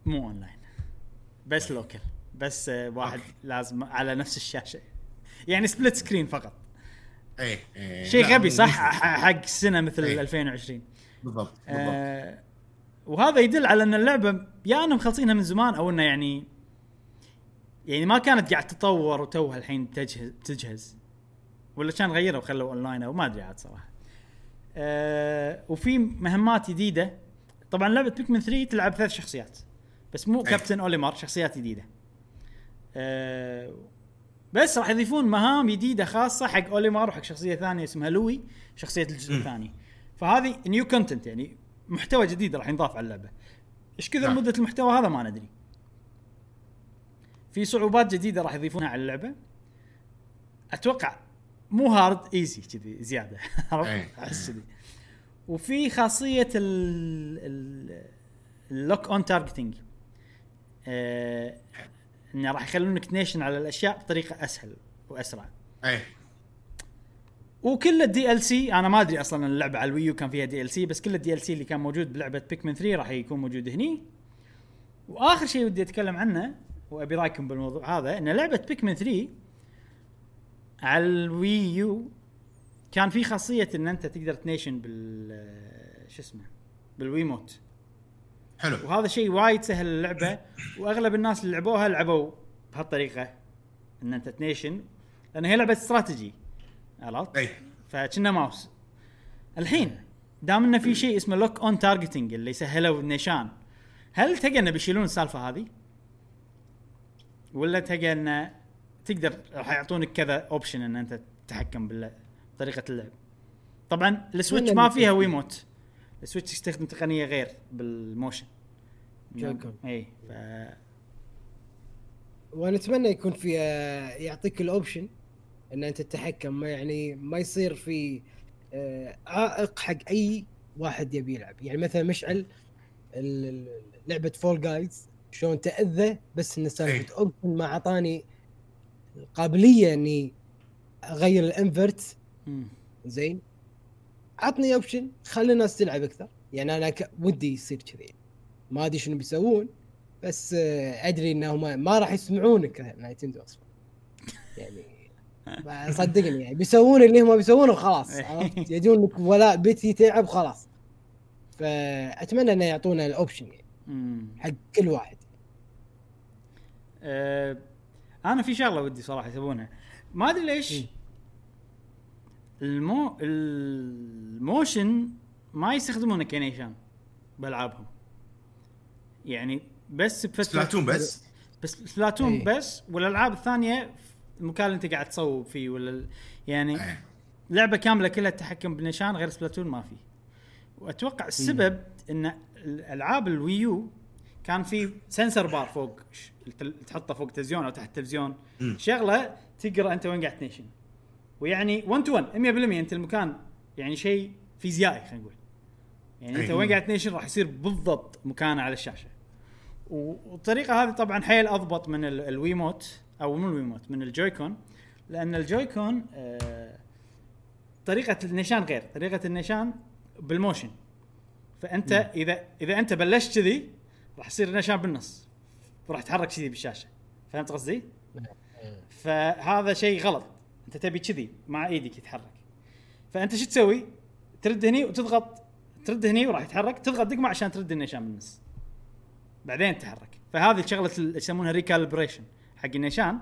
مو أونلاين. بس local بس آه، واحد أوكي. لازم على نفس الشاشة. يعني split screen فقط. إيه إيه. شيء غبي صح؟ حق سنة مثل إيه. 2020 بالضبط بالضبط آه وهذا يدل على إن اللعبة يا إنهم مخلصينها من زمان أو إنه يعني يعني ما كانت قاعد تتطور وتوها الحين تجهز تجهز ولا كان غيروا وخلوا اونلاين أو ما أدري عاد صراحة. آه وفي مهمات جديدة طبعا لعبة بيكمن 3 تلعب ثلاث شخصيات بس مو. كابتن اوليمار شخصيات جديدة. آه بس راح يضيفون مهام جديدة خاصة حق Olimar وحق شخصية ثانية اسمها Louie شخصية الجزء. الثاني. فهذه new content يعني محتوى جديد راح ينضاف على اللعبة. إيش كثر نعم. مدة المحتوى هذا ما ندري. في صعوبات جديدة راح يضيفونها على اللعبة. أتوقع مو hard easy كذي زيادة؟ [LAUGHS] أي. أحس كذي. وفي خاصية ال ال ال lock-on targeting إنه راح يخلونك تنيشن على الأشياء بطريقة أسهل وأسرع. إيه وكل ال DLC أنا ما أدري أصلا اللعبة على ال Wii U كان فيها DLC بس كل ال DLC اللي كان موجود بلعبة Pikmin 3 راح يكون موجود هني وآخر شيء ودي أتكلم عنه وأبي رايكم بالموضوع هذا إن لعبة Pikmin 3 على ال Wii U كان في خاصية إن أنت تقدر تنيشن بال شو اسمه بال Wiimote. حلو. وهذا شيء وايد سهل اللعبه وأغلب الناس اللي لعبوها لعبوا بهالطريقة إن أنت تنيشن لأن هي لعبة استراتيجي. عرفت؟ أي. فكنا ماوس. الحين دام انه في شيء اسمه lock-on targeting اللي سهلوا النيشان هل تلقى انه بيشيلون السالفة هذه؟ ولا تلقى انه تقدر راح يعطونك كذا option أن أنت تتحكم بطريقة اللعب. طبعا ال Switch ما فيها Wiimote. ال Switch يستخدم تقنية غير بال motion. إي ف ونتمنى يكون في آه، يعطيك ال option أن أنت تتحكم ما يعني ما يصير في آه، عائق حق أي واحد يبي يلعب يعني مثلا مشعل لعبة Fall Guys شلون تأذى بس إن سالفة option ما أعطاني القابليه إني أغير ال invert. زين. عطني option خلي الناس تلعب أكثر. يعني أنا ك... ودي يصير كذي. ما أدري شنو بيسوون بس آه، أدري انهم ما, ما راح يسمعونك نينتندو أصلا. يعني [LAUGHS] صدقني يعني. بيسوون اللي هم بيسوونه وخلاص عرفت؟ يجون لك ولاء بيتي تلعب خلاص فأتمنى إنه يعطونا ال option يعني. حق كل واحد. آه أنا في شغلة ودي صراحة يسوونها ما أدري ليش مم. المو ال motion ما يستخدمونه كنيشان بألعابهم يعني بس بفتره Splatoon بس بس Splatoon إيه. بس والألعاب الثانية المكان اللي أنت قاعد تصوب فيه ولا يعني إيه. لعبة كاملة كلها التحكم بالنشان غير Splatoon ما في وأتوقع السبب إن الالعاب ال Wii U كان في sensor bar فوق تحطه فوق التلفزيون أو تحت التلفزيون. شغلة تقرأ أنت وين قاعد تنيشن. ويعني 1 to 1 100% أنت المكان يعني شيء فيزيائي خلينا نقول. يعني أنت أي. وين قاعد تنيشن راح يصير بالضبط مكانه على الشاشة. والطريقة هذه طبعا حيل أضبط من ال- ال Wiimote أو مو ال Wiimote من ال Joy-Con. لأن ال Joy-Con آه طريقة النيشان غير طريقة النيشان بال motion. فأنت اذا إذا أنت بلشت كذي راح يصير النيشان بالنص. وراح تتحرك كذي بالشاشة. فهمت قصدي؟ فهذا شيء غلط. أنت تبي كذي مع إيدك يتحرك. فأنت شو تسوي؟ ترد هني وتضغط. ترد هني وراح يتحرك. تضغط دقمة عشان ترد النيشان بالنص. بعدين تتحرك. فهذه شغله يسمونها recalibration حق النيشان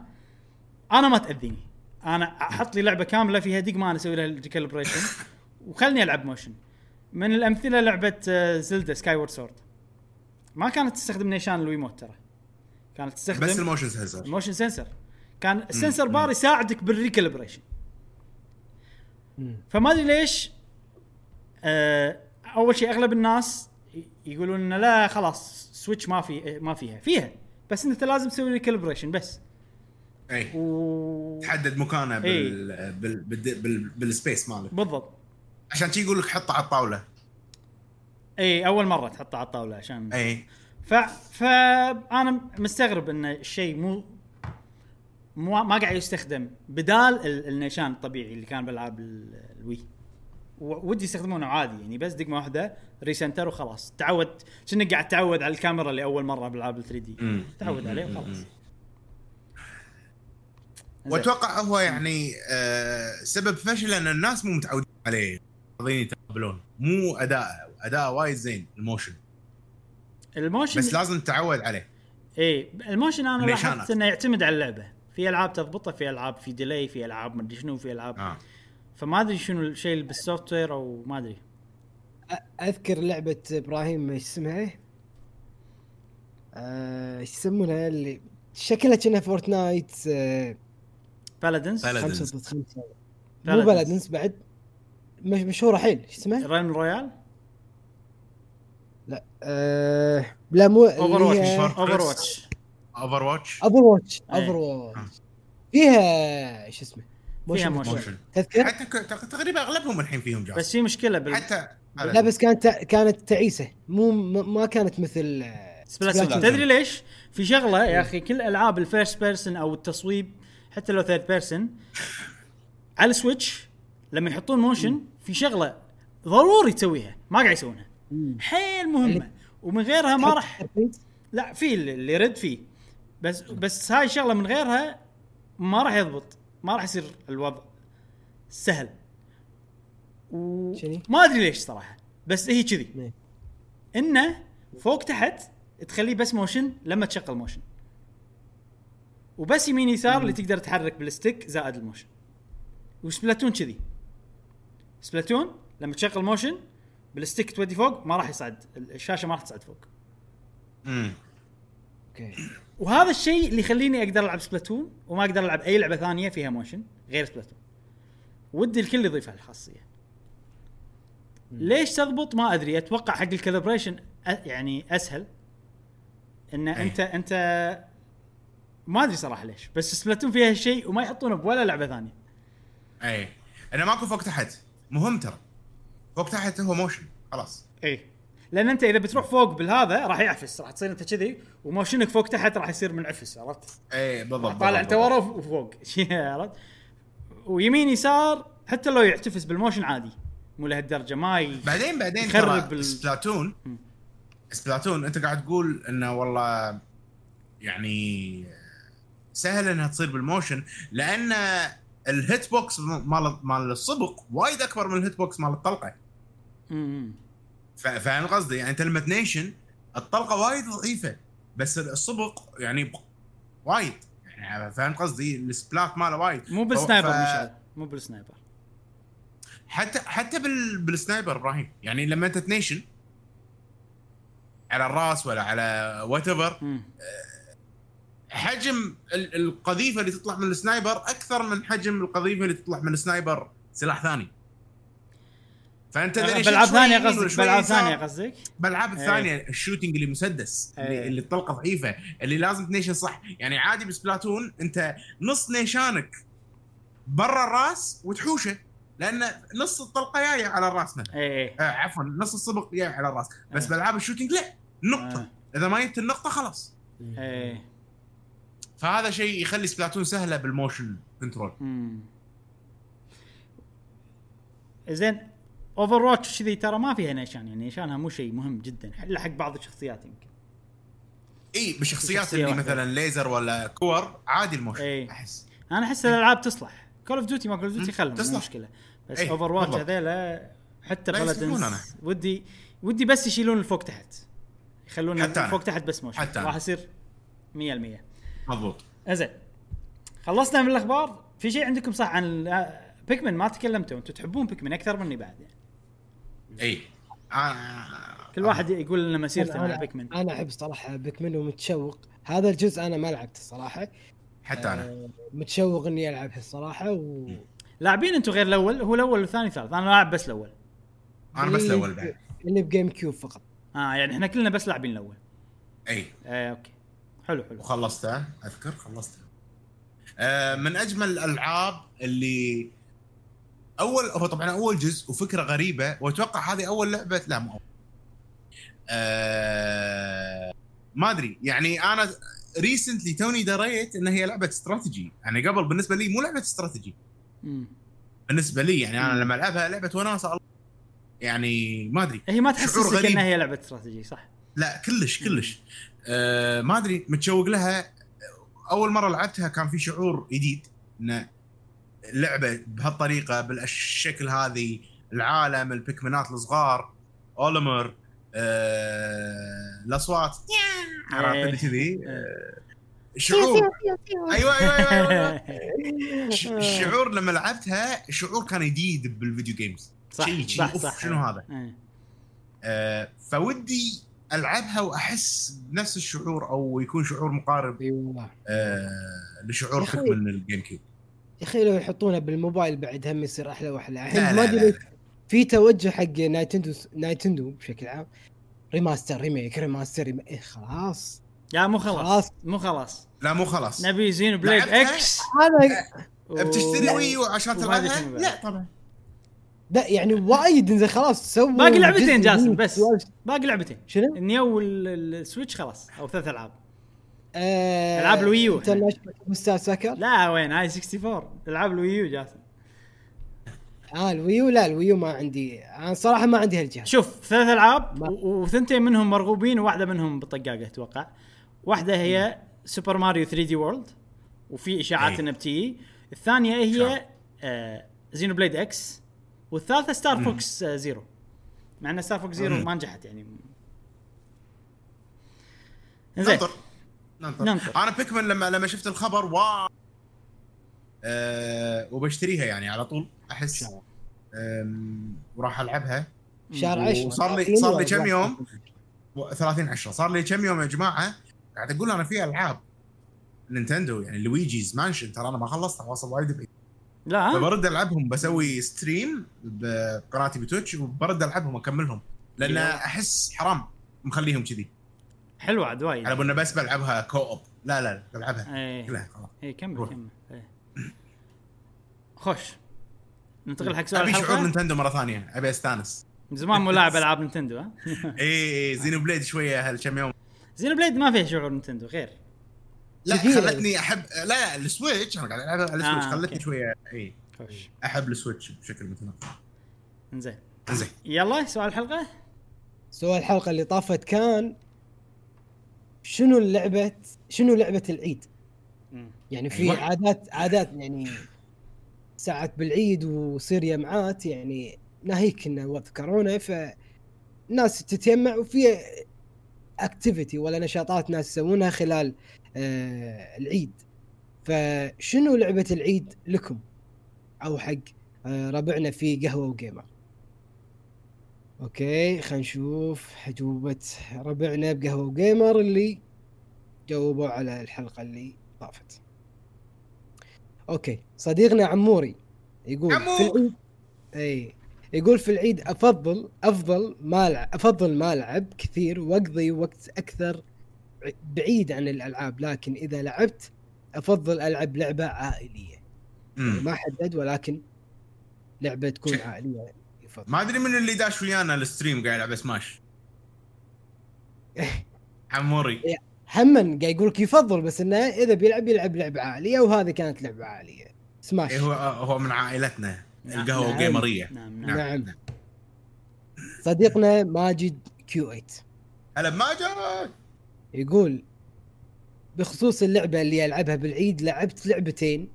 أنا ما تأذيني. أنا أحط لي لعبة كاملة فيها دقمة أنا أسوي لها recalibration وخلني ألعب motion من الأمثلة لعبة Zelda Skyward Sword ما كانت تستخدم نيشان ال Wiimote ترى كانت تستخدم بس ال motion sensor. ال motion sensor. كان ال sensor bar يساعدك بال recalibration مم. فما أدري ليش آه أول شيء أغلب الناس يقولون إنه لا خلاص Switch ما في ما فيها. فيها. بس أنت لازم تسوي recalibration بس. اي و... تحدد مكانه إيه. بال بال بال بال بال space مالك بالضبط. عشان شي يقول لك حطه على الطاولة. إي أول مرة تحطه على الطاولة عشان إي ف فانا مستغرب إن الشيء مو مو ما قاعد يستخدم بدال ال- النيشان الطبيعي اللي كان بالألعاب ال- ال Wii ودي يستخدمونه عادي يعني بس دقمة واحدة recenter وخلاص تعود كأنك قاعد تعود على الكاميرا اللي اول مرة بالألعاب ال 3D. تعود. عليه. وخلاص. وأتوقع هو يعني آه سبب فشل إن الناس مو متعودين عليه راضيين يتقبلون. مو أداء أداء وايد زين الموشن. الموشن بس لازم تتعود عليه. اي ال motion أنا. لاحظت إنه يعتمد على اللعبة. في ألعاب تضبطه في ألعاب في delay في ألعاب ما أدري شنو في ألعاب آه. فما أدري شنو الشيء اللي بالسوفت وير أو ما أدري. أذكر لعبة إبراهيم إيش اسمها؟ آه، إيش يسمونها اللي شكلها كأنها فورتنايت آه، بالادنس خمسة مو. بلدنس بعد. مش مشهوره حيل إيش اسمها؟ رين رويال لا آه لا مو اوفر واتش. اوفر واتش اوفر واتش اوفر واتش إيه. اوفر واتش فيها إيش اسمه؟ فيها motion موشن. موشن تذكر؟ حتى تقريبا أغلبهم الحين فيهم جاز بس في مشكلة بال حتى لا بس كانت كانت تعيسة مو ما كانت مثل آه، Splatoon. تدري ليش؟ في شغلة يا أخي كل ألعاب ال first person أو التصويب حتى لو third person على ال Switch لما يحطون motion في شغلة ضروري تسويها ما قاعد يسوونها. حيل مهمة. اللي- ومن غيرها ما راح. لا في اللي يرد فيه. بس بس هاي الشغلة من غيرها ما راح يضبط. ما راح يصير الوضع سهل؟ وما أدري ليش صراحة. بس هي كذي. إنه فوق تحت تخليه بس motion لما تشغل motion. وبس يمين يسار اللي تقدر تحرك بال stick زائد ال motion. و Splatoon كذي. Splatoon لما تشغل motion بال stick تودي فوق ما راح يصعد الشاشة ما راح تصعد فوق. مم. أوكي. وهذا الشيء اللي يخليني أقدر ألعب Splatoon وما أقدر ألعب أي لعبة ثانية فيها motion غير Splatoon ودي الكل يضيف هالخاصيه ليش تضبط؟ ما أدري. أتوقع حق ال calibration يعني أسهل. إن أي. أنت أنت ما أدري صراحة ليش بس Splatoon فيها شيء وما يحطونه بولا لعبة ثانية. اي أنا ماكو فوق تحت مهم ترى. فوق تحت هو motion. خلاص. اي لأن أنت إذا بتروح فوق بالهذا راح يعفس راح تصير أنت كذي و motion ك فوق تحت راح يصير منعفس عرفت؟ اي بالضبط طالع أنت ورا وف- وفوق. [LAUGHS] عرفت؟ ويمين يسار حتى لو يعتفس بال motion عادي. مو لهالدرجة ما ي... بعدين بعدين يخرب ترى ال- سبلاتون سبلاتون أنت قاعد تقول إنه والله يعني سهل إنها تصير بال motion لأن ال hitbox مال مال الصبغ وايد اكبر من ال hitbox مال الطلقة. امم فاهم قصدي؟ يعني انت لما تنيشن الطلقة وايد ضعيفة بس الصبغ يعني وايد. يعني فاهم قصدي؟ ال splat ماله وايد. مو بال sniper ف- مشعل. مو بال sniper. حتى حتى بال... بال sniper إبراهيم. يعني لما انت تنيشن على الراس ولا على whatever مم. حجم ال- القذيفة اللي تطلع من ال sniper أكثر من حجم القذيفة اللي تطلع من ال sniper سلاح ثاني. فأنت بالعاب شوي ثانية قصدك بالعاب يسار- ثانية قصدك؟ إيه. الثانية ال shooting اللي مسدس إيه. اللي, اللي الطلقه ضعيفة اللي لازم تنيشن صح. يعني عادي ب Splatoon أنت نص نيشانك برا الراس وتحوشه لأن نص الطلقة جاية على الراس مثلا. اي اي آه عفوا نص الصبغ جاي على الراس. بس إيه. بالالعاب ال shooting لا نقطة. آه. إذا ما جبت النقطة خلاص. اي فهذا شيء يخلي Splatoon سهلة بال motion control زين Overwatch كذي ترى ما فيها نيشان يعني نيشانها مو شيء مهم جدا إلا حق بعض الشخصيات يمكن إي بالشخصيات اللي واحدة. مثلا ليزر ولا كور عادي الموشن إيه. أحس أنا أحس الألعاب تصلح Call of Duty ما Call of Duty خلهم مو تصلح. مشكلة بس Overwatch. هذيلا حتى. بلدنز ودي ودي بس يشيلون الفوق تحت يخلون حتى أنا. فوق تحت بس موشن. راح يصير 100% مضبوط زين. خلصنا من الأخبار. في شيء عندكم صح عن بيكمن ما تكلمتوا. أنتم تحبون بيكمن أكثر مني بعد يعني. اي آه. كل واحد يقول لنا مسيرته مع بيكمن أنا أحب صراحة بيكمن ومتشوق. هذا الجزء أنا ما لعبته صراحة. حتى أنا. آه، متشوق إني ألعبها الصراحه و لاعبين أنتم غير الأول؟ هو الأول والثاني والثالث. أنا لاعب بس الأول. أنا بس الأول بعد. اللي ب GameCube فقط. آه يعني إحنا كلنا بس لاعبين الأول. اي آه أوكي. حلو حلو وخلصته أذكر خلصته آه من أجمل الألعاب اللي أول هو طبعا أول جزء وفكرة غريبة وأتوقع هذه أول لعبة لا مو أول. آه ما أدري يعني أنا recently توني دريت إن هي لعبة استراتيجي يعني قبل بالنسبة لي مو لعبة استراتيجي. بالنسبة لي يعني أنا. لما ألعبها لعبة وناسه يعني ما أدري هي ما تحسسك. إنها هي لعبة استراتيجي صح لا كلش كلش. آه ما أدري متشوق لها. أول مرة لعبتها كان في شعور جديد ان لعبة بهالطريقة بالشكل هذه العالم البيكمنات الصغار أولمر آه الأصوات. عرفت اللي كذي؟ آه، شعور. أيوه أيوه أيوه, أيوة. [LAUGHS] ش- الشعور لما لعبتها شعور كان جديد بال video games صح شيء صح صح شنو هذا؟ إيه. آه، ف ودي ألعبها وأحس بنفس الشعور أو يكون شعور مقارب اي والله آه لشعور. Pikmin ال GameCube. يا أخي لو يحطونها بالموبايل بعد هم يصير أحلى وأحلى. لا، الحين لا، ما لا، أدري لا. في توجه حق Nintendo Nintendo بشكل عام. remaster remake remaster remake. إيه خلاص. يا مو خلاص. خلاص. مو خلاص. لا مو خلاص. نبي زينو بليد؟ إكس. هذا و- بتشتري ويو عشان تلعبها؟ لا طبعا. لا يعني وايد إنزين خلاص سووا باقي لعبتين جاسم. بس. باقي لعبتين. شنو؟ النيو والسويتش خلاص أو ثلاث ألعاب. آه ألعاب الويو انترناشونال ستار سكر لا وين؟ هاي 64 ألعاب الويو جاسم. آه الويو؟ لا الويو ما عندي. أنا صراحة ما عندي هالجهاز. شوف ثلاث ألعاب وثنتين منهم مرغوبين وواحدة منهم بطقاقة أتوقع. واحدة هي Super Mario 3D World وفي إشاعات أي. انها بتجي الثانية هي؟ آه Xenoblade X والثالثة Star. Fox Zero مع إن Star Fox Zero مم. ما نجحت يعني. زين ننطر. ننطر. ننطر. أنا Pikmin لما لما شفت الخبر wow آه وبشتريها يعني على طول أحس وراح ألعبها. شهر 10 وصار لي- صار لي كم يوم؟ 30 10 صار لي كم يوم يا جماعة؟ قاعد أقول أنا في ألعاب. Nintendo يعني Luigi's Mansion ترى أنا ما خلصتها واصل وايد بعيد. لا. فبرد العبهم بسوي stream بقناتي ب Twitch وبرد العبهم اكملهم لأن. أحس حرام مخليهم كذي. حلوة عاد وايد. على انه بس بلعبها co-op لا لا بلعبها. إيه. كلها خلاص إيه كمل. كمل. إيه. خوش. ننتقل حق سؤال أبي شعور Nintendo مرة ثانية. أبي أستانس. من زمان مو لاعب ألعاب Nintendo ها؟ اي [LAUGHS] اي Xenoblade شوية هالكم يوم. زينو بليد ما فيها شعور Nintendo غير لا. خلتني احب لا ال Switch أنا قاعد العبها على ال Switch آه، خلتني أوكي. شوية إي أحب ال Switch بشكل متنقل زين زين يلا سؤال الحلقة سؤال الحلقة اللي طافت كان شنو اللعبه شنو لعبة العيد مم. يعني في أيوة. عادات عادات يعني ساعات بالعيد ويصير يمعات يعني ناهيك انه وقت كورونا فالناس تتجمع وفي activity ولا نشاطات ناس يسوونها خلال آه العيد. فشنو لعبة العيد لكم؟ أو حق آه ربعنا في قهوة و gamer أوكي خلينا نشوف اجوبه ربعنا بقهوة وجيمر اللي جاوبوا على الحلقة اللي طافت. أوكي صديقنا عموري يقول عمو! في العيد اي يقول في العيد أفضل أفضل ما العب أفضل ما العب كثير وأقضي وقت أكثر بعيد عن الألعاب لكن إذا لعبت أفضل ألعب لعبة عائلية يعني. ما حدد ولكن لعبة تكون. عائلية يفضل ما أدري من اللي داش ويانا ال stream قاعد يلعب سماش [LAUGHS] عموري هم قاعد يقول لك يفضل بس إنه إذا بيلعب يلعب لعبة عائلية وهذه كانت لعبة عائلية سماش إيه هو هو من عائلتنا. القهوة نعم. جيمريه نعم نعم. نعم. صديقنا ماجد Q8 هلا بماجد يقول بخصوص اللعبة اللي العبها بالعيد لعبت لعبتين.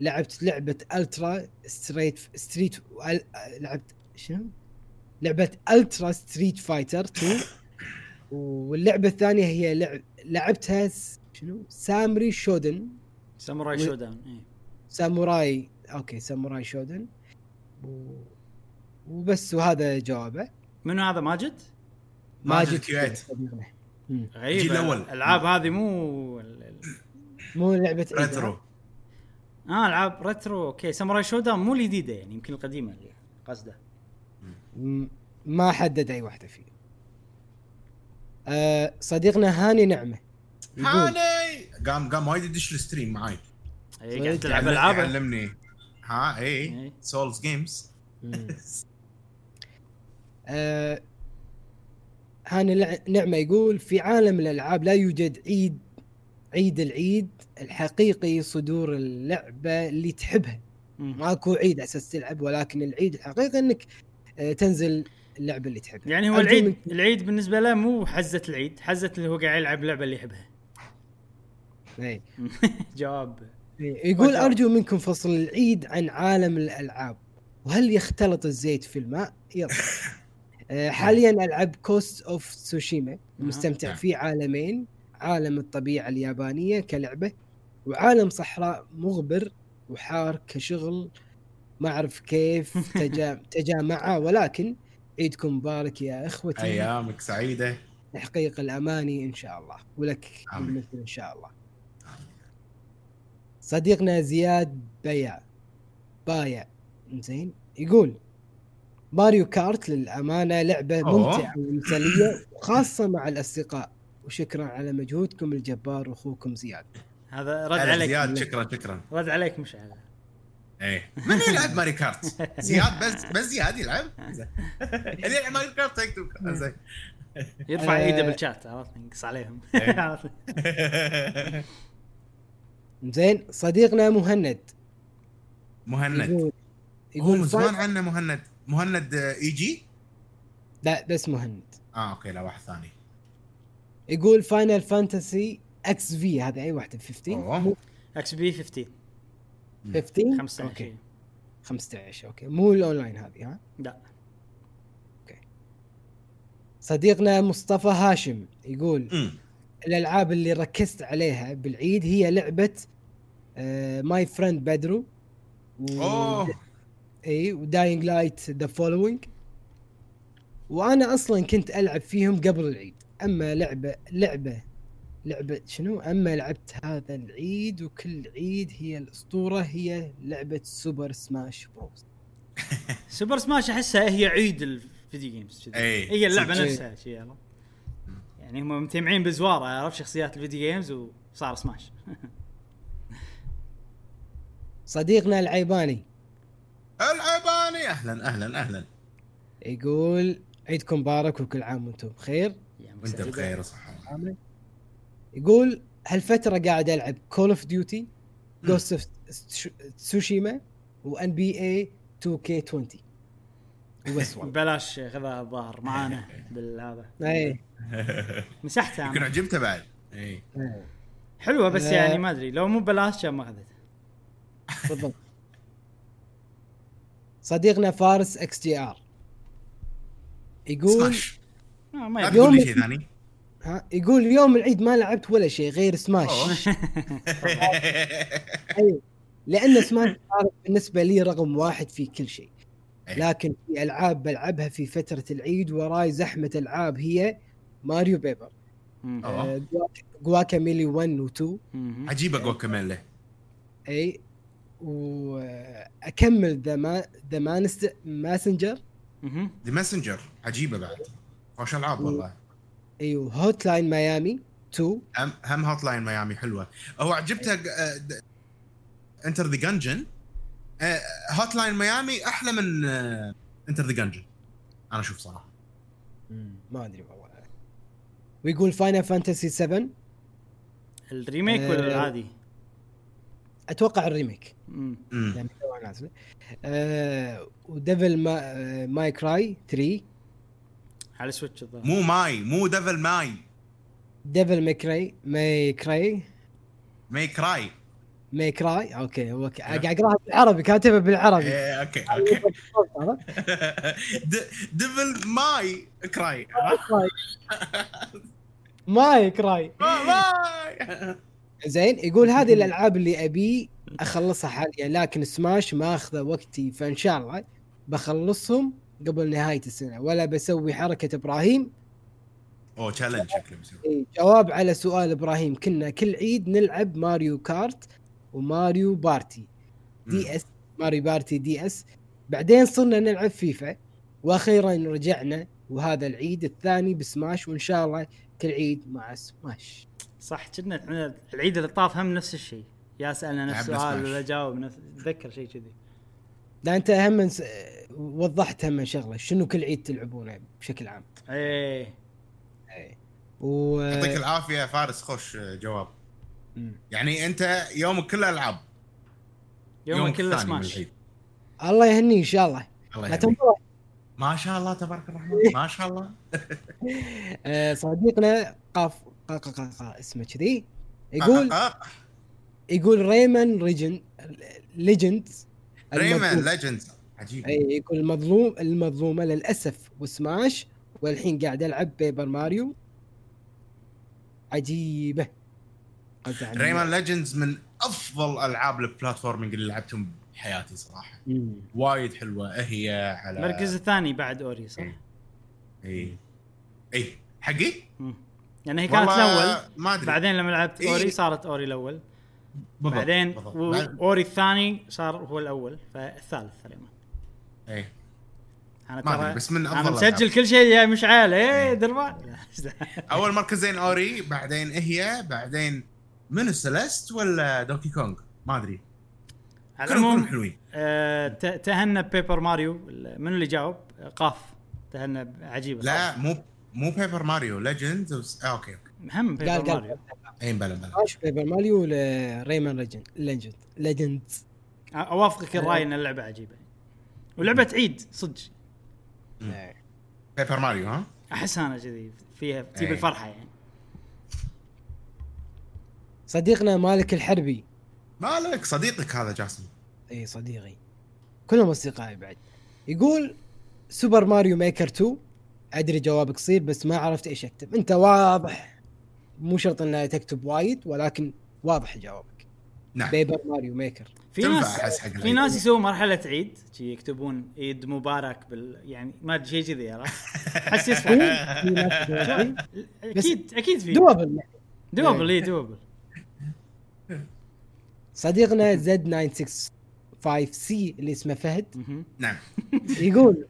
لعبت لعبة الترا ستريت ستريت لعبت شنو؟ لعبة الترا ستريت فايتر 2 واللعبة الثانية هي لعب لعبتها س- شنو؟ سامري شودن. ساموراي و- شو داون إيه. ساموراي أوكي ساموراي شودن و... وبس وهذا جوابه منو هذا ماجد؟ ماجد كيو 8. صديقنا. مم. غريب الجيل الأول. الألعاب هذه مو مو لعبة retro آه العاب retro okay Samurai Shodown مو الجديدة يعني يمكن القديمة اللي قصده ما حدد أي واحدة فيه أه صديقنا هاني نعمة هاني قام قام وايد يدش ال stream معاي اي قاعد. تلعب ألعاب يعلمني ها اي. Souls games هاني نعمة يقول في عالم الألعاب لا يوجد عيد عيد العيد الحقيقي صدور اللعبة اللي تحبها. ماكو عيد أساس تلعب ولكن العيد الحقيقي إنك آه، تنزل اللعبة اللي تحبها. يعني هو العيد منك- العيد بالنسبة له مو حزة العيد حزة اللي هو قاعد يلعب اللعبه اللي يحبها. إيه. [LAUGHS] جواب. يقول. أرجو منكم فصل العيد عن عالم الألعاب. وهل يختلط الزيت في الماء؟ يلا. [LAUGHS] آه، حاليا العب Ghost of Tsushima مستمتع نعم. في عالمين. عالم الطبيعة اليابانية كلعبة وعالم صحراء مغبر وحار كشغل. ما أعرف كيف [LAUGHS] تجا... تجامعا ولكن عيدكم مبارك يا إخوتي. أيامك سعيدة. تحقيق الأماني إن شاء الله ولك إن شاء الله. صديقنا زياد بيع بايع. زين؟ يقول ماريو كارت للأمانة لعبة أوه. ممتعة ومسليه خاصة مع الأصدقاء. وشكرا على مجهودكم الجبار أخوكم زياد. هذا رد عليك زياد شكرا شكرا. رد عليك مشعل إيه. من يلعب Mario Kart؟ [LAUGHS] زياد بس بس زياد يلعب. [LAUGHS] اللي يلعب Mario Kart يكتب زين. يرفع آه. ايده بالشات عرفت؟ ينقص عليهم. إيه. [LAUGHS] زين صديقنا مهند. مهند. يقول هو يقول من زمان عنه مهند. مهند اي جي لا بس مهند. آه okay لا واحد ثاني. يقول Final Fantasy XV هذا أي واحدة 15 أوه. مو XV 15 15 15 okay. إيه. 15 okay. مو الأونلاين هذه ها؟ لا. صديقنا مصطفى هاشم يقول أمم. الألعاب اللي ركزت عليها بالعيد هي لعبة My Friend Pedro أوه إي و Dying Light The Following وأنا أصلا كنت ألعب فيهم قبل العيد أما لعبة لعبة لعبة شنو أما لعبت هذا العيد وكل عيد هي الأسطورة هي لعبة Super Smash Bros Super Smash أحسها هي عيد ال video games. إيه. هي اللعبة. نفسها شيء عرفت؟ يعني هم متجمعين بزوارة عرفت؟ شخصيات ال video games وصار سماش [LAUGHS] صديقنا العيباني. العباني أهلا أهلا أهلا. يقول عيدكم مبارك وكل عام وأنتم بخير. وأنت. بخير عامل يقول هالفترة قاعد ألعب Call of Duty Ghost of Tsushima و NBA 2K20 وبس والله [LAUGHS] ببلاش خذها الظاهر معانا بالهذا. إي. [LAUGHS] مسحتها. يمكن. عجبته بعد. إي. إيه، حلوة بس. يعني ما أدري لو مو ببلاش كان ما اخذتها بالضبط صديقنا فارس XGR. يقول سماش. آه، ما يوم- شيء ثاني. ها؟ يقول يوم العيد ما لعبت ولا شيء غير سماش. أوه. [LAUGHS] أيوه. لأن سماش صارت بالنسبة لي رقم واحد في كل شيء. لكن في ألعاب بلعبها في فترة العيد وراي زحمة العاب هي Mario Paper. آه، Guacamelee 1 و 2 مم. عجيبة Guacamelee اي وأكمل The The Messenger. مم. The Messenger عجيبة بعد. خوش ألعاب والله. أيوه Hotline Miami 2 هم هم Hotline Miami حلوة. هو عجبته Enter the Gungeon Hotline Miami أحلى من Enter the Gungeon أنا أشوف صراحة. ما أدري والله. ويقول Final Fantasy 7 ال remake ولا آه. العادي؟ أتوقع ال remake. مم. مم. لما تو نازله آه و Devil ما آه May Cry 3 على Switch الظاهر. مو May مو Devil May Devil May Cry May Cry May Cry okay هو قاعد اقراها بالعربي كاتبها بالعربي. إيه، okay okay. Devil May Cry May Cry May زين يقول هذه الألعاب اللي أبي أخلصها حاليا لكن سماش ما أخذ وقتي فإن شاء الله بخلصهم قبل نهاية السنة. ولا بسوي حركة إبراهيم. أوه challenge شكله إيه، جواب على سؤال إبراهيم. كنا كل عيد نلعب Mario Kart و Mario Party. DS Mario Party DS. بعدين صرنا نلعب فيفا. وأخيرا رجعنا وهذا العيد الثاني بسماش وإن شاء الله كل عيد مع سماش. صح كنا العيد اللي طاف هم نفس الشيء. يا سألنا نفس السؤال. ولا جاوب نفس اتذكر شيء كذي. لا أنت هم س... وضحت هم شغلة. شنو كل عيد تلعبونه بشكل عام؟ إيه. و يعطيك العافية فارس خوش جواب. يعني انت يومك كله العاب يوم كله سماش. الله يهنيه إن شاء الله. الله. تنطر ما شاء الله تبارك الرحمن ما شاء الله. [LAUGHS] آه، صديقنا قاف قا قا قا اسمه كذي يقول. يقول ريمان ريجن Legend Rayman Legends عجيب. اي يقول المظلوم المظلومة للأسف وسماش والحين قاعد ألعب Paper Mario عجيبة. Rayman Legends من أفضل ألعاب ال platforming اللي لعبتهم بحياتي صراحة مم. وايد حلوة هي على المركز الثاني بعد Ori صح؟ اي اي حقي؟ مم. يعني هي كانت الأول ما أدري بعدين لما لعبت إيه. Ori صارت Ori الأول بالضبط، بعدين بالضبط. و- Ori الثاني صار هو الأول فالثالث تقريبا اي أنا ترى بس من أنا أفضل مسجل. كل شيء يا مشعل إيه دربان [LAUGHS] أول مركزين Ori بعدين هي بعدين منو Celeste ولا Donkey Kong ما أدري. على كلهم حلوين. آه، ت- تهنى Paper Mario منو اللي جاوب؟ قاف. تهنى عجيبه لا مو مو Paper Mario Legends. آه okay okay. هم Paper قال ماريو. إي بلا بلا. Paper Mario ل Rayman Legend Legend Legend أوافقك الراي ان اللعبة عجيبة. ولعبة عيد صدق. Paper Mario ها؟ أحس أنا كذي فيها تجيب إيه. الفرحة يعني. صديقنا مالك الحربي. مالك؟ صديقك هذا جاسم. إي صديقي. كلهم أصدقائي بعد. يقول Super Mario Maker 2 أدري جوابك قصير بس ما عرفت إيش أكتب. أنت واضح. مو شرط إنها تكتب وايد ولكن واضح جوابك. نعم. Paper Mario Maker في ناس في. ناس يسوون مرحلة عيد شي يكتبون عيد مبارك بال يعني ما أدري شيء كذي عرفت؟ أحس يصفى في ناس يسوون أكيد أكيد في. double double إي double صديقنا Z 965 C اللي اسمه فهد. نعم. [LAUGHS] يقول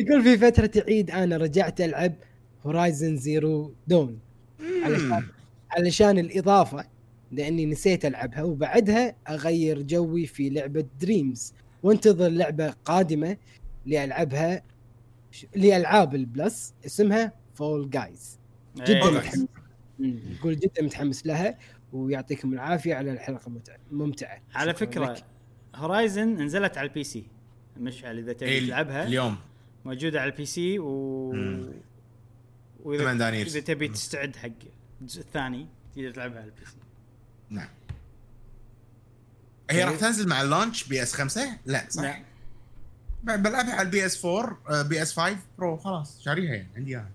يقول في فترة عيد أنا رجعت ألعب Horizon Zero Dawn علشان علشان الإضافة لأني نسيت ألعبها وبعدها أغير جوي في لعبة Dreams وانتظر لعبة قادمة لألعبها لألعاب ال Plus اسمها Fall Guys جدا. متحمس. يقول جدا متحمس لها. ويعطيكم العافية على الحلقة الممتعة ممتعة. على فكرة لك. Horizon نزلت على ال PC. مشعل إذا تبي إيه، تلعبها. اليوم. موجودة على ال PC و مم. وإذا. إذا تبي تستعد حق الجزء الثاني تقدر تلعبها على ال PC. نعم. هي راح تنزل مع ال launch PS 5 لا صح. لا ب- بلعبها على ال PS 4 PS 5 Pro خلاص. شاريها يعني عندي إياها.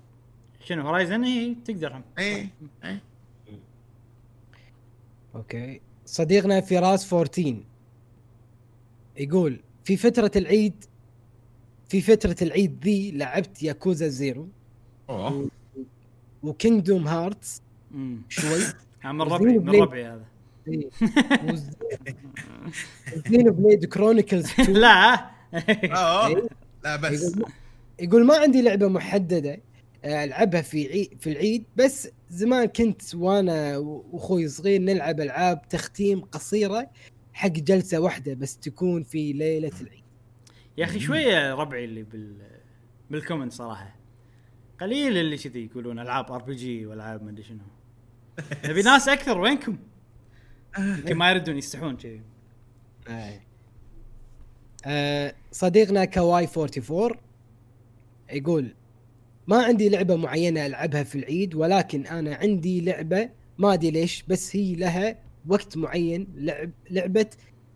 شنو Horizon هي تقدر. اي اي okay. صديقنا فراس 14 يقول في فترة العيد في فترة العيد ذي لعبت Yakuza Zero. أوه. و Kingdom Hearts. شوي. [LAUGHS] من ربعي من. ربعي هذا. Xenoblade Chronicles 2 [LAUGHS] لا. أوه. لا بس. يقول ما عندي لعبة محددة ألعبها في في العيد بس زمان كنت وأنا واخوي صغير نلعب ألعاب تختيم قصيرة حق جلسة واحدة بس تكون في ليلة العيد. يا أخي شوية ربعي اللي بال بال comment صراحة. قليل اللي كذي يقولون ألعاب RPG والعاب ما أدري شنو. [LAUGHS] نبي ناس أكثر وينكم؟ يمكن ما يردون يستحون كذي. آه. آه صديقنا كواي 44 يقول ما عندي لعبة معينة ألعبها في العيد ولكن أنا عندي لعبة ما أدري ليش بس هي لها وقت معين لعب لعبة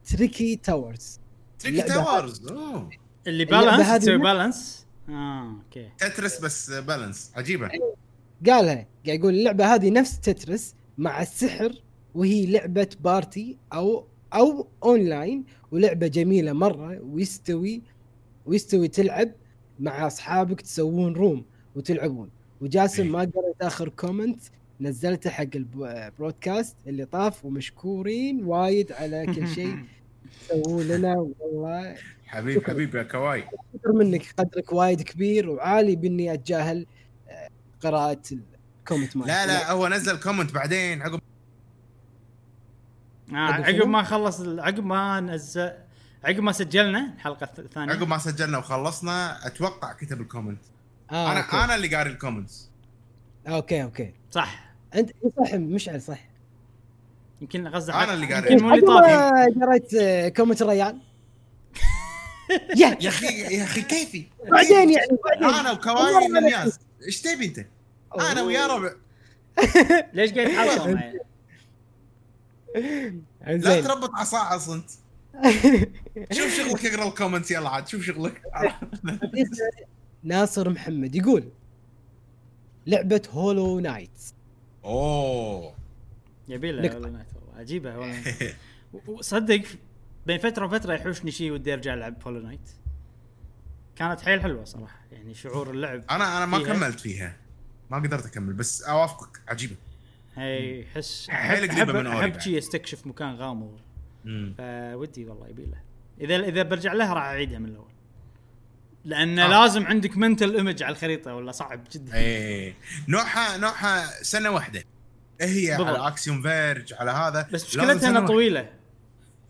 Tricky Towers Tricky Towers أوه. اللي balance تسوي balance آه okay. Tetris بس balance عجيبة. قالها. قاعد يقول اللعبة هذه نفس Tetris مع السحر وهي لعبة party أو أو اونلاين ولعبة جميلة مرة ويستوي ويستوي تلعب مع أصحابك تسوون room وتلعبون. وجاسم إيه. ما قريت آخر comment نزلته حق ال broadcast اللي طاف ومشكورين وايد على كل شيء [LAUGHS] تسوون لنا والله. حبيب حبيب يا كواي قدر منك قدرك وايد كبير وعالي بإني أتجاهل آه، قراءة ال comment مالك. لا لا هو نزل comment بعدين عقب آه عقب؟ ما خلص عقب ما نزل عقب ما سجلنا الحلقة الث- الثانية. عقب ما سجلنا وخلصنا أتوقع كتب ال comment آه أنا okay. أنا اللي قاري ال comments okay okay. صح. أنت صح؟ مشعل صح. يمكن أنا حق- اللي قاري. يمكن مو اللي طافي. قريت آه، comment الريان [LAUGHS] يا. يا أخي يا أخي كيفي؟ بعدين يعني بعدين. أنا وكواي من الناس إيش تبي أنت؟ أنا ويا ربع. [LAUGHS] ليش قاعد تحاول [LAUGHS] معي؟ لا تربط عصاعص أنت. شوف شغلك اقرا ال comments يلا عاد شوف شغلك. ناصر محمد يقول لعبة Hollow Knight أوه. يبي له نقطة. Hollow Knight والله عجيبة والله و- وصدق بين فترة وفترة يحوشني شيء ودي أرجع ألعب Hollow Knight كانت حيل حلوة صراحة يعني شعور اللعب أنا أنا ما فيها. كملت فيها. ما قدرت أكمل بس أوافقك عجيبة. هي حس حيل أحب- من Ori احب. شي استكشف مكان غامض. فودي والله يبي له. اذا إذا برجع لها راح أعيدها من الأول. لأن آه. لازم عندك منتل ايمج على الخريطة ولا صعب جدا إيه نوعها نوعها سنة واحدة هي بالضبط. على اكسيوم فيرج على هذا بس مشكلتها إنها. طويلة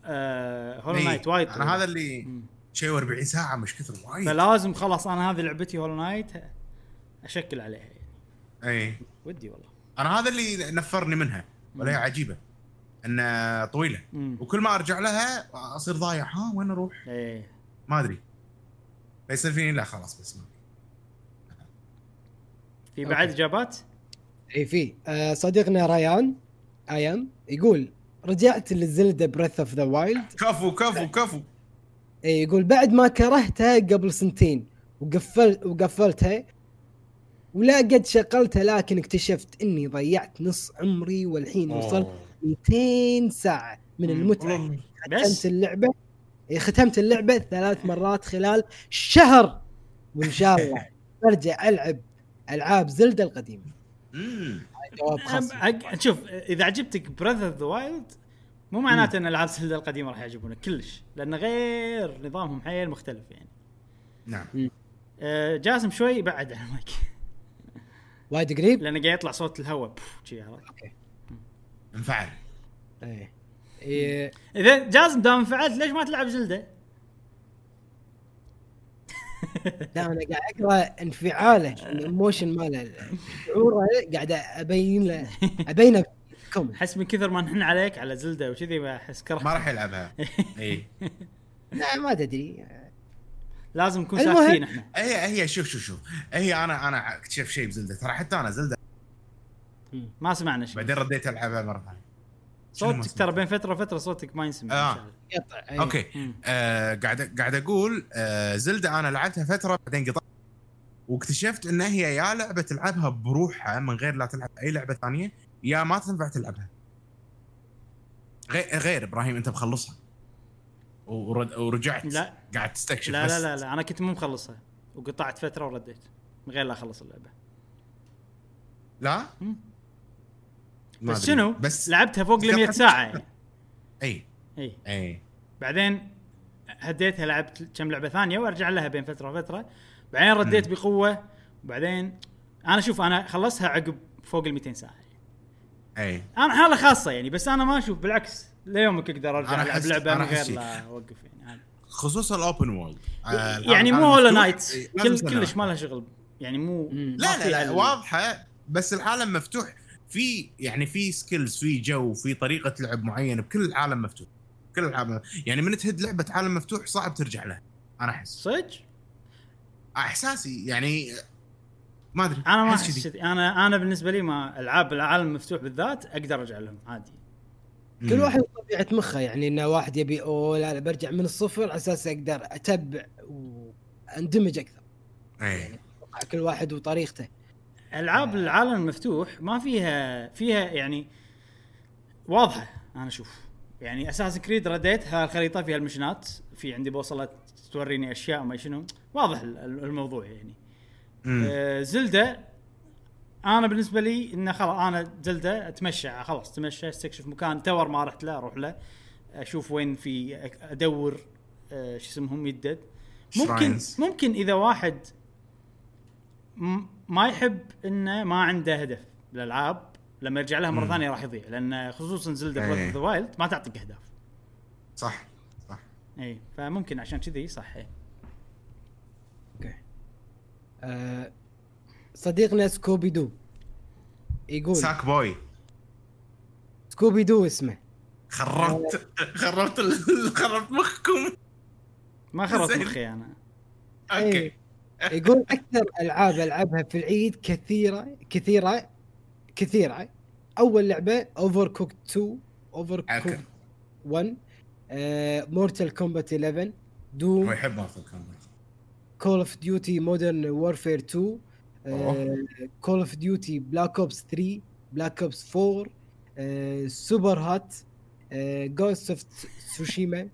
آه هولو إيه. نايت وايد أنا طويلة. هذا اللي. شيء 40 ساعة مش كثر وايد فلازم خلاص أنا هذه لعبتي هولو نايت أشكل عليها يعني إيه ودي والله أنا هذا اللي نفرني منها ولا هي. عجيبة إنها طويلة مم. وكل ما أرجع لها أصير ضايع ها وين أروح؟ إيه ما أدري فيصير فيني لا خلاص بس ما في. بعد. إجابات؟ إي في. آه، صديقنا ريان أيام يقول رجعت لل Zelda Breath of the Wild كفو كفو كفو. إيه، يقول بعد ما كرهتها قبل سنتين وقفل وقفلتها ولا قد شغلتها لكن اكتشفت إني ضيعت نص عمري والحين وصلت 200 ساعة من. ختمت بس؟ اللعبة. إيه، ختمت اللعبة ثلاث مرات خلال شهر. وإن شاء الله [LAUGHS] برجع ألعب ألعاب Zelda القديمة. مم. جواب خاص. شوف إذا عجبتك Breath of the Wild مو معناته إن ألعاب Zelda القديمة راح يعجبونك كلش. لأن غير نظامهم حيل مختلف يعني. نعم. آه، جاسم شوي بعد عن المايك. وايد قريب؟ لأنه قاعد يطلع صوت الهواء. عرفت انفعل. إيه. إيه، إذا جاسم دام انفعلت ليش ما تلعب Zelda؟ لا أنا قاعد أقرأ انفعاله ال emotion ماله شعوره قاعد أبين له أبينه comment أحس من كثر ما نحن عليك على Zelda وكذي بحس كره ما راح يلعبها. إي. [LAUGHS] لا ما تدري. لازم نكون. ساكتين إحنا. هي هي شوف شوف شوف. هي أنا أنا اكتشف شيء بزلده ترى حتى أنا زلده ما سمعنا شيء. بعدين رديت ألعبها مرة ثانية. صوتك ترى؟ بين فترة وفترة صوتك ما ينسمع آه. يقطع. أوكي. آه قاعد قاعد أقول آه زلدة أنا لعبتها فترة بعدين قطعت واكتشفت إن هي يا لعبة تلعبها بروحها من غير لا تلعب أي لعبة ثانية يا ما تنفع تلعبها غير غير إبراهيم أنت مخلصها ورجعت لا. قاعد تستكشف لا. لا لا لا أنا كنت مو مخلصها وقطعت فترة ورديت من غير لا أخلص اللعبة لا مم. ما بس. شنو؟ بس لعبتها فوق ال 100 ساعة يعني. إي. إي. إي. بعدين هديتها لعبت كم لعبة ثانية وأرجع لها بين فترة وفترة. بعدين رديت بقوة. وبعدين أنا شوف أنا خلصها عقب فوق ال 200 ساعه إي. أنا حالة خاصة يعني بس أنا ما أشوف بالعكس ليومك أقدر أرجع ألعب لعبة من غير. لا أوقف يعني. خصوصا ال open world يعني مو Hollow Knight كل كلش ما لها شغل. يعني مو لا لا لا ال- واضحة بس العالم مفتوح. في يعني في skills في جو في طريقة لعب معينة بكل العالم مفتوح. كل العالم. يعني من تهد لعبة عالم مفتوح صعب ترجع لها أنا أحس. صدق؟ إحساسي يعني ما أدري أنا ما أحس. أنا أنا بالنسبة لي ما ألعاب العالم المفتوح بالذات أقدر أرجع لهم عادي. كل. واحد طبيعه مخه يعني إنه واحد يبي أوه لا لا برجع من الصفر على أساس أقدر أتبع واندمج أكثر. إيه. كل واحد وطريقته. ألعاب العالم المفتوح ما فيها فيها يعني واضحة أنا أشوف. يعني أساس كريد رديت ها الخريطة فيها المشنات في عندي بوصلة توريني أشياء وما شنو. واضح ال- ال- الموضوع يعني. آه زلدة أنا بالنسبة لي إنه خلاص أنا زلدة أتمشى خلاص تمشى أستكشف مكان تور ما رحت له أروح له أشوف وين في أدور آه شو اسمهم يدد ممكن. ممكن إذا واحد ما يحب إنه ما عنده هدف بالالعاب لما يرجع لها مرة. ثانية راح يضيع لأن خصوصا Breath إيه. of the Wild ما تعطيك أهداف صح صح اي فممكن عشان كذي صح إيه. okay آه صديقنا Scooby Doo يقول Sackboy Scooby Doo اسمه خربت خربت ال- خربت مخكم ما خربت. مخي أنا okay إيه. يقول أكثر ألعاب ألعبها في العيد كثيرة كثيرة كثيرة أول لعبة Overcooked 2 Overcooked okay. 1 Mortal Kombat 11 Doom هو يحب Mortal Kombat Call of Duty Modern Warfare 2 أوه. Call of Duty Black Ops 3 Black Ops 4 Superhot Ghost of Tsushima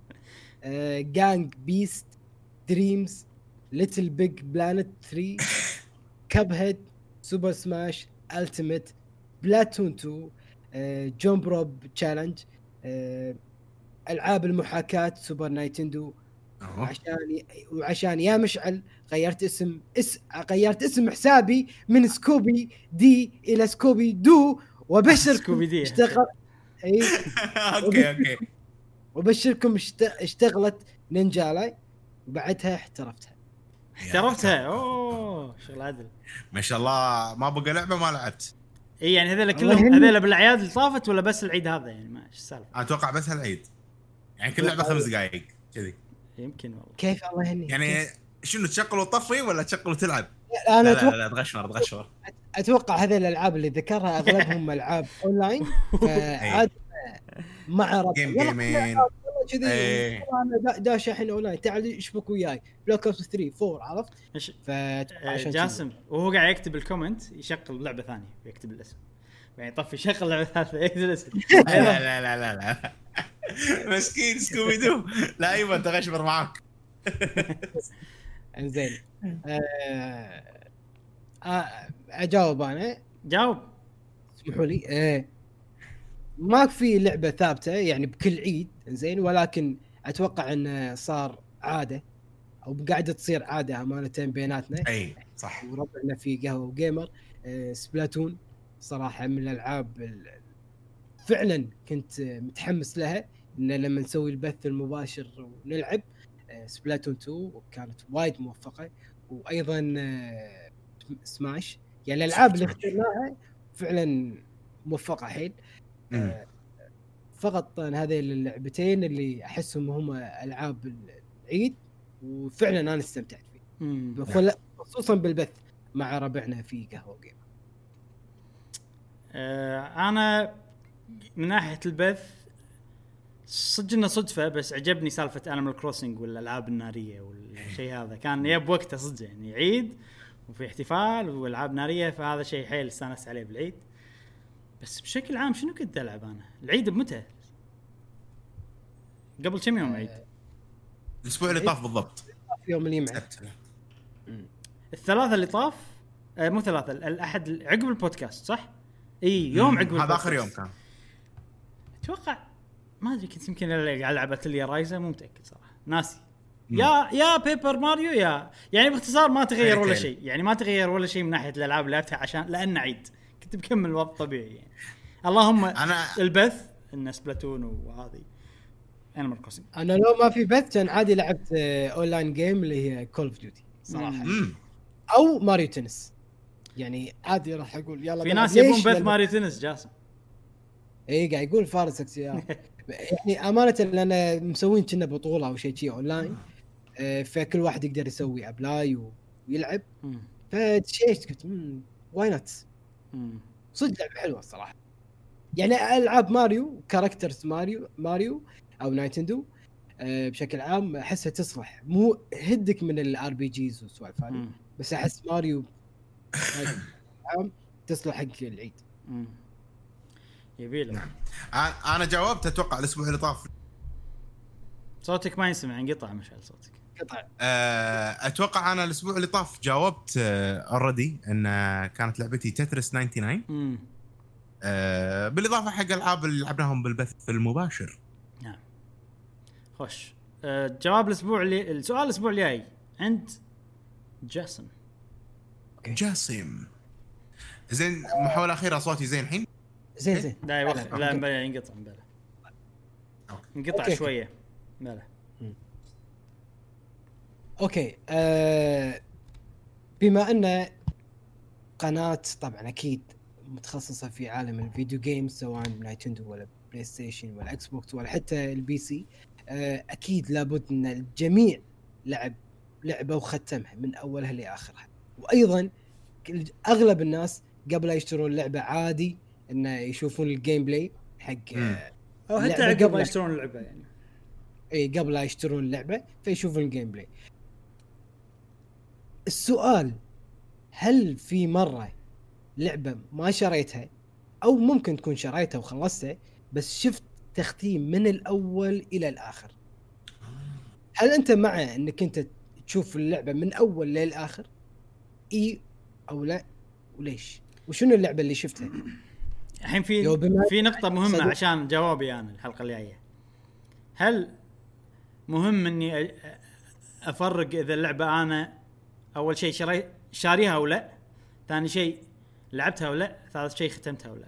Gang Beasts Dreams LittleBigPlanet 3 Cuphead Super Smash Ultimate Splatoon 2 Jump Rope Challenge العاب المحاكاه Super Nintendo أوه. عشان وعشان يا مشعل غيرت اسم اس غيرت اسم حسابي من Scooby D إلى Scooby Doo. وبشركم Scooby D. اشتغل اي [LAUGHS] okay okay. وبشركم اشت... اشتغلت Ninjala وبعدها احترفتها احترفتها أوه شغل عدل. ما شاء الله ما بقى لعبة ما لعبت. إي يعني هذول كلهم. هذول بالأعياد اللي طافت ولا بس العيد هذا؟ يعني ما إيش السالفة؟ أتوقع بس هالعيد. يعني كل لعبة خمس دقائق كذي. يمكن والله. كيف؟ الله يهنيك يعني شنو تشغل وتطفي ولا تشغل وتلعب؟ أنا لا لا, أتوقع لا تغشمر تغشمر. أتوقع هذه الألعاب اللي ذكرها أغلبهم [LAUGHS] ألعاب أونلاين فعاد ما عرف game يلا game ين كذي إيه. أنا دا- داش الحين اونلاين تعال اشبك وياي. Black Ops 3 4 عرفت؟ عشان كذي. جاسم وهو قاعد يكتب ال comment يشغل لعبة ثانية ويكتب الاسم. يعني يطفي يشغل لعبة ثالثة يكتب الاسم. [LAUGHS] لا لا لا لا لا مسكين Scooby Doo. لا ايمن تغشمر معاك. [LAUGHS] إنزين. آه، آه، أجاوب أنا. جاوب. اسمحوا لي. آه، ما في لعبة ثابتة يعني بكل عيد زين ولكن أتوقع انه صار عادة أو قاعدة تصير عادة امانه بيناتنا. أي صح. وربعنا في قهوة وجيمر. آه، سبلاتون صراحة من الألعاب ال- فعلا كنت متحمس لها إن لما نسوي البث المباشر ونلعب آه، سبلاتون 2 كانت وايد موفقة. وأيضا آه، سماش. يعني الألعاب اللي اخترناها فعلا موفقة حيل فقط هذه اللعبتين اللي أحسهم هم ألعاب العيد وفعلا أنا استمتعت فيه. خل- خصوصا بالبث مع ربعنا في قهوة جيم آه أنا من ناحية البث صدق إنه صدفة بس عجبني سالفة Animal Crossing والألعاب النارية والشيء هذا. كان يب وقته صدق يعني عيد وفي احتفال والعاب نارية فهذا شيء حيل استانست عليه بالعيد. بس بشكل عام شنو كنت ألعب أنا؟ العيد بمتى؟ قبل كم يوم عيد؟ الأسبوع اللي طاف بالضبط في يوم الجمعه سبت. الثلاثة اللي طاف آه مو ثلاثة الأحد عقب البودكاست صح؟ إي يوم عقب هذا آخر. يوم كان أتوقع ما أدري كنت يمكن على لعبة Atelier Ryza مو متأكد صراحة ناسي يا يا Paper Mario يا يعني باختصار ما تغير ولا. شيء يعني ما تغير ولا شيء من ناحية الألعاب اللي لعبتها عشان لأن عيد [LAUGHS] بكمل وضع طبيعي يعني اللهم أنا البث إن Splatoon وهذه Animal Crossing أنا لو ما في بث كان عادي لعبت online game اللي هي Call of Duty صراحة مم. أو Mario Tennis يعني عادي راح أقول يلا في. ناس؟ يبون بث Mario Tennis جاسم اي قاعد يقول فارس اكسيار [LAUGHS] يعني أمانة لأن مسوين كنا بطولة أو شيء شي اونلاين آه، فكل واحد يقدر يسوي apply ويلعب. فدشيت قلت why not. صدق لعبة حلوة الصراحة. يعني ألعاب Mario characters Mario Mario أو Nintendo آه، بشكل عام أحسها تصلح. مو هدك من ال RPGs والسوالف هذه. بس أحس ماريو بشكل [LAUGHS] عام تصلح حق العيد. يبي له. أنا أنا جاوبت أتوقع الأسبوع اللي طاف. صوتك ما ينسمع انقطع مشعل صوتك. قطع. آه، أتوقع أنا الأسبوع اللي طاف جاوبت اوريدي إن آه، كانت لعبتي تترس 99 مم. آه، بالإضافة حق ألعاب اللي لعبناهم بالبث المباشر. نعم. خوش. أه جواب الأسبوع اللي السؤال الأسبوع الجاي. عند جاسم. جاسم. زين محاوله اخيره صوتي زين الحين؟ زين زين. لا يوخ لا، ينقطع مبلا. انقطع. شوية. بلا okay آه بما أن قناة طبعا أكيد متخصصة في عالم ال video games سواء Nintendo ولا PlayStation ولا Xbox ولا حتى ال PC آه أكيد لابد أن الجميع لعب لعبة وختمها من أولها لآخرها. وأيضا أغلب الناس قبل لا يشترون اللعبة عادي انه يشوفون ال gameplay حق. آه أو حتى عقب قبل- ما يشترون اللعبة يعني. اي قبل لا يشترون اللعبة فيشوفون ال gameplay السؤال هل في مرة لعبة ما شريتها؟ أو ممكن تكون شريتها وخلصتها بس شفت تختيم من الأول إلى الآخر. هل أنت مع إنك أنت تشوف اللعبة من أول للاخر إي أو لا؟ وليش؟ وشنو اللعبة اللي شفتها؟ الحين في في نقطة مهمة صدق. عشان جوابي أنا الحلقة الجايه هل مهم إني أفرق إذا اللعبة أنا أول شيء شري شاريها أو لا ثاني شيء لعبتها أو لا ثالث شيء ختمتها أو لا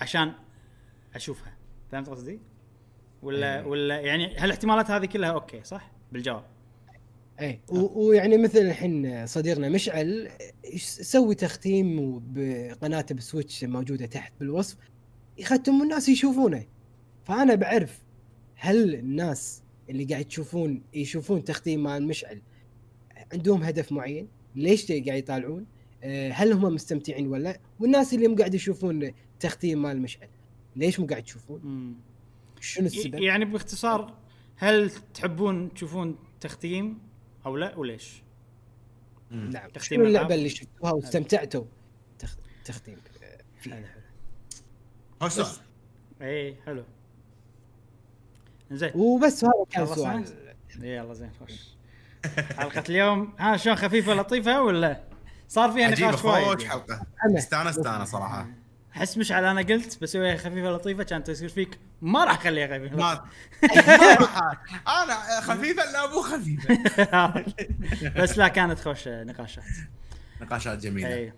عشان أشوفها. فهمت قصدي؟ ولا ولا يعني هالاحتمالات هذه كلها okay صح؟ بالجواب. اي ويعني مثل الحين صديقنا مشعل يسوي تختيم بقناته ب Switch موجودة تحت بالوصف؟ يختم والناس يشوفونه. فأنا بعرف هل الناس اللي قاعد تشوفون يشوفون تختيم مال مشعل عندهم هدف معين ليش قاعد يطالعون؟ آه، هل هم مستمتعين ولا لا؟ والناس اللي مو قاعد يشوفون تختيم مال مشعل ليش مو قاعد تشوفون. شنو السبب؟ يعني باختصار هل تحبون تشوفون تختيم أو لا وليش؟ نعم. تختيم شنو اللعبة؟ اللي شفتوها واستمتعتوا تخ- تختيم؟ فيها حلو اي إيه، حلو. زين. وبس هذا كان؟ سؤال. إيه، يلا زين خوش [LAUGHS] حلقة اليوم. ها شلون خفيفة لطيفة ولا؟ صار فيها نقاش خوش وايد يعني. حلقة. استانست أنا صراحة. أحس مشعل أنا قلت بسويها خفيفة لطيفة كانت تصير فيك ما راح أخليها خفيفة ما [LAUGHS] راح. أنا خفيفة لا مو خفيفة. [LAUGHS] بس لا كانت خوش نقاشات. نقاشات جميلة. اي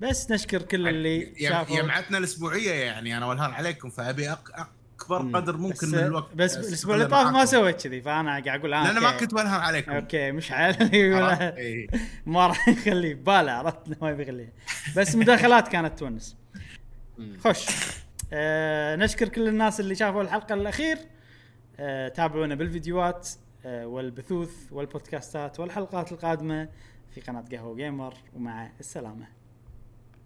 بس نشكر كل اللي يم- شافوا. يمعتنا الأسبوعية يعني. أنا والهان عليكم فأبي أك- اكبر. قدر ممكن من الوقت. بس الأسبوع اللي طاف ما. سويت كذي فأنا قاعد أقول آه لأن ما. كنت والهان عليكم. okay مشعل [LAUGHS] عرفت؟ ولا إيه. ما راح يخليه بباله عرفت ما يبي يخليها بس مداخلات كانت تونس. خوش. آه نشكر كل الناس اللي شافوا الحلقة الأخير. آه تابعونا بالفيديوهات آه، والبثوث والبودكاستات والحلقات القادمة في قناة قهوة gamer ومع السلامة.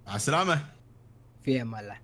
مع السلامة. في أمان الله.